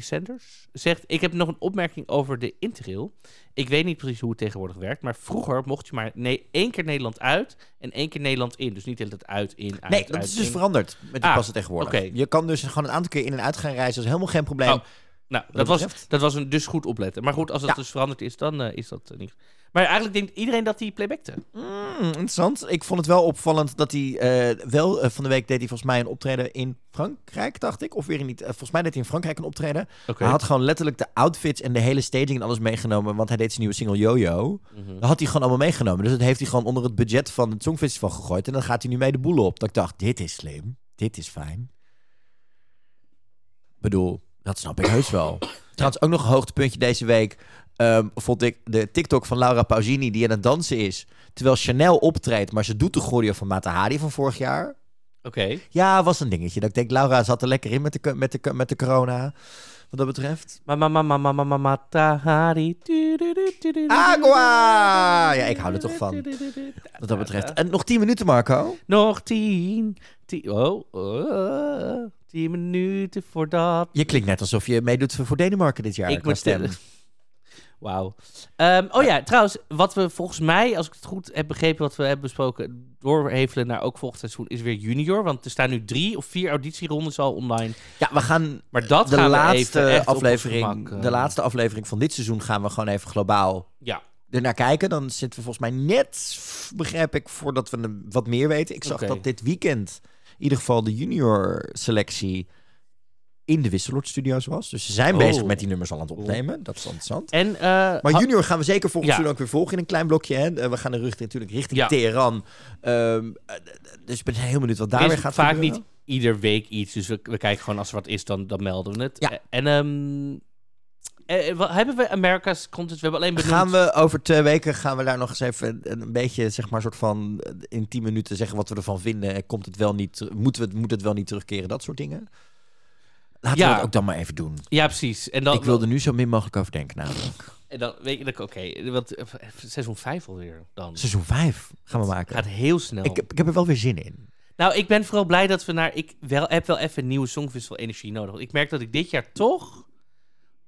Sanders, zegt: Ik heb nog een opmerking over de interrail. Ik weet niet precies hoe het tegenwoordig werkt, maar vroeger mocht je maar nee, één keer Nederland uit en één keer Nederland in. Dus niet de hele tijd uit, in, uit, Nee, dat uit, is dus in. veranderd met die Ah, passen tegenwoordig. oké. Je kan dus gewoon een aantal keer in en uit gaan reizen. Dat is helemaal geen probleem. Oh, Nou, dat dat was, dat was een dus goed opletten. Maar goed, als het Ja. dus veranderd is, dan eh, is dat eh, niet. Maar eigenlijk denkt iedereen dat hij playbackte. Mm, interessant. Ik vond het wel opvallend dat hij eh, wel van de week deed hij volgens mij een optreden in Frankrijk, dacht ik. Of weer niet. volgens mij deed hij in Frankrijk een optreden. Hij had gewoon letterlijk de outfits en de hele staging en alles meegenomen. Want hij deed zijn nieuwe single Yo-Yo. Mhm. Dat had hij gewoon allemaal meegenomen. Dus dat heeft hij gewoon onder het budget van het Songfestival gegooid. En dan gaat hij nu mee de boel op. Dat ik dacht, dit is slim. Dit is fijn. Ik bedoel, dat snap ik heus wel. Trouwens, ook nog een hoogtepuntje deze week. ehm, vond ik de TikTok van Laura Pausini die aan het dansen is. Terwijl Chanel optreedt, maar ze doet de choreo van Mata Hari van vorig jaar. Oké. Ja, was een dingetje. Dat ik denk, Laura zat er lekker in met de, met de, met de corona. Wat dat betreft. Mama, mama, mama, mama, matahari. Agua! Ja, ik hou er toch van. Wat dat betreft. En nog 10 minuten, Marco. Nog tien. Tien oh, oh, tien minuten voordat. Je klinkt net alsof je meedoet voor Denemarken dit jaar. Ik moet stem. Wauw. Ehm, oh ja, trouwens, wat we volgens mij, als ik het goed heb begrepen, wat we hebben besproken, doorhevelen naar ook volgend seizoen, is weer junior. Want er staan nu drie of vier auditierondes al online. Ja, we gaan Maar dat de gaan we laatste even op ons aflevering, gemak, eh, de laatste aflevering van dit seizoen gaan we gewoon even globaal Ja. ernaar kijken. Dan zitten we volgens mij net, begrijp ik, voordat we wat meer weten. Ik zag dat dit weekend ieder geval de junior selectie in de Wisseloord Studios was. Dus ze zijn Oh. bezig met die nummers al aan het opnemen. Dat is interessant. En, eh, Maar junior gaan we zeker volgend Ja. ook weer volgen in een klein blokje. Hè? Eh, We gaan er richting, natuurlijk richting Ja. Teheran. Ehm, eh, dus ik ben heel benieuwd wat daar er weer gaat vaak gebeuren. niet ieder week iets. Dus we, we kijken gewoon als er wat is, dan, dan melden we het. Ja. En ehm, Eh, eh, wat- hebben we America's content? We hebben alleen benoemd... Gaan we over twee weken gaan we daar nog eens even een, een beetje, zeg maar, soort van eh, in tien minuten zeggen wat we ervan vinden. En Komt het wel niet, ter- moeten we het, moet het wel niet terugkeren, dat soort dingen. Laten Ja. we dat ook dan maar even doen. Ja, precies. En dan, ik wil er nu zo min mogelijk over denken namelijk. En dan weet je, dat- oké, want eh, seizoen 5 alweer dan. Seizoen 5 gaan we maken. gaat heel snel. ik, heb- ik heb er wel weer zin in. Nou, ik ben vooral blij dat we naar... Ik wel, heb wel even een nieuwe Songfestival energie nodig. Ik merk dat ik dit jaar toch...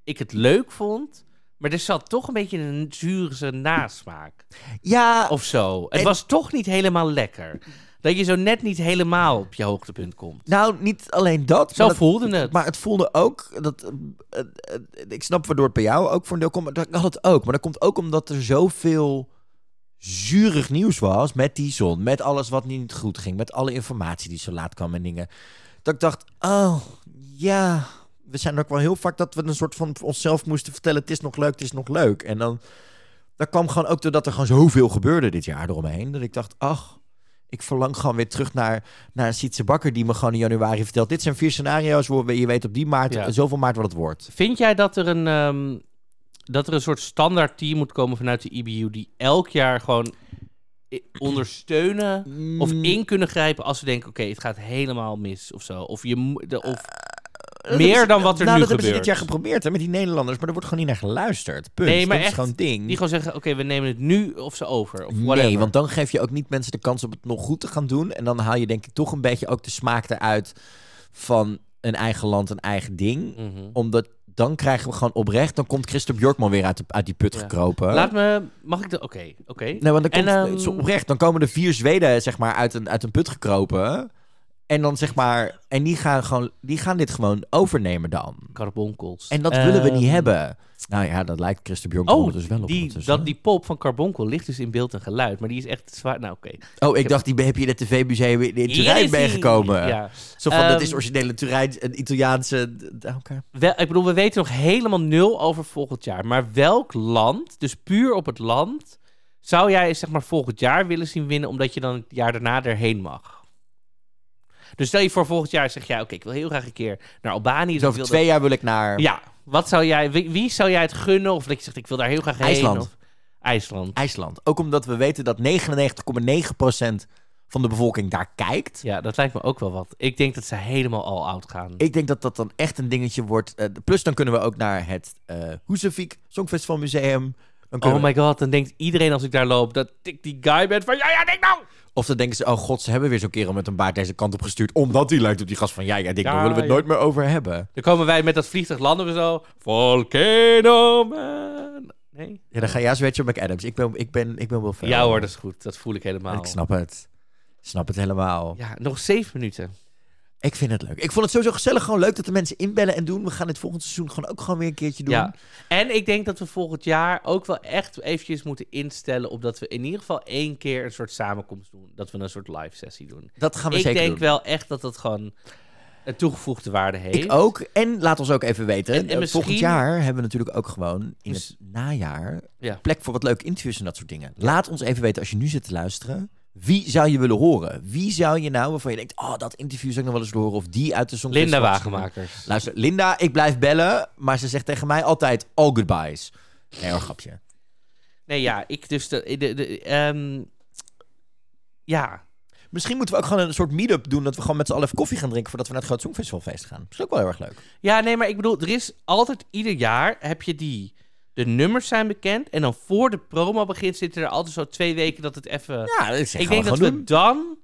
Ik het leuk vond... Maar er zat toch een beetje een zure nasmaak. Ja, Of zo. Het En- was toch niet helemaal lekker. Dat je zo net niet helemaal op je hoogtepunt komt. nou niet alleen dat. Zo voelde het. Maar het voelde ook dat. eh, eh, ik snap waardoor het bij jou ook voor een deel komt. Maar dat had het ook. Maar dat komt ook omdat er zoveel zurig nieuws was met die zon. Met alles wat niet goed ging. Met alle informatie die zo laat kwam en dingen. Dat ik dacht, oh ja. We zijn ook wel heel vaak dat we een soort van onszelf moesten vertellen: het is nog leuk, het is nog leuk. En dan. Dat kwam gewoon ook doordat er gewoon zoveel gebeurde dit jaar eromheen. Dat ik dacht, ach, ik verlang gewoon weer terug naar, naar Sietse Bakker die me gewoon in januari vertelt. Dit zijn vier scenario's, waar je weet op die maart, Ja. zoveel maart wat het wordt. Vind jij dat er een, ehm, dat er een soort standaard team moet komen vanuit de IBU die elk jaar gewoon ondersteunen of Mm, in kunnen grijpen als ze denken, oké, het gaat helemaal mis of zo. Of je de, of meer dan wat er nou, nu dat hebben ze gebeurt. dit jaar geprobeerd hè, met die Nederlanders, maar er wordt gewoon niet naar geluisterd. Punt. Nee, maar dat echt, is gewoon ding. die gewoon zeggen, oké, we nemen het nu of ze over. Of whatever. Nee, want dan geef je ook niet mensen de kans om het nog goed te gaan doen. En dan haal je denk ik toch een beetje ook de smaak eruit van een eigen land, een eigen ding. Mhm. Omdat dan krijgen we gewoon oprecht, dan komt Christophe Bjorkman weer uit, de, uit die put Ja. gekropen. Laat me, mag ik de, oké, oké. Nee, want dan komt, ehm, oprecht, dan komen er vier Zweden zeg maar uit een, uit een put gekropen. En dan zeg maar, en die gaan gewoon, die gaan dit gewoon overnemen dan. Carbonkels. En dat willen we niet Ehm, hebben. Nou ja, dat lijkt Christophe Bjorkman Oh, dus wel op. die, dat, die pop van Carbonkel ligt dus in beeld en geluid. Maar die is echt zwaar. Nou, oké. oh, ik dacht, die heb je in het tv-museum in, Turijn meegekomen. Ja. Zo van, dat Ehm, is originele Turijn, een Italiaanse... Wel, ik bedoel, we weten nog helemaal nul over volgend jaar. Maar welk land, dus puur op het land, zou jij zeg maar volgend jaar willen zien winnen, omdat je dan het jaar daarna erheen mag? Dus stel je voor volgend jaar zeg jij, oké, ik wil heel graag een keer naar Albanië. Dus over twee jaar wil ik naar Ja, wat zou jij, wie, wie zou jij het gunnen? Of dat je zegt, ik wil daar heel graag heen. IJsland. Of, IJsland. IJsland. Ook omdat we weten dat 99,9% van de bevolking daar kijkt. Ja, dat lijkt me ook wel wat. Ik denk dat ze helemaal al oud gaan. Ik denk dat dat dan echt een dingetje wordt. Eh, plus dan kunnen we ook naar het eh Hoezevik Songfestival Museum. Oh my god, dan denkt iedereen als ik daar loop dat ik die guy ben van ja, ja, denk nou! Of dan denken ze, oh god, ze hebben weer zo'n kerel met een baard deze kant op gestuurd. Omdat hij lijkt op die gast van, ja, ja, denk, daar Ja, willen we het ja. nooit meer over hebben. Dan komen wij met dat vliegtuig landen we zo. Volcano Man. Nee? Ja, dan ga jij Rachel McAdams. Ik ben, ik ben, ik ben Will Ferrell. Ja hoor, dat is goed. Dat voel ik helemaal. Ik snap het. Ik snap het helemaal. Ja, nog zeven minuten. Ik vind het leuk. Ik vond het sowieso gezellig. Gewoon leuk dat de mensen inbellen en doen. We gaan dit volgend seizoen gewoon ook gewoon weer een keertje doen. Ja. En ik denk dat we volgend jaar ook wel echt eventjes moeten instellen op dat we in ieder geval één keer een soort samenkomst doen. Dat we een soort live sessie doen. Dat gaan we ik zeker denk doen. wel echt dat dat gewoon een toegevoegde waarde heeft. Ik ook. En laat ons ook even weten. En- en eh, misschien- Volgend jaar hebben we natuurlijk ook gewoon in het najaar Ja. plek voor wat leuke interviews en dat soort dingen. Laat ons even weten als je nu zit te luisteren. Wie zou je willen horen? Wie zou je nou waarvan je denkt, oh, dat interview zou ik nog wel eens willen horen. Of die uit de Songfestival. Linda Wagenmakers. Luister, Linda, ik blijf bellen. Maar ze zegt tegen mij altijd, all goodbyes. Nee hoor, grapje. Nee, ja, ik dus de, de, de ehm, ja, Misschien moeten we ook gewoon een soort meet-up doen. Dat we gewoon met z'n allen even koffie gaan drinken voordat we naar het Groot Songfestivalfeest gaan. Dat is ook wel heel erg leuk. Ja, nee, maar ik bedoel, er is altijd ieder jaar heb je die. De nummers zijn bekend. En dan voor de promo begint zitten er altijd zo twee weken dat het even. Ja, ik gaan denk dat we doen. dan.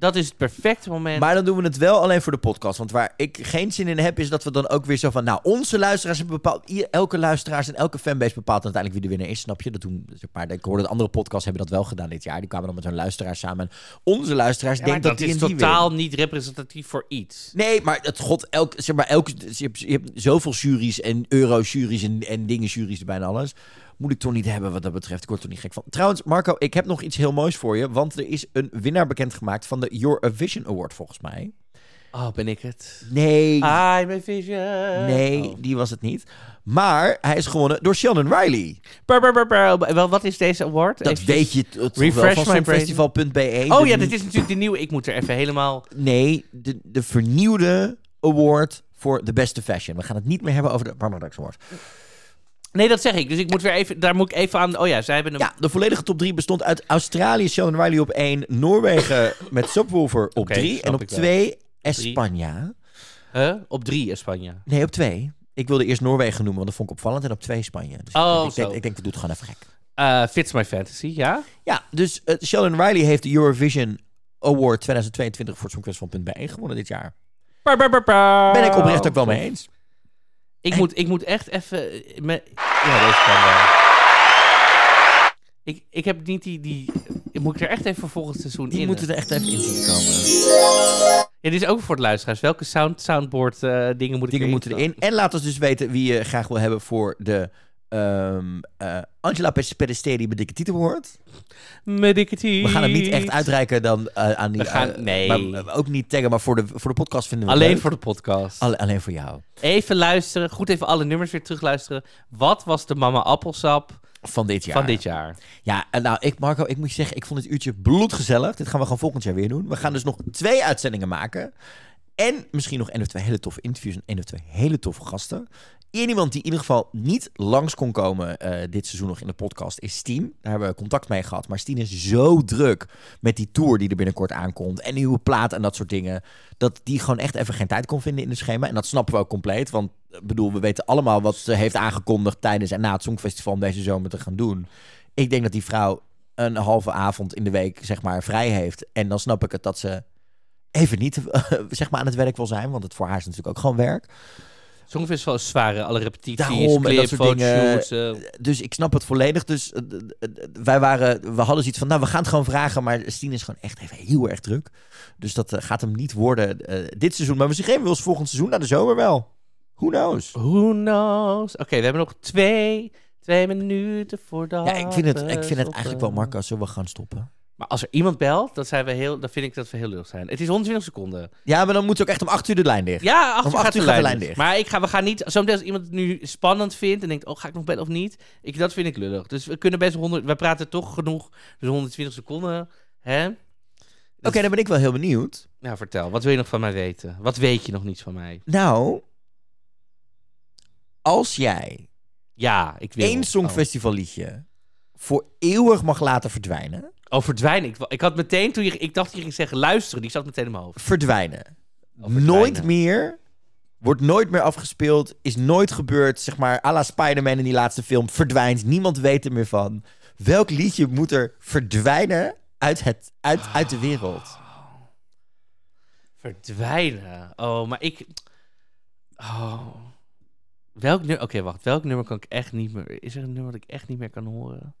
Dat is het perfecte moment. Maar dan doen we het wel alleen voor de podcast. Want waar ik geen zin in heb, is dat we dan ook weer zo van... Nou, onze luisteraars hebben bepaald... Elke luisteraars en elke fanbase bepaalt uiteindelijk wie de winnaar is. Snap je? Dat doen, maar, ik hoorde dat andere podcasts hebben dat wel gedaan dit jaar. Die kwamen dan met hun luisteraars samen. En onze luisteraars Ja, denken dat, dat is die totaal niet representatief voor iets. Nee, maar het god, elk, zeg maar, elk, je, hebt, je hebt zoveel juries en euro-juries en, en dingen-juries erbij en alles. Moet ik toch niet hebben wat dat betreft. Ik word er toch niet gek van. Trouwens, Marco, ik heb nog iets heel moois voor je. Want er is een winnaar bekendgemaakt van de Your A Vision Award, volgens mij. Oh, ben ik het? Nee, I'm a vision. nee, Oh. die was het niet. Maar hij is gewonnen door Sheldon Riley. Wel, wat is deze award? Dat weet je t- toch wel Refresh. Songfestival.be. Oh ja, dit is natuurlijk de nieuwe. Ik moet er even helemaal. Nee, de, de vernieuwde award voor de beste fashion. We gaan het niet meer hebben over de Paradox Award. Nee, dat zeg ik. Dus ik moet weer even, daar moet ik even aan... Oh ja, zij hebben een... Ja, de volledige top 3 bestond uit Australië, Sheldon Riley op 1, Noorwegen met Subwoofer op Oké, 3 snap en op ik wel. 2 Espanja. Huh? Op drie in Spanje. Nee, op 2. Ik wilde eerst Noorwegen noemen, want dat vond ik opvallend. En op 2 Spanje. Dus Oh, ik, ik, denk, ik denk, we doen het gewoon even gek. Eh, Fits My Fantasy, ja? Ja, dus eh, Sheldon Riley heeft de Eurovision Award 2022 voor het Songfestival van Punt 1 gewonnen dit jaar. Ben ik oprecht ook wel mee eens. Ik En- moet, ik moet echt even... eh, Me... Ja, deze kan wel. Ik, ik heb niet die... die ik moet ik er echt even voor volgend seizoen Die in. moeten er echt even in zien komen. Ja, dit is ook voor de luisteraars. Welke sound, soundboard eh, dingen moet ik Dingen erin moeten erin. En laat ons dus weten wie je graag wil hebben voor de ehm, eh, Angela Pedesteri bij Dikke Titel hoort. Medicity. We gaan hem niet echt uitreiken dan eh, aan die... We gaan- eh, nee. Maar ook niet taggen, maar voor de, voor de podcast vinden we het Alleen voor de podcast. Alle- alleen voor jou. Even luisteren. Goed even alle nummers weer terugluisteren. Wat was de Mama Appelsap Van dit jaar. van dit jaar? Ja, en nou, ik, Marco, ik moet je zeggen, ik vond dit uurtje bloedgezellig. Dit gaan we gewoon volgend jaar weer doen. We gaan dus nog twee uitzendingen maken. En misschien nog één of twee hele toffe interviews en één of twee hele toffe gasten. Iemand die in ieder geval niet langs kon komen eh, dit seizoen nog in de podcast is Stien. Daar hebben we contact mee gehad. Maar Stien is zo druk met die tour die er binnenkort aankomt. En nieuwe plaat en dat soort dingen. Dat die gewoon echt even geen tijd kon vinden in het schema. En dat snappen we ook compleet. Want ik bedoel, we weten allemaal wat ze heeft aangekondigd tijdens en na het Songfestival om deze zomer te gaan doen. Ik denk dat die vrouw een halve avond in de week zeg maar vrij heeft. En dan snap ik het dat ze even niet zeg maar aan het werk wil zijn. Want het voor haar is natuurlijk ook gewoon werk. Songfestival is zwaar, alle repetities, Daarom, clip, soort dingen. fotoshoots. eh. Dus ik snap het volledig. Dus eh, wij waren, we hadden zoiets van, nou, we gaan het gewoon vragen. Maar Stien is gewoon echt even heel erg druk. Dus dat eh, gaat hem niet worden eh, dit seizoen. Maar misschien wel eens volgend seizoen, na de zomer wel. Who knows? Who knows? Oké, we hebben nog twee, twee minuten voordat Ja, ik vind het, we ik vind het eigenlijk wel, Marco, zullen we gaan stoppen? Maar als er iemand belt, dan, zijn we heel, dan vind ik dat we heel lullig zijn. Het is 120 seconden. Ja, maar dan moet ook echt om acht uur de lijn dicht. Ja, Om gaat acht de uur gaat de lijn lijn dicht. Maar ik ga, we gaan niet... Zometeen als iemand het nu spannend vindt en denkt... Oh, ga ik nog bellen of niet? Ik, dat vind ik lullig. Dus we kunnen best 100... We praten toch genoeg. Dus 120 seconden. Hè? Oké, dan ben ik wel heel benieuwd. Nou, vertel. Wat wil je nog van mij weten? Wat weet je nog niet van mij? Nou, als jij Ja, ik wil... één songfestivalliedje voor eeuwig mag laten verdwijnen, Oh, verdwijnen. Ik, ik had meteen, toen je... Ik dacht dat je ging zeggen luisteren. Die zat meteen in mijn hoofd. verdwijnen. Oh, verdwijnen. Nooit meer, wordt nooit meer afgespeeld, is nooit gebeurd, zeg maar, à la Spider-Man in die laatste film, verdwijnt, niemand weet er meer van. Welk liedje moet er verdwijnen uit, het, uit, uit de wereld? Verdwijnen. Oh, maar ik... Oh... Welk nummer... Oké, wacht. Welk nummer kan ik echt niet meer... Is er een nummer dat ik echt niet meer kan horen?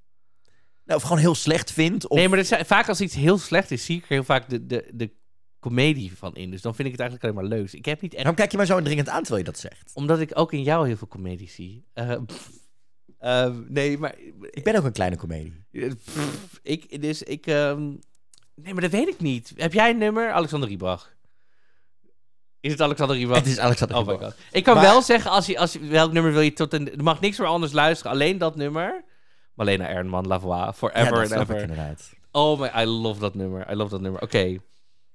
Nou, of gewoon heel slecht vindt, of Nee, maar dat zijn, vaak als iets heel slecht is, zie ik er heel vaak de, de, de comedie van in. Dus dan vind ik het eigenlijk alleen maar leuk. Ik heb niet echt... waarom kijk je maar zo dringend aan terwijl je dat zegt? Omdat ik ook in jou heel veel comedie zie. Eh, pff, eh, nee, maar... Ik ben ook een kleine komedie. eh, pff, ik, dus ik... ehm, nee, maar dat weet ik niet. Heb jij een nummer? Alexander Riebach. Is het Alexander Riebach? Het is Alexander Oh my Riebach. god. Ik kan Maar- wel zeggen, als je, als je, welk nummer wil je tot een... Er mag niks meer anders luisteren, alleen dat nummer. Malena Ernman, Lavoie, Forever ja, and Ever. inderdaad. Oh my, I love dat nummer. I love dat nummer. Oké.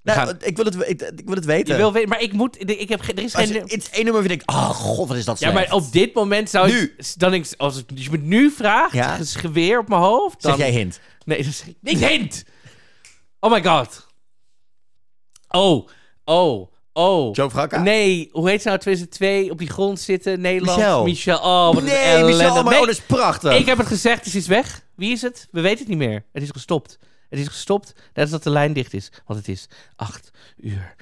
Nou, gaan- ik, wil het, ik, ik wil het weten. Je wil weten, maar ik moet, ik heb, er is geen... je iets één nummer vindt, ik, oh god, wat is dat ja, slecht. maar op dit moment zou Nu. ik, dan ik, als je me nu vraagt, Ja. het is geweer op mijn hoofd, dan... Zeg jij hint. Nee, dat zeg ik niet hint! Oh my god. Oh, oh, oh. Joe Franka? Nee, hoe heet ze nou 2002 op die grond zitten, Nederland? Michel. Michel, oh, wat een Nee. Michel, oh, maar Nee, oh, dat is prachtig. ik heb het gezegd, het is weg. Wie is het? We weten het niet meer. Het is gestopt. Het is gestopt, net als dat de lijn dicht is. Want het is acht uur.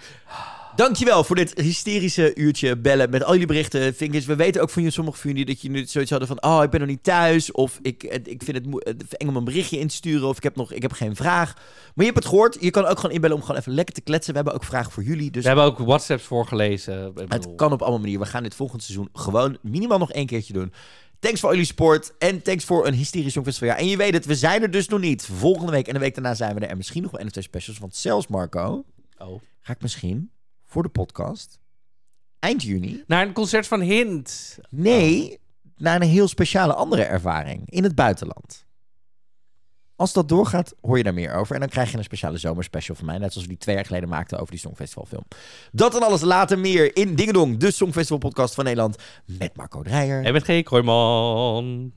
Dankjewel voor dit hysterische uurtje bellen met al jullie berichten. Vinkers, we weten ook van je, sommige van jullie dat je nu zoiets hadden van... Oh, ik ben nog niet thuis. Of ik, ik vind het eng om een berichtje in te sturen. Of ik heb nog ik heb geen vraag. Maar je hebt het gehoord. Je kan ook gewoon inbellen om gewoon even lekker te kletsen. We hebben ook vragen voor jullie. Dus We hebben ook WhatsApps voorgelezen. Het kan op allemaal manieren. We gaan dit volgend seizoen gewoon minimaal nog één keertje doen. Thanks voor jullie support. En thanks voor een hysterisch Songfestival. Ja, en je weet het, we zijn er dus nog niet. Volgende week en de week daarna zijn we er. En misschien nog wel NFT specials. Want zelfs, Marco, Oh. ga ik misschien voor de podcast eind juni... Naar een concert van Hint. Oh. Oh. Nee, naar een heel speciale andere ervaring in het buitenland. Als dat doorgaat, hoor je daar meer over. En dan krijg je een speciale zomerspecial van mij. Net zoals we die twee jaar geleden maakten over die Songfestivalfilm. Dat en alles later meer in Dingedong, de Songfestival podcast van Nederland. Met Marco Dreyer. En met G. Kooijman.